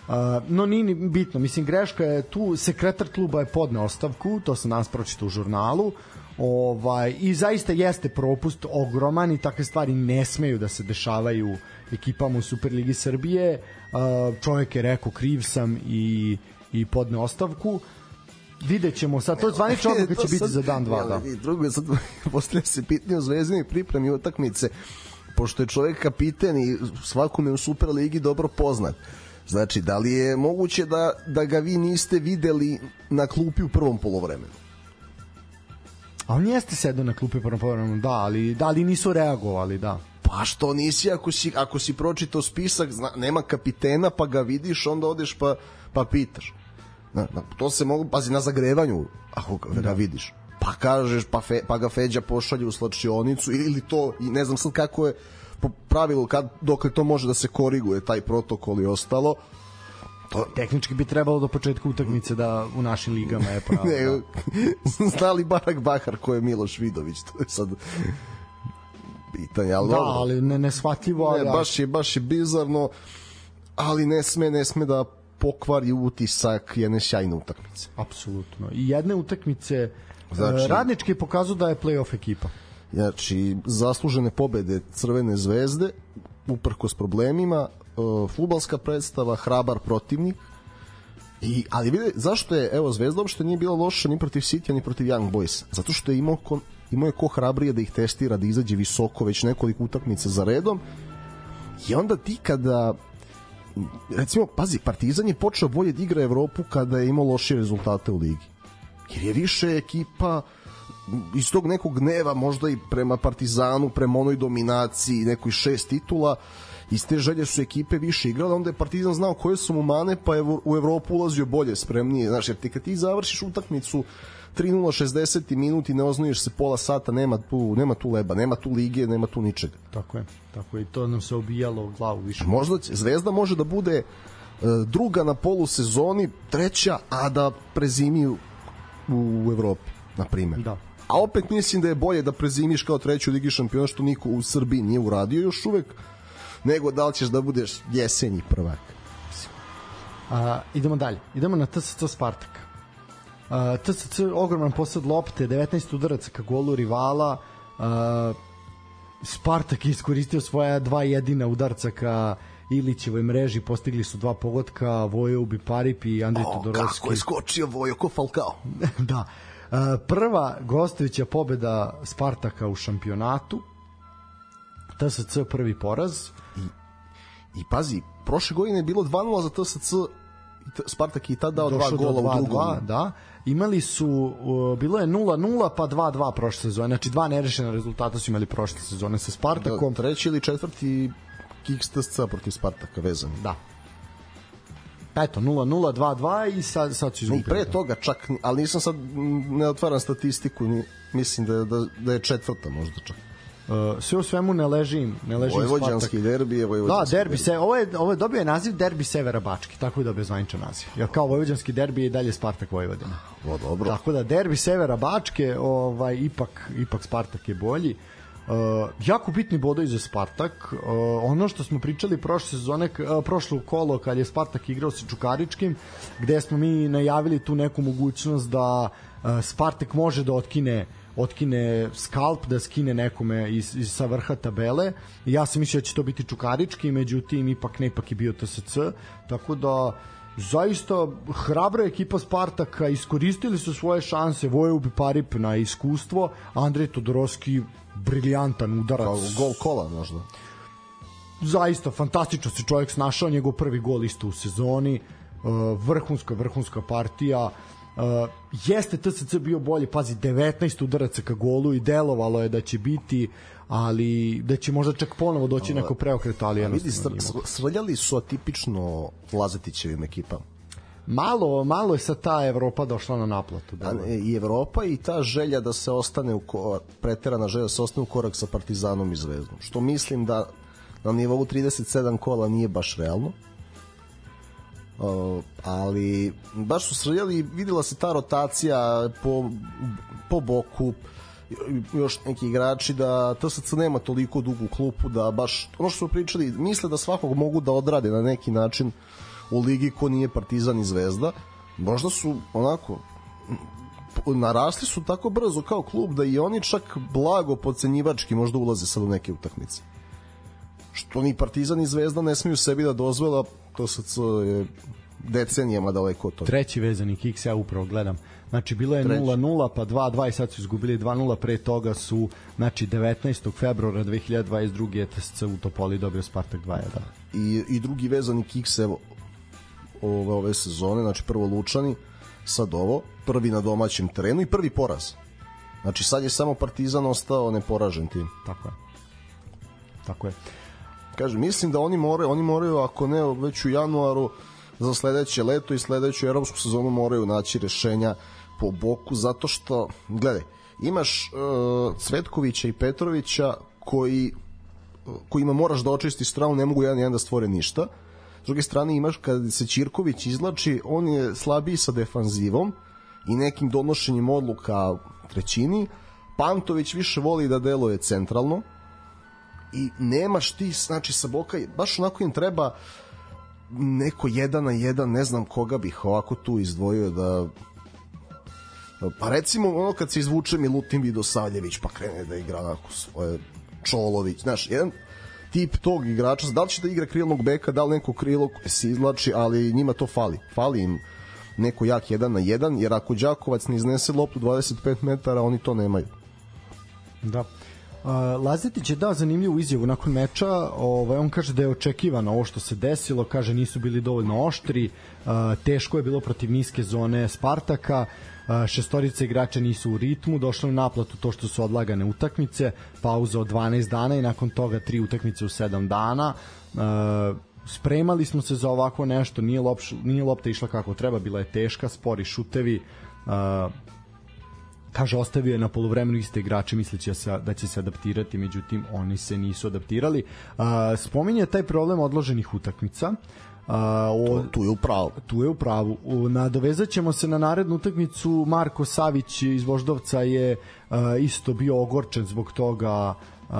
Uh, no nije ni bitno, mislim greška je tu, sekretar kluba je podneo ostavku, to sam danas pročitao u žurnalu, ovaj, i zaista jeste propust ogroman i takve stvari ne smeju da se dešavaju ekipama u Superligi Srbije, uh, čovjek je rekao kriv sam i, i podneo ostavku, vidjet ćemo sad, to zvanična odluka će To biti sad- za dan, dva, da. I drugo, sad postavlja se pitanje o zvezdini pripremi utakmice, pošto je čovjek kapiten i svakome u Superligi dobro poznat. Znači, da li je moguće da, da ga vi niste videli na klupi u prvom polovremenu? A on jeste sedao na klupi prvom povremenom, da, ali, da, ali nisu reagovali, da. Pa što nisi ako si, ako si pročitao spisak, zna, nema kapitena pa ga vidiš, onda odeš pa, pa pitaš. Na, na, to se mogu, pazi, na zagrevanju, ako ga, ga vidiš. Pa kažeš, pa, fe, pa ga Feđa pošalje u slačionicu ili to, i ne znam sad kako je po pravilu, kad, dokle to može da se koriguje, taj protokol i ostalo. To, Tehnički bi trebalo do početka utakmice da u našim ligama je pravo. da. ne, zna li Barak Bahar ko je Miloš Vidović, to je sad pitanje, ali Da, dobro. ali ne, neshvatljivo, ali... Ne, baš je, baš je bizarno, ali ne sme, ne sme da pokvari utisak jedne sjajne utakmice. Apsolutno. I jedne utakmice Znači- znači, radnički je pokazao da je play-off ekipa. Znači, zaslužene pobede Crvene zvezde, uprkos problemima, uh, futbalska predstava, hrabar protivnik, I, ali vide, zašto je, evo, Zvezda uopšte nije bila loša ni protiv City, ni protiv Young Boys. Zato što je imao ko, imao je ko hrabrije da ih testira, da izađe visoko već nekoliko utakmica za redom. I onda ti kada recimo, pazi, Partizan je počeo bolje da igra Evropu kada je imao lošije rezultate u ligi. Jer je više ekipa iz tog nekog gneva možda i prema Partizanu, prema onoj dominaciji, nekoj šest titula, iz te želje su ekipe više igrale, onda je Partizan znao koje su mu mane, pa je u Evropu ulazio bolje, spremnije. Znaš, jer ti kad ti završiš utakmicu 3 60 minut i ne oznojiš se pola sata, nema tu, nema tu leba, nema tu lige, nema tu ničega. Tako je, tako je. I to nam se obijalo u glavu više. Možda će, Zvezda može da bude e, druga na polusezoni, treća, a da prezimi u, u Evropi, na primjer. Da. A opet mislim da je bolje da prezimiš kao treću ligi šampiona, što niko u Srbiji nije uradio još uvek, nego da li ćeš da budeš jesenji prvak. A, idemo dalje. Idemo na TSC Spartak. A, TSC ogroman posad lopte, 19 udaraca ka golu rivala. A, Spartak je iskoristio svoja dva jedina udarca ka Ilićevoj mreži, postigli su dva pogotka, Vojo Ubiparip i Andrej O, Todorovski. kako je skočio Vojo, ko Falcao. da. A, prva gostovića pobeda Spartaka u šampionatu. TSC prvi poraz. I pazi, prošle godine je bilo 2-0 za TSC, i Spartak je i tad dao dva došlo do gola u 2:2, drugom. da. Imali su, uh, bilo je 0-0 pa 2-2 prošle sezone. Znači dva nerešena rezultata su imali prošle sezone sa Spartakom. Da, treći ili četvrti kiks TSC protiv Spartaka vezan. Da. Eto, 0-0, 2-2 i sad, sad su I izgubili. pre toga čak, ali nisam sad, ne otvaram statistiku, ni, mislim da, da, da je četvrta možda čak. Uh, sve u svemu ne leži im, ne leži im Vojvođanski Spartak. derbi je Da, Vojvođanski derbi se, ovo je, ovo je dobio je naziv derbi Severa Bački, tako je dobio zvaničan naziv. Jer kao vojvođanski derbi je i dalje Spartak Vojvodina. O, dobro. Tako da derbi Severa Bačke, ovaj ipak ipak Spartak je bolji. Uh, jako bitni bodovi za Spartak. Uh, ono što smo pričali prošle sezone, uh, prošlo kolo kad je Spartak igrao sa Čukaričkim, gde smo mi najavili tu neku mogućnost da uh, Spartak može da otkine otkine skalp, da skine nekome iz, iz sa vrha tabele. Ja sam mislio da će to biti Čukarički, međutim ipak ne ipak je bio TSC, tako da zaista hrabra ekipa Spartaka iskoristili su svoje šanse. Voje Ubiparip na iskustvo Andrej Todorovski briljantan udarac. Kao gol kola možda. zaista fantastično se čovjek snašao njegov prvi gol isto u sezoni. Uh, vrhunska vrhunska partija uh, jeste TSC bio bolji pazi 19 udaraca ka golu i delovalo je da će biti ali da će možda čak ponovo doći neko preokret ali vidi, sr, srljali su atipično Lazetićevim ekipama. malo malo je sad ta Evropa došla na naplatu da. I Evropa i ta želja da se ostane u ko, preterana želja da se ostane u korak sa Partizanom i Zvezdom. Što mislim da na nivou 37 kola nije baš realno. Ali baš su srljali videla se ta rotacija po, po boku još neki igrači da TSC nema toliko dugu klupu da baš ono što smo pričali misle da svakog mogu da odrade na neki način u ligi ko nije Partizan i Zvezda. Možda su onako narasli su tako brzo kao klub da i oni čak blago podcenjivački možda ulaze sad u neke utakmice. Što ni Partizan i Zvezda ne smiju sebi da dozvola to sad je decenijama daleko od toga treći vezani kiks ja upravo gledam znači bilo je Treći. 0-0 pa 2-2 i sad su izgubili 2-0 pre toga su znači 19. februara 2022. je TSC u Topoli dobio Spartak 2-1 i, i drugi vezani kiks evo ove, ove sezone, znači prvo Lučani sad ovo, prvi na domaćem terenu i prvi poraz znači sad je samo Partizan ostao neporažen tim tako je tako je kažem, mislim da oni moraju, oni moraju ako ne već u januaru za sledeće leto i sledeću evropsku sezonu moraju naći rešenja po boku zato što gledaj, imaš uh, Cvetkovića i Petrovića koji kojima moraš da očistiš stranu, ne mogu jedan jedan da stvore ništa. S druge strane imaš kad se Ćirković izlači, on je slabiji sa defanzivom i nekim donošenjem odluka trećini. Pantović više voli da deluje centralno i nemaš ti, znači sa boka, baš onako im treba neko jedan na jedan, ne znam koga bih ovako tu izdvojio da pa recimo ono kad se izvuče Milutin Vidosavljević pa krene da igra onako svoje Čolović, znaš, jedan tip tog igrača, da li će da igra krilnog beka, da li neko krilo se izlači, ali njima to fali. Fali im neko jak jedan na jedan, jer ako Đakovac ne iznese loptu 25 metara, oni to nemaju. Da. Lazetić je dao zanimljivu izjavu nakon meča, ovaj, on kaže da je očekivano ovo što se desilo, kaže nisu bili dovoljno oštri, teško je bilo protiv niske zone Spartaka, šestorice igrača nisu u ritmu, došlo u naplatu to što su odlagane utakmice, pauza od 12 dana i nakon toga tri utakmice u 7 dana. Spremali smo se za ovako nešto, nije, lopš, nije lopta išla kako treba, bila je teška, spori šutevi, kaže ostavio je na poluvremenu iste igrače misleći da se, da će se adaptirati međutim oni se nisu adaptirali uh, spominje taj problem odloženih utakmica Uh, o, tu je u pravu. Tu je u pravu. Nadovezat ćemo se na narednu utakmicu. Marko Savić iz Voždovca je uh, isto bio ogorčen zbog toga uh,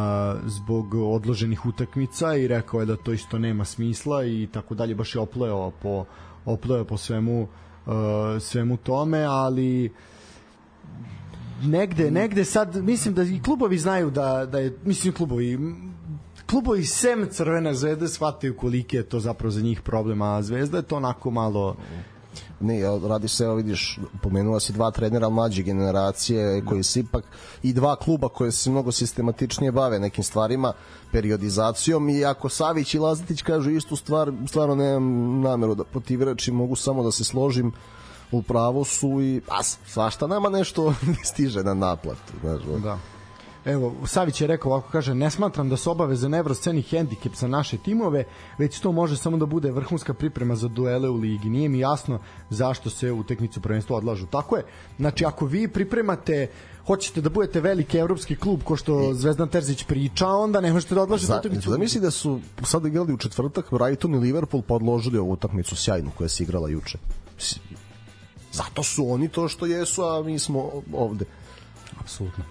zbog odloženih utakmica i rekao je da to isto nema smisla i tako dalje. Baš je opleo po, opleo po svemu, uh, svemu tome, ali negde, negde sad, mislim da i klubovi znaju da, da je, mislim klubovi, klubovi sem Crvene zvezde shvataju koliki je to zapravo za njih problem, a Zvezda je to onako malo ne, radi se, evo vidiš, pomenula si dva trenera mlađe generacije koji se ipak i dva kluba koje se mnogo sistematičnije bave nekim stvarima, periodizacijom i ako Savić i Lazetić kažu istu stvar, stvarno nemam nameru da protivračim, mogu samo da se složim u pravu su i a, svašta nama nešto stiže na naplatu. Znaš, da. Evo, Savić je rekao ovako, kaže, ne smatram da su obaveze na evrosceni hendikep za naše timove, već to može samo da bude vrhunska priprema za duele u ligi. Nije mi jasno zašto se u teknicu prvenstva odlažu. Tako je. Znači, ako vi pripremate hoćete da budete veliki evropski klub ko što Zvezdan Terzić priča, onda ne možete da odlažete utakmicu. Da misli da su sad igrali u četvrtak Brighton i Liverpool podložili ovu utakmicu sjajnu koja se igrala juče. Zato su oni to što jesu, a mi smo ovde. Apsolutno.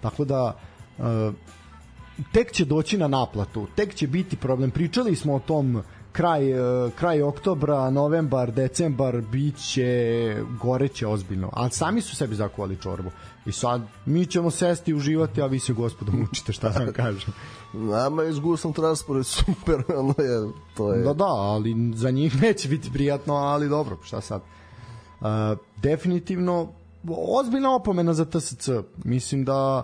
Tako da uh, tek će doći na naplatu, tek će biti problem. Pričali smo o tom kraj, uh, kraj oktobra, novembar, decembar biće goreće ozbiljno, ali sami su sebi zakovali čorbu. I sad mi ćemo sesti i uživati, a vi se gospodom učite šta sam kažem. Nama je izgusan transport super, ono je, to je... Da, da, ali za njih neće biti prijatno, ali dobro, šta sad. Definitivno ozbiljna opomena za TSC. Mislim da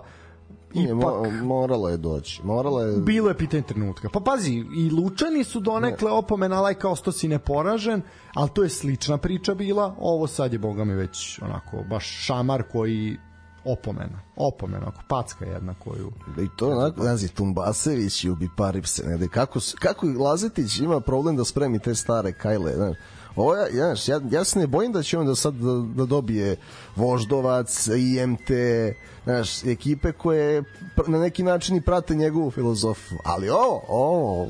ipak... Nije, morala je doći. Morala je... Bilo je pitanje trenutka. Pa pazi, i Lučani su donekle ne. opomena, ali kao sto si neporažen, ali to je slična priča bila. Ovo sad je, boga mi, već onako, baš šamar koji opomena. Opomena, ako packa jedna koju... I to onako, znazi, Tumbasević i Ubi Paripse, ne, kako, kako Lazetić ima problem da spremi te stare kajle, znaš, Ovo ja, ja, ja, ja se ne bojim da će on da sad da, da dobije Voždovac, IMT, znaš, ekipe koje na neki način i prate njegovu filozofiju. Ali ovo, ovo,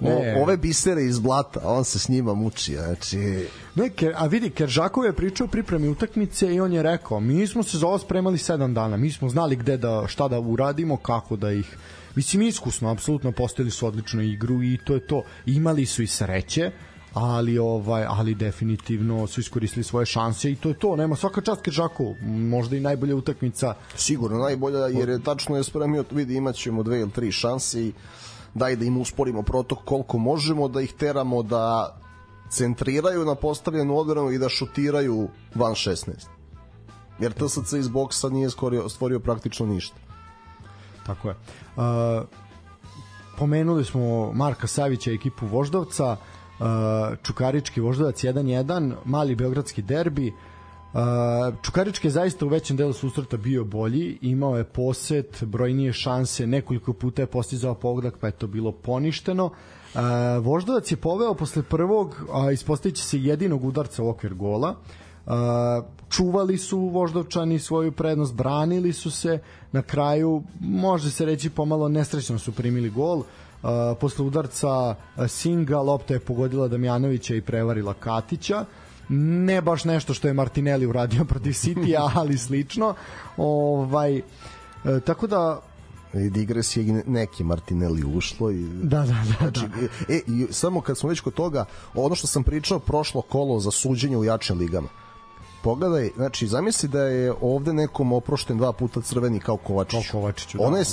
ne. ove bisere iz blata, on se s njima muči, znači... Ne, ker, a vidi, Keržakov je pričao o pripremi utakmice i on je rekao, mi smo se za ovo spremali 7 dana, mi smo znali gde da, šta da uradimo, kako da ih... Mislim, iskusno, apsolutno postavili su odličnu igru i to je to. Imali su i sreće, ali ovaj ali definitivno su iskoristili svoje šanse i to je to nema svaka čast Kežaku možda i najbolja utakmica. Sigurno najbolja jer je tačno je spremio vidi imaćemo dve ili tri šanse i daj da im usporimo protok koliko možemo da ih teramo da centriraju na postavljenu odbranu i da šutiraju van 16 jer TSC iz boksa nije skorio, stvorio praktično ništa. Tako je. Uh, pomenuli smo Marka Savića ekipu Voždovca. Uh, Čukarički voždovac 1-1, mali beogradski derbi. Uh, Čukarički je zaista u većem delu susreta bio bolji, imao je poset, brojnije šanse, nekoliko puta je postizao pogodak, pa je to bilo poništeno. Uh, Voždovac je poveo posle prvog, a ispostavit se jedinog udarca u okvir gola. Uh, čuvali su voždovčani svoju prednost, branili su se, na kraju može se reći pomalo nesrećno su primili gol. Uh, Uh, posle udarca Singa lopta je pogodila Damjanovića i prevarila Katića ne baš nešto što je Martinelli uradio protiv City, ali slično. Ovaj, e, tako da i digres je neki Martinelli ušlo i da da da, znači, da. E, i samo kad smo već kod toga ono što sam pričao prošlo kolo za suđenje u jačim ligama pogledaj, znači zamisli da je ovde nekom oprošten dva puta crveni kao Kovačić. Kao Kovačiću, da, Ona je da.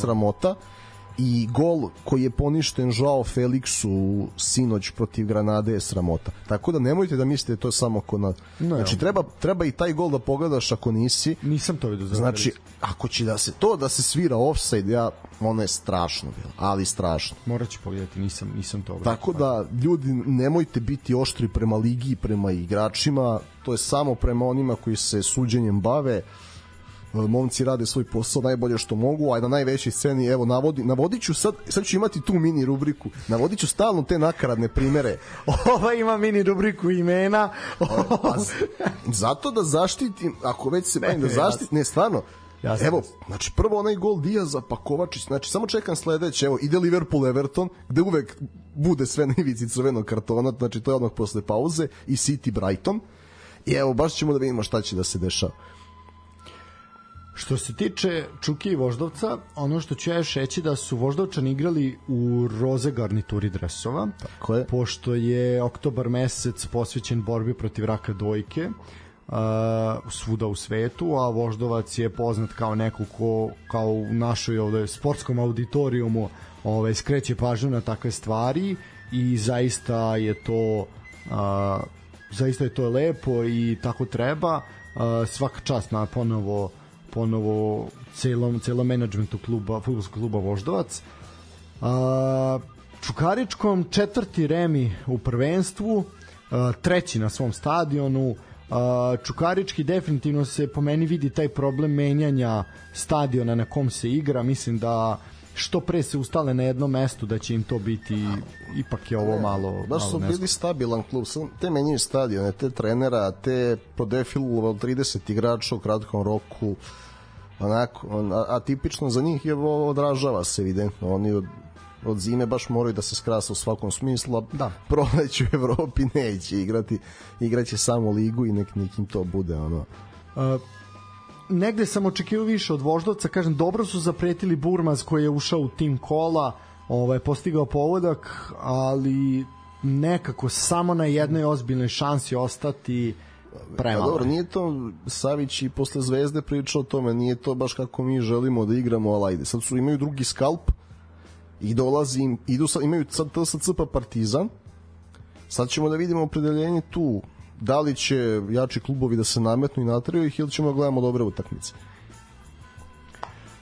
I gol koji je poništen Joao Felixu sinoć protiv Granade je sramota. Tako da nemojte da mislite to samo ko na... Ne, znači treba, treba i taj gol da pogledaš ako nisi. Nisam to vidio Znači, ako će da se to da se svira offside, ja, ono je strašno bilo, ali strašno. Morat ću pogledati, nisam, nisam to obratio. Tako da ljudi nemojte biti oštri prema ligi i prema igračima, to je samo prema onima koji se suđenjem bave. E, Momci rade svoj posao najbolje što mogu, a na najvećoj sceni evo navodi navodit ću sad sad ću imati tu mini rubriku. Navodit ću stalno te nakaradne primere. Ova ima mini rubriku imena. Pa, z- zato da zaštitim, ako već se bavim da zaštitim, ne stvarno. Jasno. Evo, znači prvo onaj gol Diaza, pa Kovačić, znači samo čekam sledeće, evo ide Liverpool Everton, gde uvek bude sve na ivici crvenog kartona, znači to je odmah posle pauze i City Brighton. I evo, baš ćemo da vidimo šta će da se dešava. Što se tiče Čuki i Voždovca, ono što ću ja još reći da su Voždovčani igrali u roze garnituri dresova. Tako je. Pošto je oktobar mesec posvećen borbi protiv raka dojke uh, svuda u svetu, a Voždovac je poznat kao neko ko kao u našoj ovde sportskom auditorijumu ovaj skreće pažnju na takve stvari i zaista je to uh, zaista je to lepo i tako treba uh, svaka čast na ponovo ponovo celom celom menadžmentu kluba fudbalskog kluba Voždovac. A, Čukaričkom četvrti remi u prvenstvu a, treći na svom stadionu. A, Čukarički definitivno se po meni vidi taj problem menjanja stadiona na kom se igra. Mislim da što pre se ustale na jednom mestu da će im to biti ipak je ovo malo Baš malo su bili stabilan klub, samo te menjaju stadione, te trenera, te prodefilovalo 30 igrača u kratkom roku, onako, on, a, a tipično za njih je odražava se evidentno, oni od, od zime baš moraju da se skrasa u svakom smislu, a Da. proleću u Evropi neće igrati, igraće samo ligu i nek nekim to bude ono. Uh, negde sam očekivao više od Voždovca, kažem, dobro su zapretili Burmaz koji je ušao u tim kola, ovaj, postigao povodak, ali nekako samo na jednoj ozbiljnoj šansi ostati Pa premalo. dobro, nije to Savić i posle Zvezde pričao o tome, nije to baš kako mi želimo da igramo, ali ajde. Sad su imaju drugi skalp i dolazi im, idu sa, imaju sad TSC pa Partizan. Sad ćemo da vidimo opredeljenje tu da li će jači klubovi da se nametnu i natraju ih ili ćemo da gledamo dobre utakmice.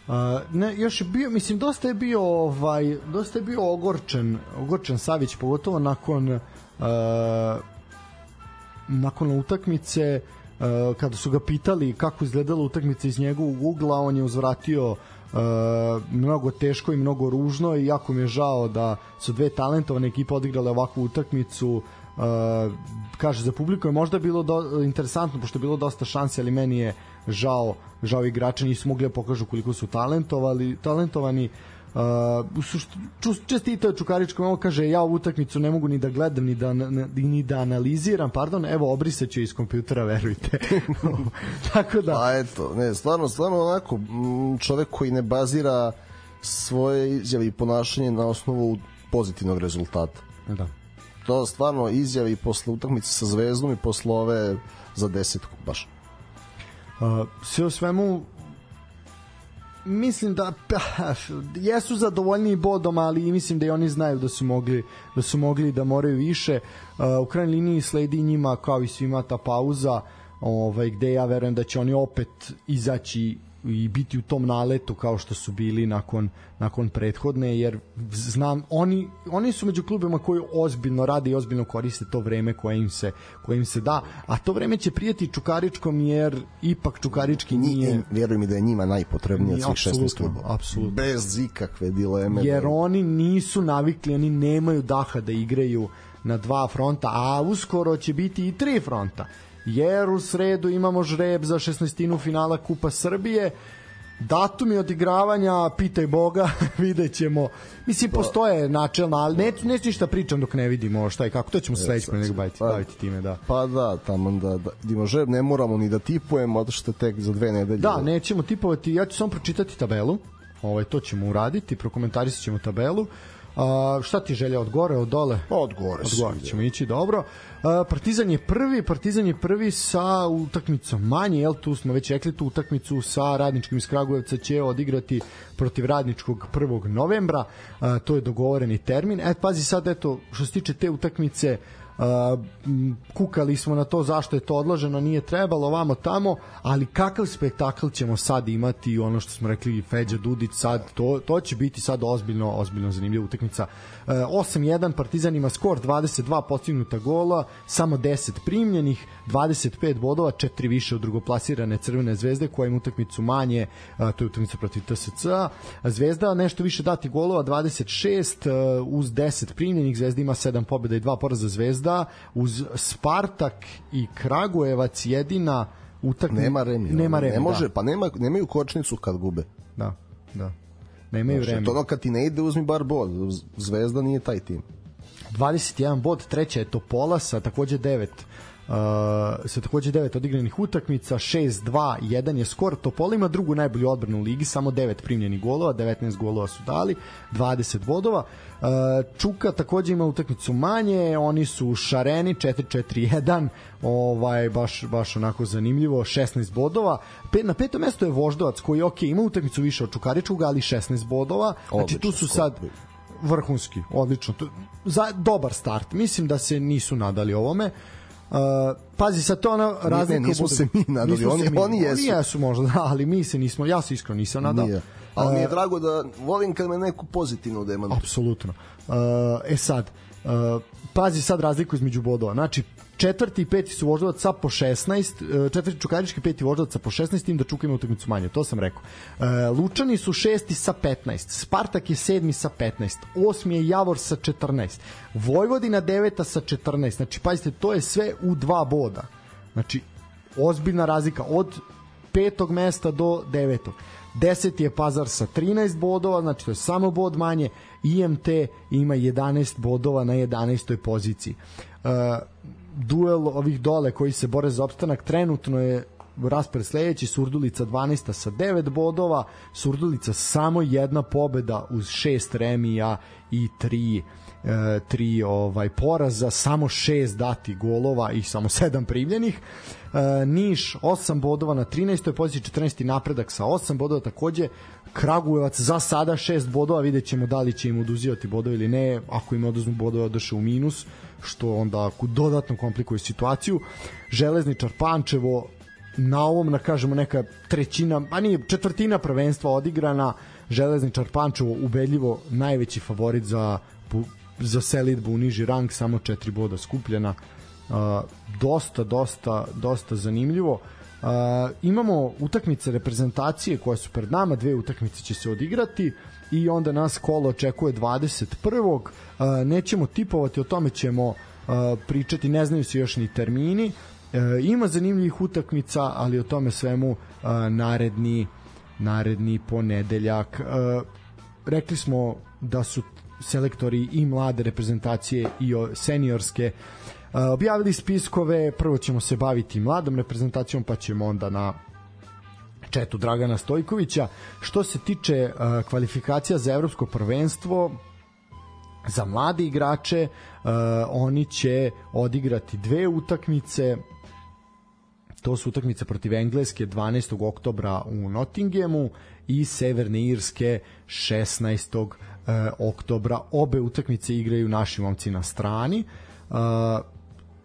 Uh, ne, još je bio, mislim, dosta je bio ovaj, dosta je bio ogorčen, ogorčen Savić, pogotovo nakon uh, nakon utakmice uh, kada su ga pitali kako izgledala utakmica iz njegovog ugla, on je uzvratio uh, mnogo teško i mnogo ružno i jako mi je žao da su dve talentovane ekipe odigrale ovakvu utakmicu. Uh, kaže za publiku je možda bilo do, interesantno pošto je bilo dosta šanse ali meni je žao žao igrača nisu mogli da pokažu koliko su talentovali talentovani Uh, čestitao je Čukaričkom, ovo kaže ja ovu utakmicu ne mogu ni da gledam ni da, na- ni da analiziram, pardon, evo obrisaću iz kompjutera, verujte. Tako da, Pa eto, ne, stvarno, stvarno onako, mm, čovek koji ne bazira svoje izjave i ponašanje na osnovu pozitivnog rezultata. da. to stvarno izjave i posle utakmice sa Zvezdom i posle ove za desetku baš. Uh, sve u svemu mislim da pa, jesu zadovoljni bodom, ali mislim da i oni znaju da su mogli da su mogli da moraju više. U krajnjoj liniji sledi njima kao i svima ta pauza, ovaj gde ja verujem da će oni opet izaći i biti u tom naletu kao što su bili nakon nakon prethodne jer znam oni oni su među klubima koji ozbiljno rade i ozbiljno koriste to vreme koje im se koje im se da a to vreme će prijeti Čukaričkom jer ipak Čukarički nije Nije, vjeruj mi da je njima najpotrebnije od svih 16 Apsolutno, klubova. apsolutno. Bez ikakve dileme. jer da- oni nisu navikli, oni nemaju daha da igraju na dva fronta, a uskoro će biti i tri fronta. Jer u sredu imamo žreb za 16. finala Kupa Srbije, datumi odigravanja, pitaj Boga, vidjet ćemo. Mislim, postoje načelna, ali ne, neću ništa pričam dok ne vidimo šta i kako. To ćemo sledeći nego baviti, Pa- baviti time, da. Pa da, tamo da, da idemo žeb, ne moramo ni da tipujemo, zato što tek za dve nedelje. Da, nećemo tipovati, ja ću samo pročitati tabelu. Ovaj to ćemo uraditi, prokomentarisat ćemo tabelu. A, šta ti želja od gore, od dole? Pa od gore. Od gore ćemo ići, dobro. A, Partizan je prvi, Partizan je prvi sa utakmicom manje, jel tu smo već rekli tu utakmicu sa radničkim iz Kragujevca će odigrati protiv radničkog 1. novembra, a, to je dogovoreni termin. E, pazi sad, eto, što se tiče te utakmice, kukali smo na to zašto je to odloženo, nije trebalo vamo tamo, ali kakav spektakl ćemo sad imati, ono što smo rekli Feđa Dudić sad, to, to će biti sad ozbiljno, ozbiljno zanimljiva utakmica. Uh, 8-1 Partizan ima skor, 22 postignuta gola, samo 10 primljenih, 25 bodova, 4 više od drugoplasirane Crvene zvezde koja ima utakmicu manje, uh, to je utakmica protiv TSC. Zvezda nešto više dati golova, 26 uh, uz 10 primljenih, Zvezda ima 7 pobjeda i 2 poraza Zvezda Zvezda uz Spartak i Kragujevac jedina utakmica nema remi nema ne može da. pa nema nemaju kočnicu kad gube. Da da. Nemaju znači, remi. to ono kad ti ne ide uzmi bar bod. Zvezda nije taj tim. 21 bod treća je Topola sa takođe 9 Uh, sa takođe 9 odigranih utakmica 6-2, 1 je skor Topola ima drugu najbolju odbranu u ligi samo 9 primljenih golova, 19 golova su dali 20 bodova. Uh, Čuka takođe ima utakmicu manje oni su šareni 4-4-1 ovaj, baš, baš onako zanimljivo 16 bodova. Pe, na petom mestu je Voždovac koji ok, ima utakmicu više od Čukaričuga ali 16 bodova. Znači tu su sad vrhunski, odlično. Za dobar start, mislim da se nisu nadali ovome. Uh, pazi sad to ona razlika ne, nismo se mi nadali. oni, mi, oni jesu oni jesu. možda da, ali mi se nismo ja se iskreno nisam nadao. Nije. ali mi je drago da volim kad me neku pozitivnu demantuje. apsolutno. Uh, e sad uh, pazi sad razliku između bodova. Znači četvrti i peti su voždovac sa po 16, četvrti Čukarički, peti voždovac sa po 16, tim da Čuka ima utakmicu manje, to sam rekao. Lučani su šesti sa 15, Spartak je sedmi sa 15, osmi je Javor sa 14, Vojvodina deveta sa 14, znači pazite, to je sve u dva boda. Znači, ozbiljna razlika od petog mesta do devetog. 10 je Pazar sa 13 bodova, znači to je samo bod manje. IMT ima 11 bodova na 11. poziciji. Uh, duel ovih dole koji se bore za opstanak trenutno je raspred sledeći Surdulica 12 sa 9 bodova Surdulica samo jedna pobeda uz 6 remija i 3 e, tri ovaj poraza, samo 6 dati golova i samo 7 primljenih. E, Niš 8 bodova na 13. poziciji, 14. napredak sa 8 bodova takođe. Kragujevac za sada 6 bodova, vidjet ćemo da li će im oduzivati bodove ili ne, ako im oduzmu bodove odeše u minus, što onda dodatno komplikuje situaciju. Železničar Pančevo na ovom, na kažemo, neka trećina, a nije četvrtina prvenstva odigrana, Železničar Pančevo ubedljivo najveći favorit za za selitbu u niži rang, samo 4 boda skupljena. Uh, dosta, dosta, dosta zanimljivo. Uh, imamo utakmice reprezentacije koje su pred nama, dve utakmice će se odigrati i onda nas kolo očekuje 21. Uh, nećemo tipovati, o tome ćemo pričati, ne znaju se još ni termini. Uh, ima zanimljivih utakmica, ali o tome svemu naredni naredni ponedeljak. Rekli smo da su selektori i mlade reprezentacije i seniorske objavili spiskove, prvo ćemo se baviti mladom reprezentacijom, pa ćemo onda na četu Dragana Stojkovića. Što se tiče uh, kvalifikacija za evropsko prvenstvo, za mlade igrače, uh, oni će odigrati dve utakmice, to su utakmice protiv Engleske 12. oktobra u Nottinghamu i Severne Irske 16 e, oktobra. Obe utakmice igraju naši momci na strani. E,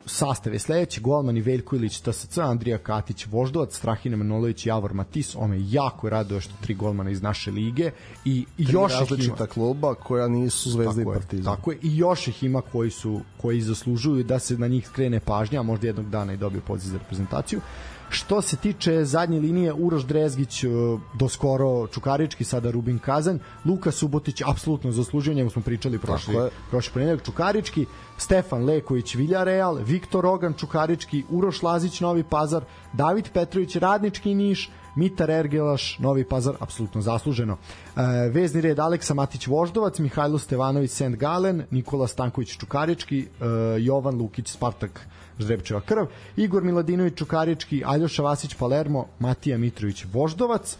sastav je sledeći, golmani Veljko Ilić, TSC, Andrija Katić, Voždovac, Strahina Manolović, Javor Matis, ome jako raduje što tri golmana iz naše lige i tri još različita ima. kluba koja nisu Zvezda i Partizan. Tako je, i još ih ima koji su koji zaslužuju da se na njih skrene pažnja, možda jednog dana i dobiju poziv za reprezentaciju. Što se tiče zadnje linije, Uroš Drezgić e, do skoro Čukarički, sada Rubin Kazan, Luka Subotić apsolutno zaslužio, njemu smo pričali prošli, prošli ponedeljak. Čukarički, Stefan Leković Villarreal, Viktor Ogan Čukarički, Uroš Lazić Novi Pazar, David Petrović Radnički Niš, Mitar Ergelaš, Novi Pazar, apsolutno zasluženo. E, vezni red Aleksa Matić Voždovac, Mihajlo Stevanović Sent Galen, Nikola Stanković Čukarički, e, Jovan Lukić Spartak Žrebčeva krv, Igor Miladinović Čukarički, Aljoša Vasić Palermo, Matija Mitrović Voždovac,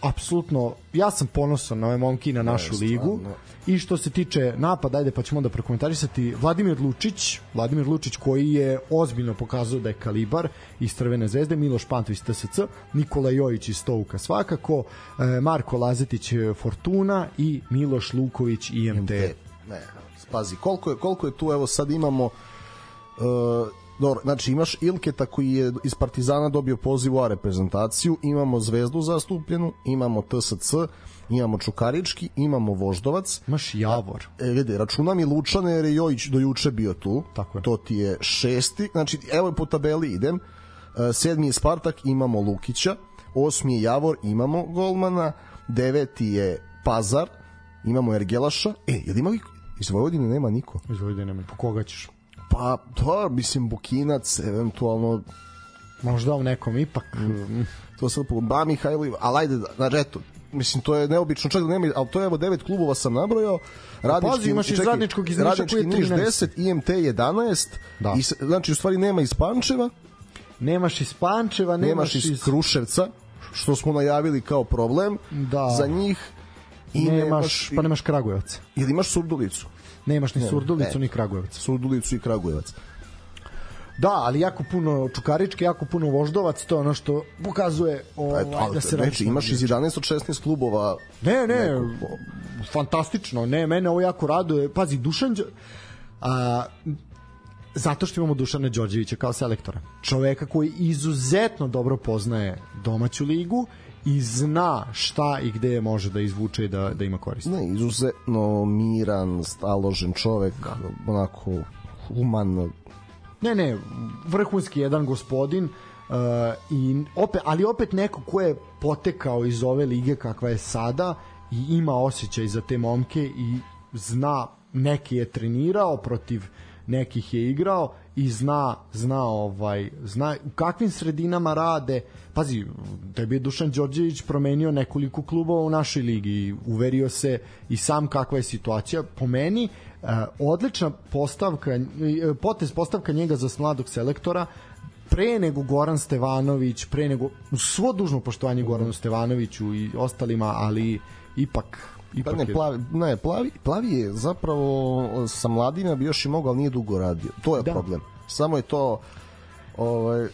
apsolutno, ja sam ponosan na ove momke i na našu Ne, ligu. I što se tiče napada, ajde pa ćemo onda prokomentarisati Vladimir Lučić, Vladimir Lučić koji je ozbiljno pokazao da je kalibar iz Crvene zvezde, Miloš Pantović TSC, Nikola Jojić iz Stovuka svakako, e, Marko Lazetić e, Fortuna i Miloš Luković IMT. Ne, pazi, koliko je, koliko je tu, evo sad imamo uh, dobro, znači imaš Ilketa koji je iz Partizana dobio poziv u A reprezentaciju, imamo Zvezdu zastupljenu, imamo TSC, imamo Čukarički, imamo Voždovac, Imaš Javor. E, vidi, računam i Lučane jer je Jojić do juče bio tu. Tako je. To ti je šesti. Znači, evo po tabeli idem. E, sedmi je Spartak, imamo Lukića. Osmi je Javor, imamo Golmana. Deveti je Pazar, imamo Ergelaša. E, jel ima iz Vojvodine nema niko? Iz Vojvodine, po koga ćeš? Pa, to, mislim, Bukinac, eventualno, Možda u nekom ipak. mm. to sad po Ba Mihajlo, ali ajde, da, znači, eto, mislim, to je neobično, čak da nema, ali to je evo devet klubova sam nabrojao. Radnički, pazi, imaš iz čekaj, Radničkog iz Niša Radnički koji je Niš 13. 10, IMT 11, Da. i, znači, u stvari nema iz Pančeva, Nemaš iz Pančeva, nemaš, nemaš iz Kruševca, što smo najavili kao problem Da. za njih, i nemaš, nemaš, pa nemaš Kragujevac. ili imaš Surdulicu, Nemaš ni Surdulicu, ne. ni Kragujevac. Surdulicu i Kragujevac. Da, ali jako puno Čukarički, jako puno Voždovac, to je ono što pokazuje ovaj, Eto, ali, da se radi. imaš iz 11 od 16 klubova Ne, ne, fantastično. Ne, mene ovo jako raduje. Pazi, Dušan a, zato što imamo Dušana Đorđevića kao selektora. Čoveka koji izuzetno dobro poznaje domaću ligu i zna šta i gde može da izvuče i da, da ima koristi. ne, izuzetno miran, staložen čovek, onako human, Ne, ne, vrhunski jedan gospodin uh, i opet, ali opet neko ko je potekao iz ove lige kakva je sada i ima osjećaj za te momke i zna neke je trenirao protiv nekih je igrao i zna zna ovaj zna u kakvim sredinama rade. Pazi tebi je Dušan Đorđević promenio nekoliko klubova u našoj ligi i uverio se i sam kakva je situacija. Po meni e, odlična postavka e, potez postavka njega za mladog selektora pre nego Goran Stevanović, pre nego svo dužno poštovanje Goranu Stevanoviću i ostalima, ali ipak Pa ipak ne, je- plavi, ne plavi, plavi je zapravo sa mladima bi još i mogao, ali nije dugo radio. To je Da. problem. Samo je to ovaj,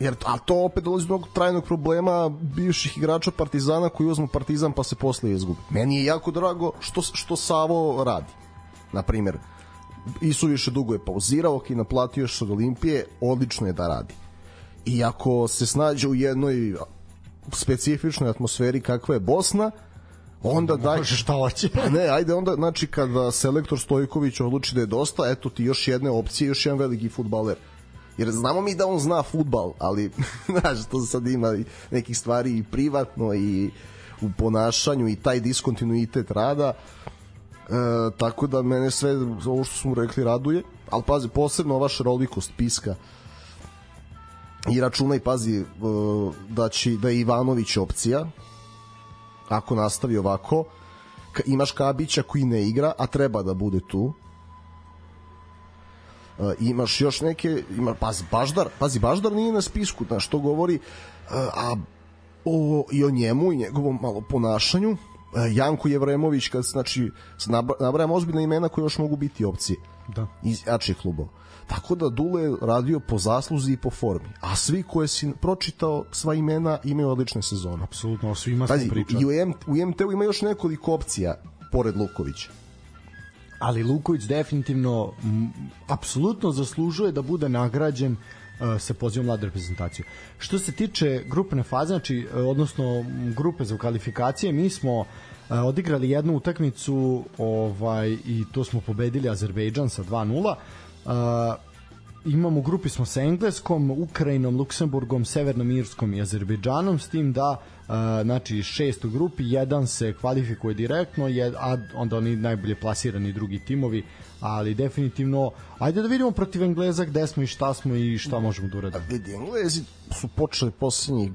jer a to opet dolazi do trajnog problema bivših igrača Partizana koji uzmu Partizan pa se posle izgubi. Meni je jako drago što, što Savo radi. Na primjer, i su više dugo je pauzirao, ok, naplatio još od Olimpije, odlično je da radi. I ako se snađe u jednoj specifičnoj atmosferi kakva je Bosna, onda daj... Može šta hoće. Pa ne, ajde onda, znači kada selektor Stojković odluči da je dosta, eto ti još jedne opcije, još jedan veliki futbaler. Jer znamo mi da on zna futbal, ali znaš, to sad ima nekih stvari i privatno i u ponašanju i taj diskontinuitet rada. E, tako da mene sve ovo što smo rekli raduje, ali pazi, posebno ova šarolikost piska i računaj, pazi, e, da, će, da je Ivanović opcija, ako nastavi ovako, imaš Kabića koji ne igra, a treba da bude tu. E, imaš još neke, ima, pazi, Baždar, pazi, Baždar nije na spisku, znaš, to govori, e, a o, i o njemu i njegovom malo ponašanju. E, Janko Jevremović, kad, znači, nabrajam ozbiljna imena koje još mogu biti opcije Da. iz jačih klubova. Tako da Dule je radio po zasluzi i po formi. A svi koje si pročitao, sva imena imaju odlične sezone. Apsolutno, o svima smo Pazi, pričali. i u, M, u MT-u ima još nekoliko opcija pored Lukovića. ali Luković definitivno m, apsolutno zaslužuje da bude nagrađen uh, sa pozivom mlade reprezentacije. Što se tiče grupne faze, znači, uh, odnosno grupe za kvalifikacije, mi smo uh, odigrali jednu utakmicu ovaj i to smo pobedili Azerbejdžan sa 2:0. Uh, imamo u grupi smo sa Engleskom, Ukrajinom, Luksemburgom, Severnom Irskom i Azerbejdžanom s tim da uh, znači šest u grupi, jedan se kvalifikuje direktno, jed, a onda oni najbolje plasirani drugi timovi, ali definitivno ajde da vidimo protiv Engleza gde smo i šta smo i šta možemo da uradimo. Vidi, Englezi su počeli poslednjih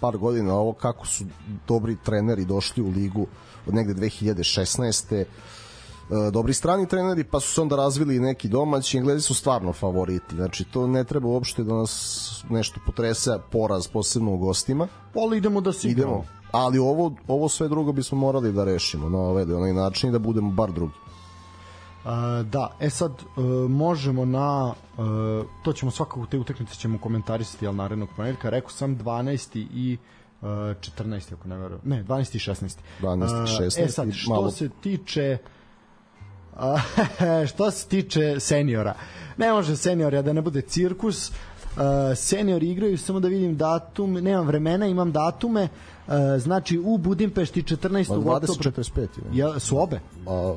par godina ovo kako su dobri treneri došli u ligu od negde 2016. e, dobri strani treneri, pa su se onda razvili neki domaći, Englezi su stvarno favoriti. Znači, to ne treba uopšte da nas nešto potrese poraz, posebno u gostima. Ali idemo da se. Idemo. Ali ovo, ovo sve drugo bismo morali da rešimo na ovaj, onaj način i da budemo bar drugi. Uh, da, e sad uh, možemo na uh, to ćemo svakako te utakmice ćemo komentarisati al narednog ponedeljka. Rekao sam 12. i uh, 14. ako ne verujem. Ne, 12. i 16. 12 i 16 e sad, što malo- se tiče a, što se tiče seniora. Ne može senior da ne bude cirkus. Uh, seniori igraju samo da vidim datum, nemam vremena, imam datume. Uh, znači u Budimpešti 14. Pa oktobra. 20-45. je. Ja, su obe? A,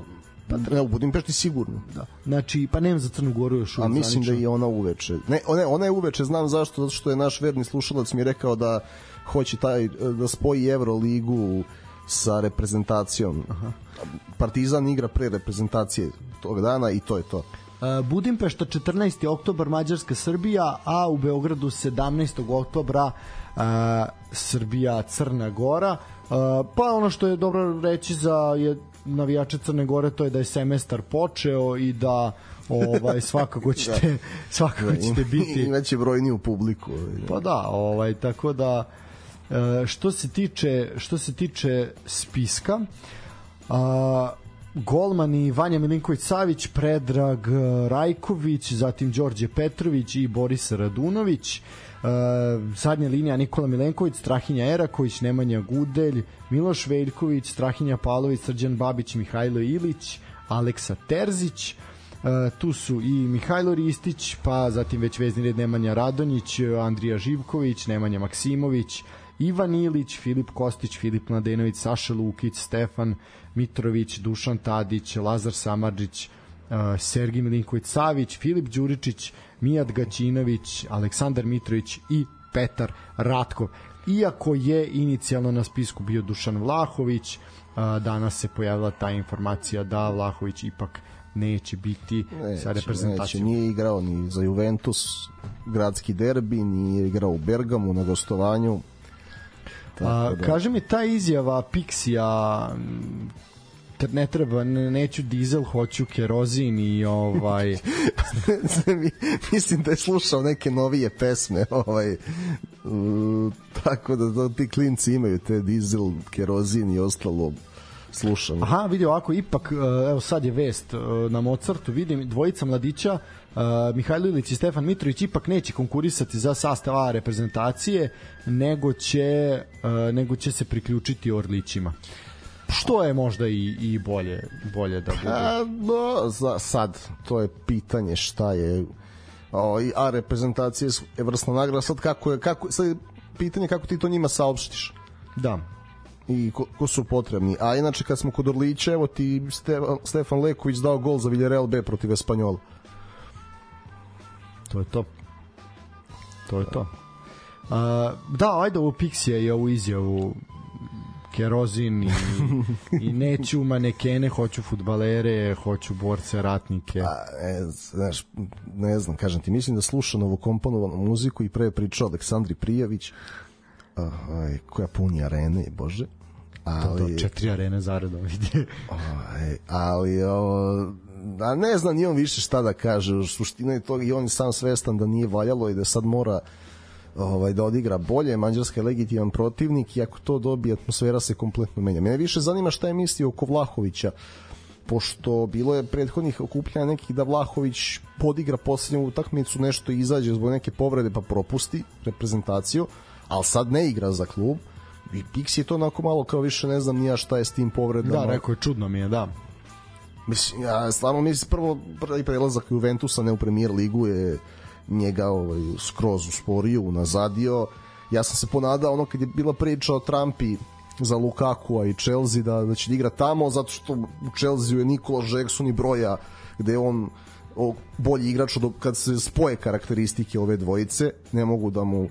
ne, u Budimpešti sigurno. Da. Znači, pa nemam za Crnu Goru još A mislim da zvanično. i ona uveče. Ne, ona, ona je uveče, znam zašto, zato što je naš verni slušalac mi rekao da hoće taj, da spoji Euroligu sa reprezentacijom. Aha. Partizan igra pre reprezentacije tog dana i to je to. Uh, Budimpešta 14. oktobar Mađarska Srbija, a u Beogradu 17. oktobra uh, Srbija Crna Gora. Uh, pa ono što je dobro reći za je navijače Crne Gore to je da je semestar počeo i da ovaj svakako ćete svakako ćete biti Imaće brojniju publiku. Pa da, ovaj tako da e, što se tiče što se tiče spiska a golmani Vanja Milinković Savić, Predrag Rajković, zatim Đorđe Petrović i Boris Radunović. Uh, zadnja linija Nikola Milenković, Strahinja Eraković, Nemanja Gudelj, Miloš Veljković, Strahinja Pavlović, Srđan Babić, Mihajlo Ilić, Aleksa Terzić. E, tu su i Mihajlo Ristić, pa zatim već vezni red Nemanja Radonjić, Andrija Živković, Nemanja Maksimović, Ivan Ilić, Filip Kostić, Filip Mladenović, Saša Lukić, Stefan Mitrović, Dušan Tadić, Lazar Samarđić, uh, Sergij Milinković Savić, Filip Đuričić, Mijat Gaćinović, Aleksandar Mitrović i Petar Ratkov. Iako je inicijalno na spisku bio Dušan Vlahović, uh, danas se pojavila ta informacija da Vlahović ipak neće biti Neće, sa neće, reprezentacijom. nije igrao ni za Juventus, gradski derbi, nije igrao u Bergamu na gostovanju. A, da. Kaže mi ta izjava Pixija ne treba, ne, neću dizel, hoću kerozin i ovaj Mi- mislim da je slušao neke novije pesme ovaj tako da, da ti klinci imaju te dizel, kerozin i ostalo slušam. Aha, vidi ovako, ipak, e, evo sad je vest e, na Mozartu, vidim dvojica mladića, e, Mihajlo Ilić i Stefan Mitrović ipak neće konkurisati za sastav A reprezentacije, nego će, nego će se priključiti Orlićima. Što je možda i, i bolje, bolje da bude. A, no, za, sad, to je pitanje šta je o, a reprezentacija je vrsna nagrada sad kako je, kako, sad je pitanje kako ti to njima saopštiš Da. i ko, ko su potrebni. A inače kad smo kod Orlića, evo ti Stefan, Stefan Leković dao gol za Villarreal B protiv Espanjola. To je to. To je to. A, da, ajde ovo Pixija i ovu izjavu kerozin i, i neću manekene, hoću futbalere, hoću borce, ratnike. A, e, znaš, ne znam, kažem ti, mislim da sluša novokomponovanu muziku i pre je pričao Aleksandri Prijavić, aj, koja puni arene, bože. To, Ali, to, četiri arene zaredom vidi. Aj, ali ovo, a ne znam ni on više šta da kaže suština je to i on je sam svestan da nije valjalo i da sad mora ovaj da odigra bolje, Mađarska je legitiman protivnik i ako to dobije atmosfera se kompletno menja. Mene više zanima šta je mislio oko Vlahovića pošto bilo je prethodnih okupljanja nekih da Vlahović podigra poslednju utakmicu, nešto izađe zbog neke povrede pa propusti reprezentaciju, ali sad ne igra za klub i Pix je to onako malo kao više ne znam nija šta je s tim povredama. Da, rekao je, čudno mi je, da. Mislim, ja stvarno mislim prvo prvi prelazak Juventusa ne u premier ligu je njega ovaj, skroz usporio, unazadio. Ja sam se ponadao ono kad je bila priča o Trumpi za Lukaku i Chelsea da, da će da igra tamo zato što u Chelsea je Nikola Jackson i broja gde je on o, bolji igrač od, kad se spoje karakteristike ove dvojice ne mogu da mu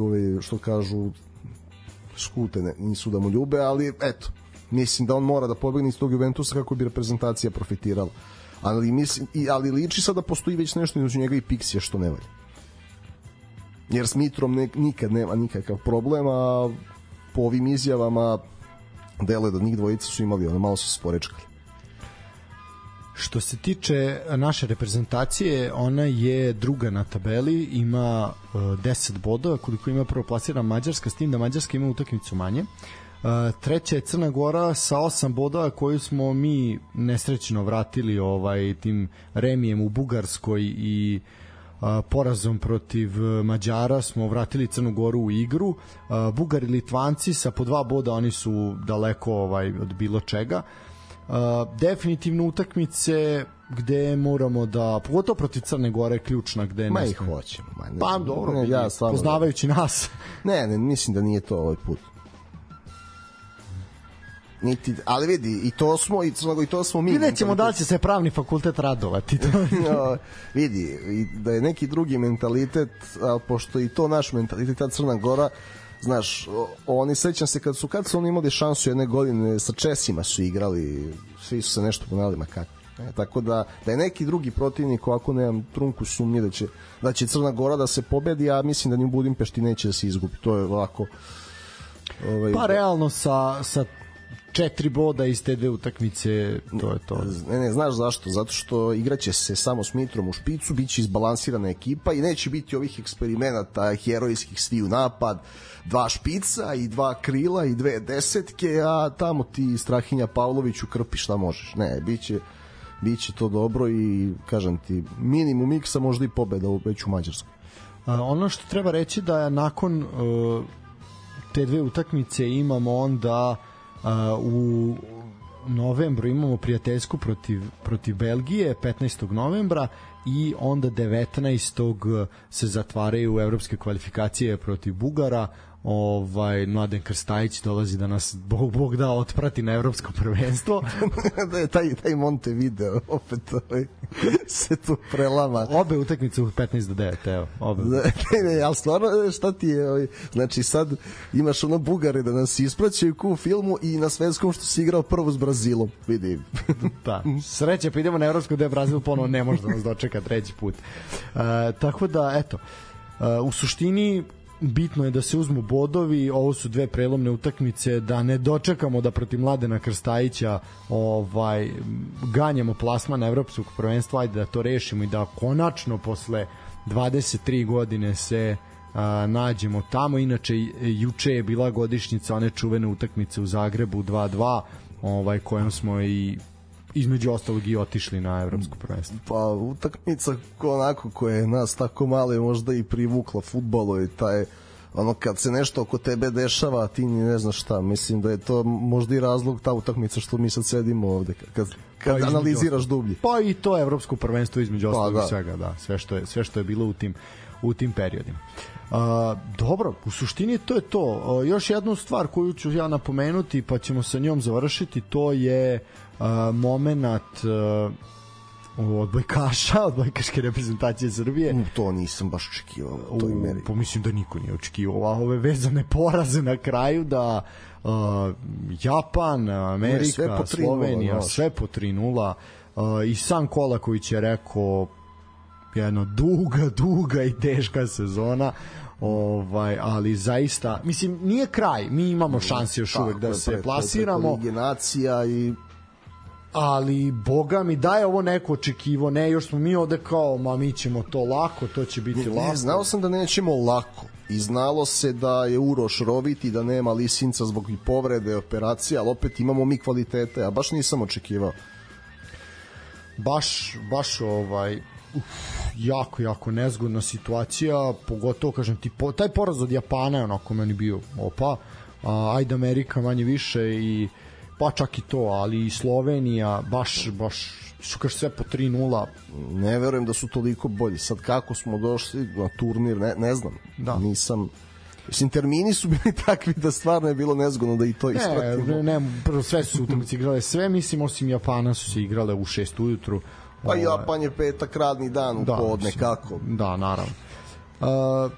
ove, što kažu skute ne, nisu da mu ljube, ali eto, mislim da on mora da pobegne iz tog Juventusa kako bi reprezentacija profitirala. Ali, mislim, i, ali liči sad da postoji već nešto između njega i Pixija što ne valja. Jer s Mitrom ne, nikad nema nikakav problem, a po ovim izjavama dele da njih dvojica su imali, ono malo su sporečkali. Što se tiče naše reprezentacije, ona je druga na tabeli, ima uh, 10 bodova, koliko ima prvo plasira Mađarska, s tim da Mađarska ima utakmicu manje. Uh, treća je Crna Gora sa 8 bodova koju smo mi nesrećno vratili ovaj tim remijem u Bugarskoj i a, porazom protiv Mađara smo vratili Crnu Goru u igru. A, Bugari i Litvanci sa po dva boda oni su daleko ovaj od bilo čega. A, definitivno utakmice gde moramo da pogotovo protiv Crne Gore ključna gde Ma ne ih hoćemo. Ma, ne, Pa dobro, ne, ja stvarno, poznavajući nas. Ne, ne, mislim da nije to ovaj put. Niti, ali vidi, i to smo, i, i to smo mi. Vidjet ćemo da će se pravni fakultet radovati. No, vidi, i da je neki drugi mentalitet, a pošto i to naš mentalitet, ta Crna Gora, znaš, oni sećam se kad su kad su oni imali šansu jedne godine sa Česima su igrali, svi su se nešto ponavljali, ma kako. E, tako da, da je neki drugi protivnik, ovako nemam trunku sumnje da će, da će Crna Gora da se pobedi, a mislim da ni u Budimpešti neće da se izgubi. To je ovako... Ovaj, Pa realno sa, sa četiri boda iz te dve utakmice, to je to. Ne, ne, znaš zašto? Zato što igraće se samo s Mitrom u špicu, bit će izbalansirana ekipa i neće biti ovih eksperimenata herojskih stiju napad, dva špica i dva krila i dve desetke, a tamo ti Strahinja Pavloviću krpi šta možeš. Ne, biće biće to dobro i kažem ti minimum miksa možda i pobeda u već u Mađarskoj. A, ono što treba reći da je nakon uh, te dve utakmice imamo onda uh, u novembru imamo prijateljsku protiv, protiv Belgije 15. novembra i onda 19. se zatvaraju evropske kvalifikacije protiv Bugara ovaj Mladen Krstajić dolazi da nas Bog, Bog da otprati na evropsko prvenstvo da je taj, taj Montevideo opet ovaj, se tu prelama. obe utakmice u 15 do 9 evo obe ne, ne, ali stvarno e, šta ti je ovaj, znači sad imaš ono Bugare da nas ispraćaju ku filmu i na svetskom što si igrao prvo s Brazilom vidi Da, sreće pa idemo na evropsko gde Brazil ponovo ne može da nas dočeka treći put. E, tako da, eto, e, u suštini bitno je da se uzmu bodovi, ovo su dve prelomne utakmice, da ne dočekamo da protiv Mladena Krstajića ovaj, ganjamo plasman evropskog prvenstva, ajde da to rešimo i da konačno posle 23 godine se a, nađemo tamo. Inače, juče je bila godišnjica one čuvene utakmice u Zagrebu 2-2, ovaj, kojom smo i između ostalog i otišli na evropsko prvenstvo. pa utakmica ko onako koja je nas tako male možda i privukla futbolu i taj ono kad se nešto oko tebe dešava ti ni ne znaš šta mislim da je to možda i razlog ta utakmica što mi sad sedimo ovde kad, kad Pa, između analiziraš ostalog. dublje Pa i to evropsko prvenstvo između ostalog da. i svega, da, sve što je sve što je bilo u tim u tim periodima. A, dobro, u suštini to je to. A, još jednu stvar koju ću ja napomenuti, pa ćemo sa njom završiti, to je a, moment a, odbojkaša, odbojkaške reprezentacije Srbije. U, to nisam baš očekivao u toj meri Pa mislim da niko nije očekivao a ove vezane poraze na kraju da uh, Japan, Amerika, Ne, sve po 3:0, Slovenija, znaš. sve po 3-0 uh, i sam Kolaković je rekao jedno duga, duga i teška sezona ovaj ali zaista mislim nije kraj mi imamo šanse još uvek da Tako se plasiramo Lige nacija i ali boga mi da je ovo neko očekivo ne još smo mi ovde kao ma mi ćemo to lako to će biti lako Ne, znao sam da nećemo lako i znalo se da je Uroš rovit i da nema lisinca zbog i povrede operacije, ali opet imamo mi kvalitete, a baš nisam očekivao. baš baš ovaj uf, jako jako nezgodna situacija pogotovo kažem ti po, taj poraz od Japana je onako meni bio opa a, ajde Amerika manje više i pa čak i to ali i Slovenija baš baš su kaže sve po 3-0 Ne verujem da su toliko bolji. Sad kako smo došli na turnir, ne, ne znam. Da. Nisam... Mislim, termini su bili takvi da stvarno je bilo nezgodno da i to ne, ispratimo. ne, ne, prvo sve su utakmice igrale sve mislim osim Japana su se igrale u 6 ujutru Pa Ovaj, Japan je petak radni dan u Da, podne, mislim. kako? Da, naravno. Uh,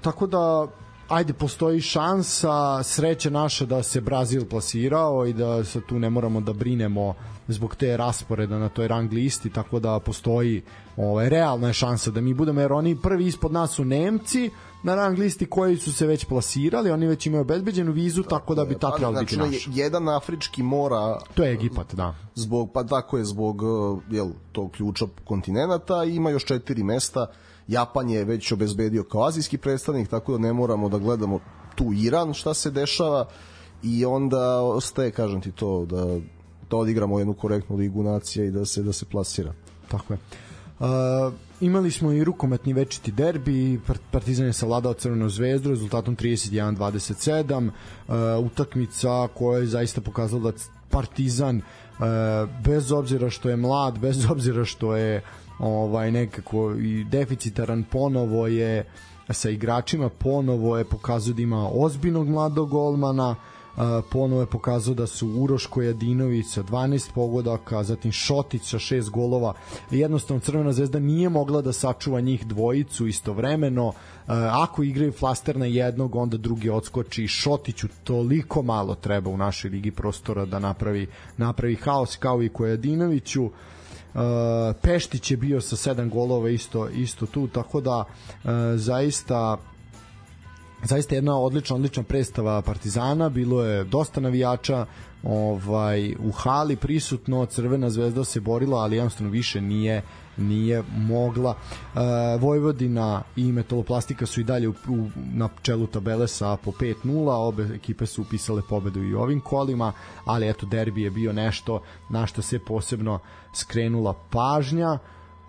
tako da ajde postoji šansa sreće naša da se Brazil plasirao i da se tu ne moramo da brinemo zbog te rasporeda na toj rang listi tako da postoji ovaj realna je šansa da mi budemo jer oni prvi ispod nas su Nemci na rang listi koji su se već plasirali, oni već imaju obezbeđenu vizu, tako da bi ta Pa, trebala biti znači, naša. jedan afrički mora To je Egipat, da. zbog pa tako je zbog jel tog ključa kontinenata i ima još četiri mesta Japan je već obezbedio kao azijski predstavnik tako da ne moramo da gledamo tu Iran šta se dešava i onda ostaje kažem ti to da da odigramo jednu korektnu ligu nacija i da se da se plasira Tako je. Uh, imali smo i rukometni večiti derbi, Par- Partizan je savladao Crvenu zvezdu rezultatom 31-27, uh, utakmica koja je zaista pokazala da Partizan uh, bez obzira što je mlad, bez obzira što je ovaj nekako i deficitaran ponovo je sa igračima ponovo je pokazao da ima ozbiljnog mladog golmana ponovo je pokazao da su Uroš Kojadinović sa 12 pogodaka, zatim Šotić sa 6 golova. Jednostavno Crvena zvezda nije mogla da sačuva njih dvojicu istovremeno. Ako igraju flaster na jednog, onda drugi odskoči. Šotiću toliko malo treba u našoj ligi prostora da napravi napravi haos kao i Kojadinoviću. Uh, Peštić je bio sa 7 golova isto isto tu tako da uh, zaista zaista jedna odlična odlična predstava Partizana, bilo je dosta navijača ovaj u hali prisutno, Crvena zvezda se borila, ali jednostavno više nije nije mogla. E, Vojvodina i Metaloplastika su i dalje u, u, na čelu tabele sa po 5-0, obe ekipe su upisale pobedu i ovim kolima, ali eto derbi je bio nešto na što se posebno skrenula pažnja.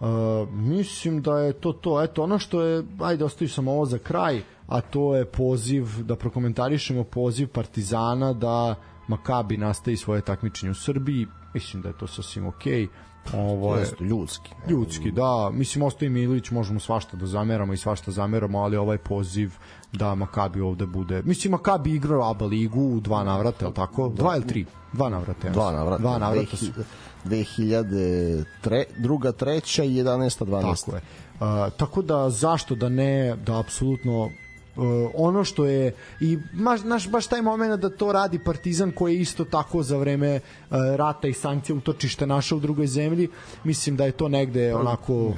Uh, mislim da je to to. Eto, ono što je, ajde, ostavio sam ovo za kraj, a to je poziv, da prokomentarišemo poziv Partizana da Makabi nastavi svoje takmičenje u Srbiji. Mislim da je to sasvim okej. Ovo je Jeste, ljudski ljudski, da. Mislim, Ostoji Milić možemo svašta da zameramo i svašta zameramo, ali ovaj poziv da Makabi ovde bude... Mislim, Makabi igrao ABA ligu u dva navrata, je tako? Dva ili tri? Dva navrata. ja dva navrata Dva navrata su 2003 druga, treća i 11. 12. Tako je. Uh, tako da zašto da ne, da apsolutno ono što je i baš, naš, baš taj moment da to radi Partizan koji je isto tako za vreme uh, rata i sankcija utočište naša u drugoj zemlji mislim da je to negde onako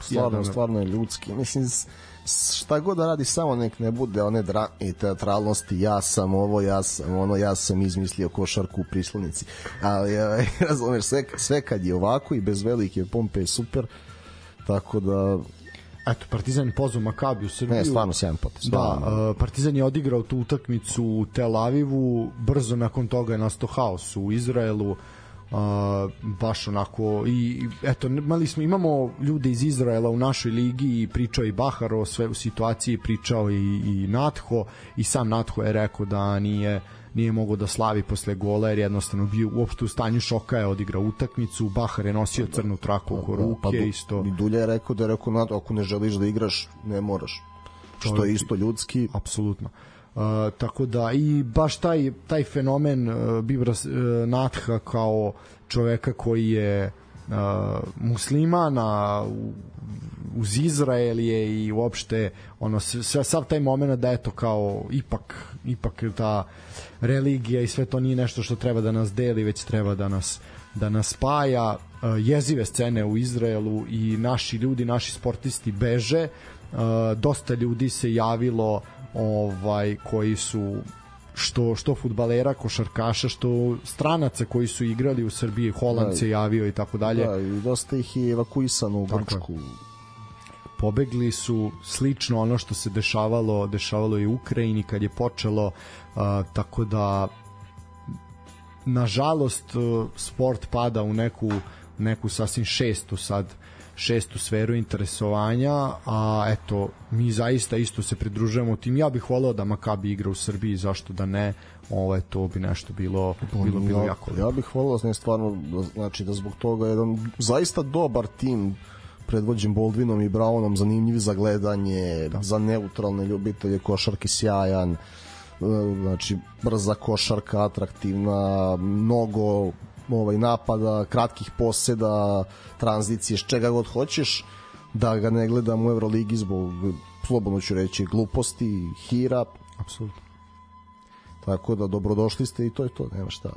stvarno, stvarno je ljudski. Mislim, šta god da radi, samo nek ne bude one dra i teatralnosti, ja sam ovo, ja sam ono, ja sam izmislio košarku u prislonici. Ali, ovaj, razumeš, sve, sve kad je ovako i bez velike pompe je super, tako da, eto Partizan pozvao Makabi u Srbiju ne, stvarno sjajan potez. Da, uh, Partizan je odigrao tu utakmicu u Tel Avivu, brzo nakon toga je nastao haos u Izraelu. Uh, baš onako i eto imali smo imamo ljude iz Izraela u našoj ligi i pričao i Bahar o sve u situaciji pričao i i Natho i sam Natho je rekao da nije nije mogao da slavi posle gola jer jednostavno bio uopšte u stanju šoka je odigrao utakmicu Bahar je nosio crnu traku oko ruke Pa Du- isto I Dulja je rekao da je rekao, "Nat, ako ne želiš da igraš, ne moraš. Što je isto ljudski. apsolutno. Uh, tako da i baš taj taj fenomen uh, Bibra uh, Natha kao čoveka koji je uh, musliman a u- uz Izrael je i uopšte ono sve sav taj momenat da eto kao ipak ipak ta religija i sve to nije nešto što treba da nas deli već treba da nas da nas spaja uh, jezive scene u Izraelu i naši ljudi naši sportisti beže uh, dosta ljudi se javilo ovaj koji su što što fudbalera, košarkaša, što stranaca koji su igrali u Srbiji, Holand Da. se javio i tako dalje. Da, i dosta ih je evakuisano u. Grčku. Pobegli su slično ono što se dešavalo dešavalo i u Ukrajini kad je počelo a, tako da nažalost uh, sport pada u neku neku sasvim šestu sad šestu sferu interesovanja, a eto, mi zaista isto se pridružujemo tim. Ja bih voleo da Makabi igra u Srbiji, zašto da ne? Ovo to bi nešto bilo bilo bilo ja, jako. ja bih volio ne stvarno da- znači da zbog toga jedan zaista dobar tim predvođen Boldvinom i Brownom zanimljiv za gledanje da. za neutralne ljubitelje košarke sjajan e, znači brza košarka atraktivna mnogo ovaj napada kratkih poseda tranzicije s čega god hoćeš da ga ne gledam u Euroligi zbog slobodno ću reći gluposti hira Apsolutno. tako da dobrodošli ste i to je to nema šta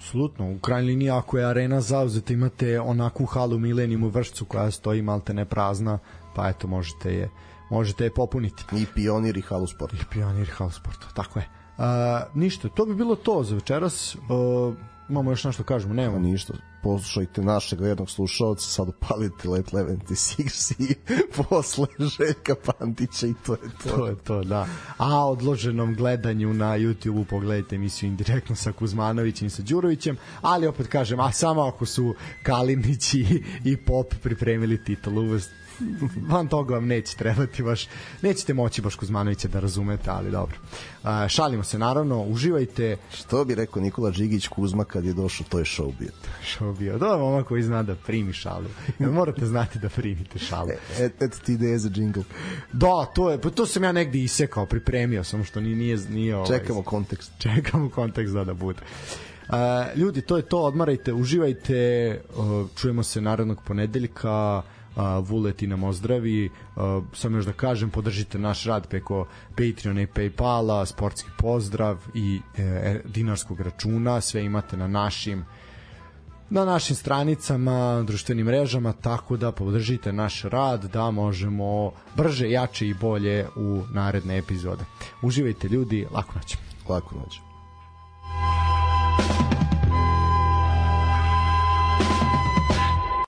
Apsolutno, u krajnjoj liniji ako je arena zauzeta imate onakvu halu Milenijum u Vršcu koja stoji malte ne prazna, pa eto možete je možete je popuniti. I pionir i halu sport. I pionir halu sporta, tako je. Uh, ništa, to bi bilo to za večeras. Uh, imamo još nešto kažemo, nema ništa. Poslušajte našeg vernog slušalca, sad upalite Let 76 i posle Željka Pantića i to je to. To je to, da. A odloženom gledanju na YouTube-u pogledajte emisiju indirektno sa Kuzmanovićem i sa Đurovićem, ali opet kažem, a samo ako su Kalinić i, i Pop pripremili titulu, van toga vam neće trebati baš, nećete moći baš Kuzmanovića da razumete, ali dobro. Uh, šalimo se naravno, uživajte. Što bi rekao Nikola Đigić Kuzma kad je došao, to je show bio. show bio. Da, momak koji zna da primi šalu. Ja, morate znati da primite šalu. E, et, et ti ideje za džingl. Da, to je, pa to sam ja negde isekao, pripremio, samo što ni, nije, nije ovaj, Čekamo kontekst. Čekamo kontekst da da bude. Uh, ljudi, to je to, odmarajte, uživajte, uh, čujemo se narednog ponedeljka, Vuleti nam ozdravi. Samo još da kažem, podržite naš rad preko Patreona i Paypala, sportski pozdrav i e, dinarskog računa, sve imate na našim na našim stranicama, društvenim mrežama, tako da podržite naš rad da možemo brže, jače i bolje u naredne epizode. Uživajte ljudi, lako noć. Lako noć.